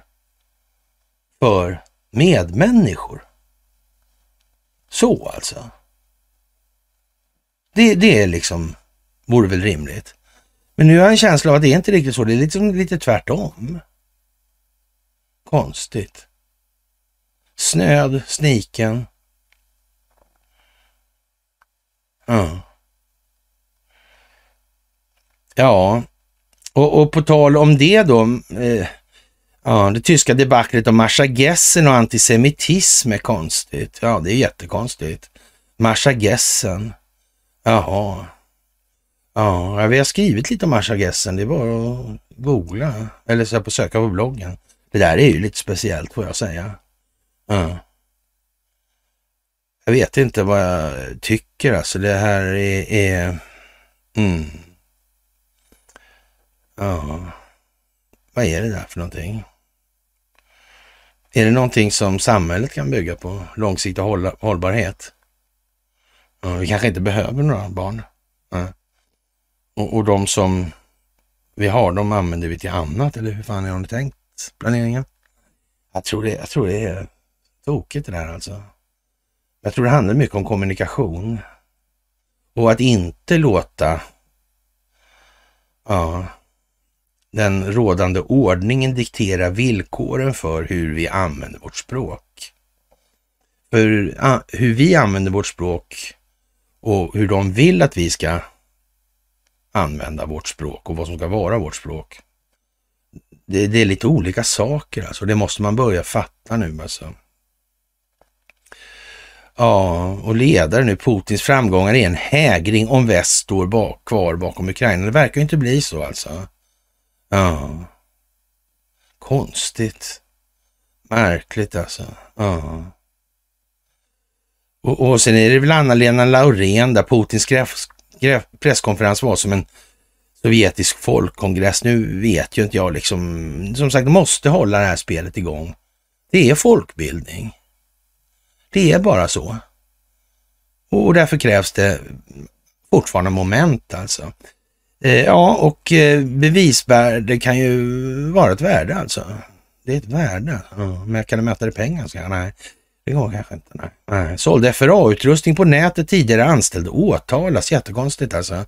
för medmänniskor. Så alltså. Det, det är liksom, vore väl rimligt. Men nu har jag en känsla av att det är inte riktigt så. Det är liksom lite tvärtom. Konstigt. Snöd, sniken. Ja. Ja, och, och på tal om det då. Eh, ja, det tyska debaclet om Marsha Gessen och antisemitism är konstigt. Ja, det är jättekonstigt. Marsha Gessen. Jaha. Ja, vi har skrivit lite om Marsha Gessen. Det är bara att googla eller så på söka på bloggen. Det där är ju lite speciellt får jag säga. Ja. Jag vet inte vad jag tycker alltså. Det här är... är mm. Ja, vad är det där för någonting? Är det någonting som samhället kan bygga på? Långsiktig håll hållbarhet? Ja, vi kanske inte behöver några barn. Ja. Och, och de som vi har, de använder vi till annat, eller hur fan har ni tänkt planeringen? Jag tror det, jag tror det är tokigt det där alltså. Jag tror det handlar mycket om kommunikation. Och att inte låta ja, den rådande ordningen dikterar villkoren för hur vi använder vårt språk. För hur vi använder vårt språk och hur de vill att vi ska använda vårt språk och vad som ska vara vårt språk. Det, det är lite olika saker alltså. Det måste man börja fatta nu alltså. Ja, och ledare nu, Putins framgångar är en hägring om väst står bak, kvar bakom Ukraina. Det verkar ju inte bli så alltså. Ja. Konstigt. Märkligt alltså. Ja. Och, och sen är det väl Anna-Lena Laurén där Putins presskonferens var som en sovjetisk folkkongress. Nu vet ju inte jag liksom. Som sagt, måste hålla det här spelet igång. Det är folkbildning. Det är bara så. Och därför krävs det fortfarande moment alltså. Eh, ja, och eh, bevisvärde kan ju vara ett värde alltså. Det är ett värde. Ja, men kan du mäta det i pengar? Så, nej, det går kanske inte. Nej. nej. Sålde FRA-utrustning på nätet tidigare anställd åtalas. Jättekonstigt alltså.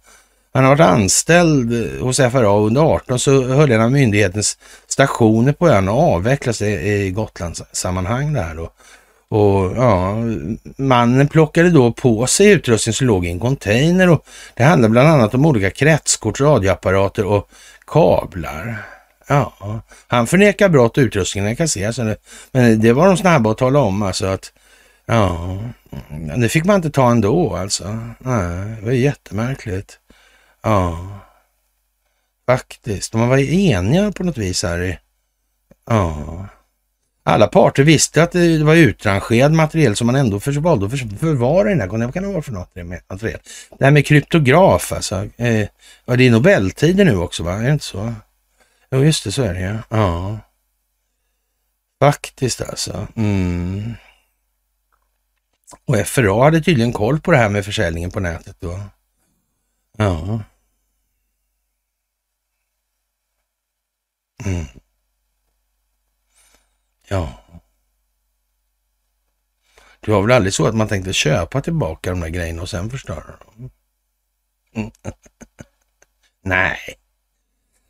Han har varit anställd hos FRA under 18 så höll en av myndighetens stationer på ön och avvecklas i Gotlands sammanhang där då. Och ja, mannen plockade då på sig utrustning som låg i en container och det handlade bland annat om olika kretskort, radioapparater och kablar. Ja, han förnekar brott och utrustningen kasseras. Men det var de snabba att tala om alltså att ja, det fick man inte ta ändå alltså. Nej, det var jättemärkligt. Ja, faktiskt. De var eniga på något vis här i, ja. Alla parter visste att det var utrangerad materiel som man ändå valde att förvara i den här gången. Vad kan det vara för något? Det här med kryptograf alltså. Eh, det är Nobeltider nu också va? Är det inte så? Jo, just det, så är det ja. ja. Faktiskt alltså. Mm. Och FRA hade tydligen koll på det här med försäljningen på nätet då. Ja. Mm. Ja. Det var väl aldrig så att man tänkte köpa tillbaka de där grejerna och sen förstöra dem? Mm. nej.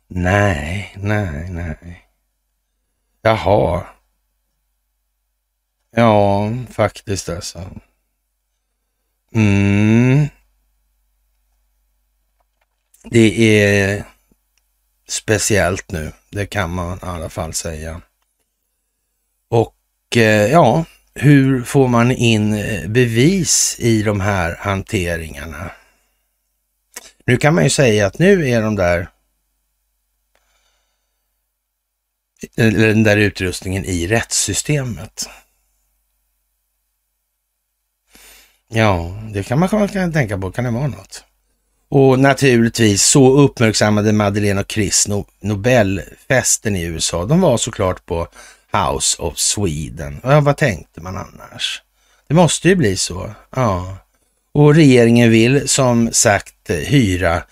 Nej, nej, nej. Jaha. Ja, faktiskt alltså. Mm. Det är speciellt nu, det kan man i alla fall säga. Och eh, ja, hur får man in eh, bevis i de här hanteringarna? Nu kan man ju säga att nu är de där den där utrustningen i rättssystemet. Ja, det kan man kan tänka på. Kan det vara något? Och naturligtvis så uppmärksammade Madeleine och Chris Nobelfesten i USA. De var såklart på House of Sweden. Ja, vad tänkte man annars? Det måste ju bli så. Ja. Och regeringen vill som sagt hyra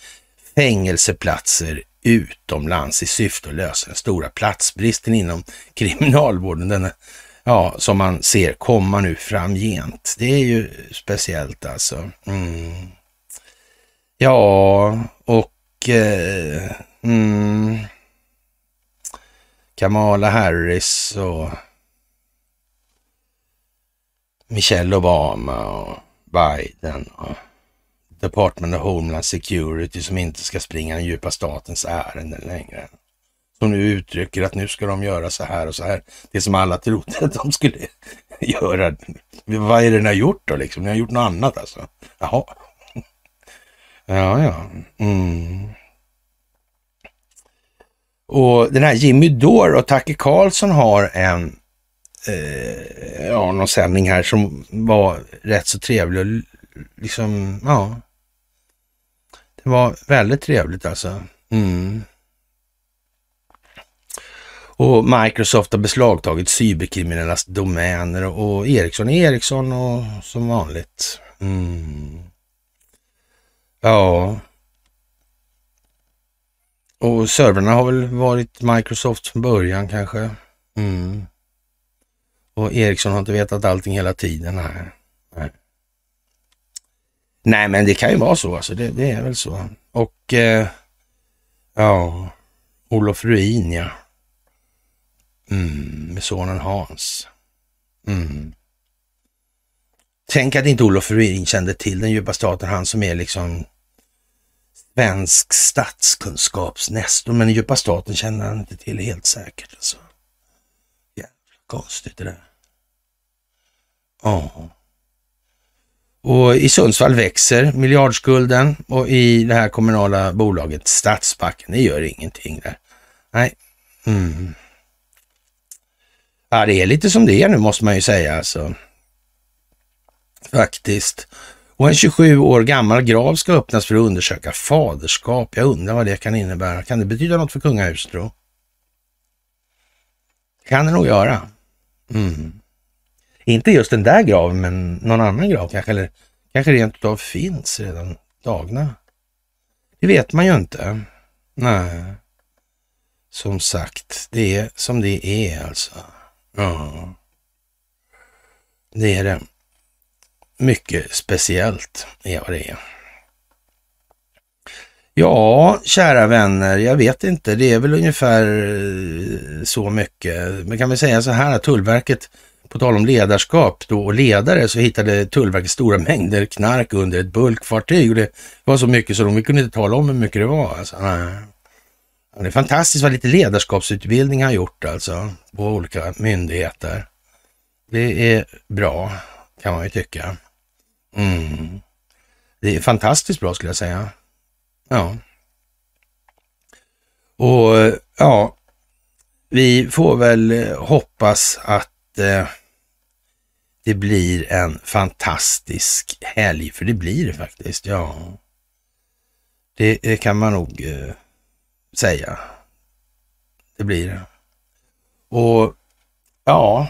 fängelseplatser utomlands i syfte att lösa den stora platsbristen inom kriminalvården. Den, ja, som man ser komma nu framgent. Det är ju speciellt alltså. Mm. Ja, och eh, mm, Kamala Harris och Michelle Obama och Biden och Department of Homeland Security som inte ska springa den djupa statens ärenden längre. Som nu uttrycker att nu ska de göra så här och så här. Det som alla trodde att de skulle göra. Vad är det ni har gjort då liksom? Ni har gjort något annat alltså? Jaha. Ja, ja. Mm. Och den här Jimmy Dore och Tacke Karlsson har en eh, ja, någon sändning här som var rätt så trevlig och liksom, ja. Det var väldigt trevligt alltså. Mm. Och Microsoft har beslagtagit cyberkriminellas domäner och Ericsson är Ericsson och som vanligt. Mm. Ja. Och servrarna har väl varit Microsoft från början kanske. Mm. Och Ericsson har inte vetat allting hela tiden. Nej. Nej. Nej, men det kan ju vara så. Alltså. Det, det är väl så. Och eh, ja, Olof Ruin, ja. Mm, med sonen Hans. Mm. Tänk att inte Olof Ruin kände till den djupa staten, han som är liksom svensk statskunskapsnestor, men den djupa staten känner han inte till helt säkert. Alltså. Jävla konstigt det där. Ja. Och i Sundsvall växer miljardskulden och i det här kommunala bolaget Stadsbacken, det gör ingenting där. Nej. Mm. Ja, det är lite som det är nu måste man ju säga alltså. Faktiskt. Och en 27 år gammal grav ska öppnas för att undersöka faderskap. Jag undrar vad det kan innebära. Kan det betyda något för kungahuset då? kan det nog göra. Mm. Inte just den där graven, men någon annan grav kanske, eller kanske rent utav finns redan dagna. Det vet man ju inte. Nej, som sagt, det är som det är alltså. Ja, det är det. Mycket speciellt är vad det är. Ja, kära vänner, jag vet inte. Det är väl ungefär eh, så mycket. Men kan vi säga så här att Tullverket på tal om ledarskap då och ledare så hittade Tullverket stora mängder knark under ett bulkfartyg och det var så mycket så de kunde inte tala om hur mycket det var. Alltså, Det är fantastiskt vad lite ledarskapsutbildning har gjort alltså på olika myndigheter. Det är bra kan man ju tycka. Mm. Det är fantastiskt bra skulle jag säga. Ja. Och eh, ja, vi får väl eh, hoppas att eh, det blir en fantastisk helg, för det blir det faktiskt. Ja, det, det kan man nog eh, säga. Det blir det. Och ja,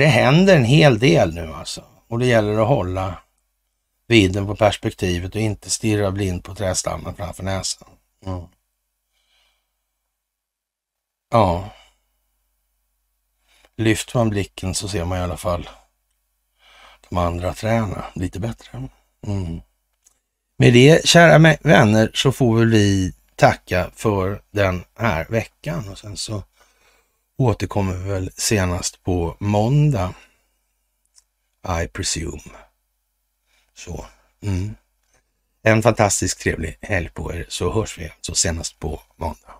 det händer en hel del nu alltså. Och det gäller att hålla vidden på perspektivet och inte stirra blind på trädstammen framför näsan. Mm. Ja. Lyfter man blicken så ser man i alla fall de andra träna lite bättre. Mm. Med det, kära vänner, så får väl vi tacka för den här veckan och sen så återkommer vi väl senast på måndag. I presume. Så. Mm. En fantastiskt trevlig helg på er så hörs vi alltså senast på måndag.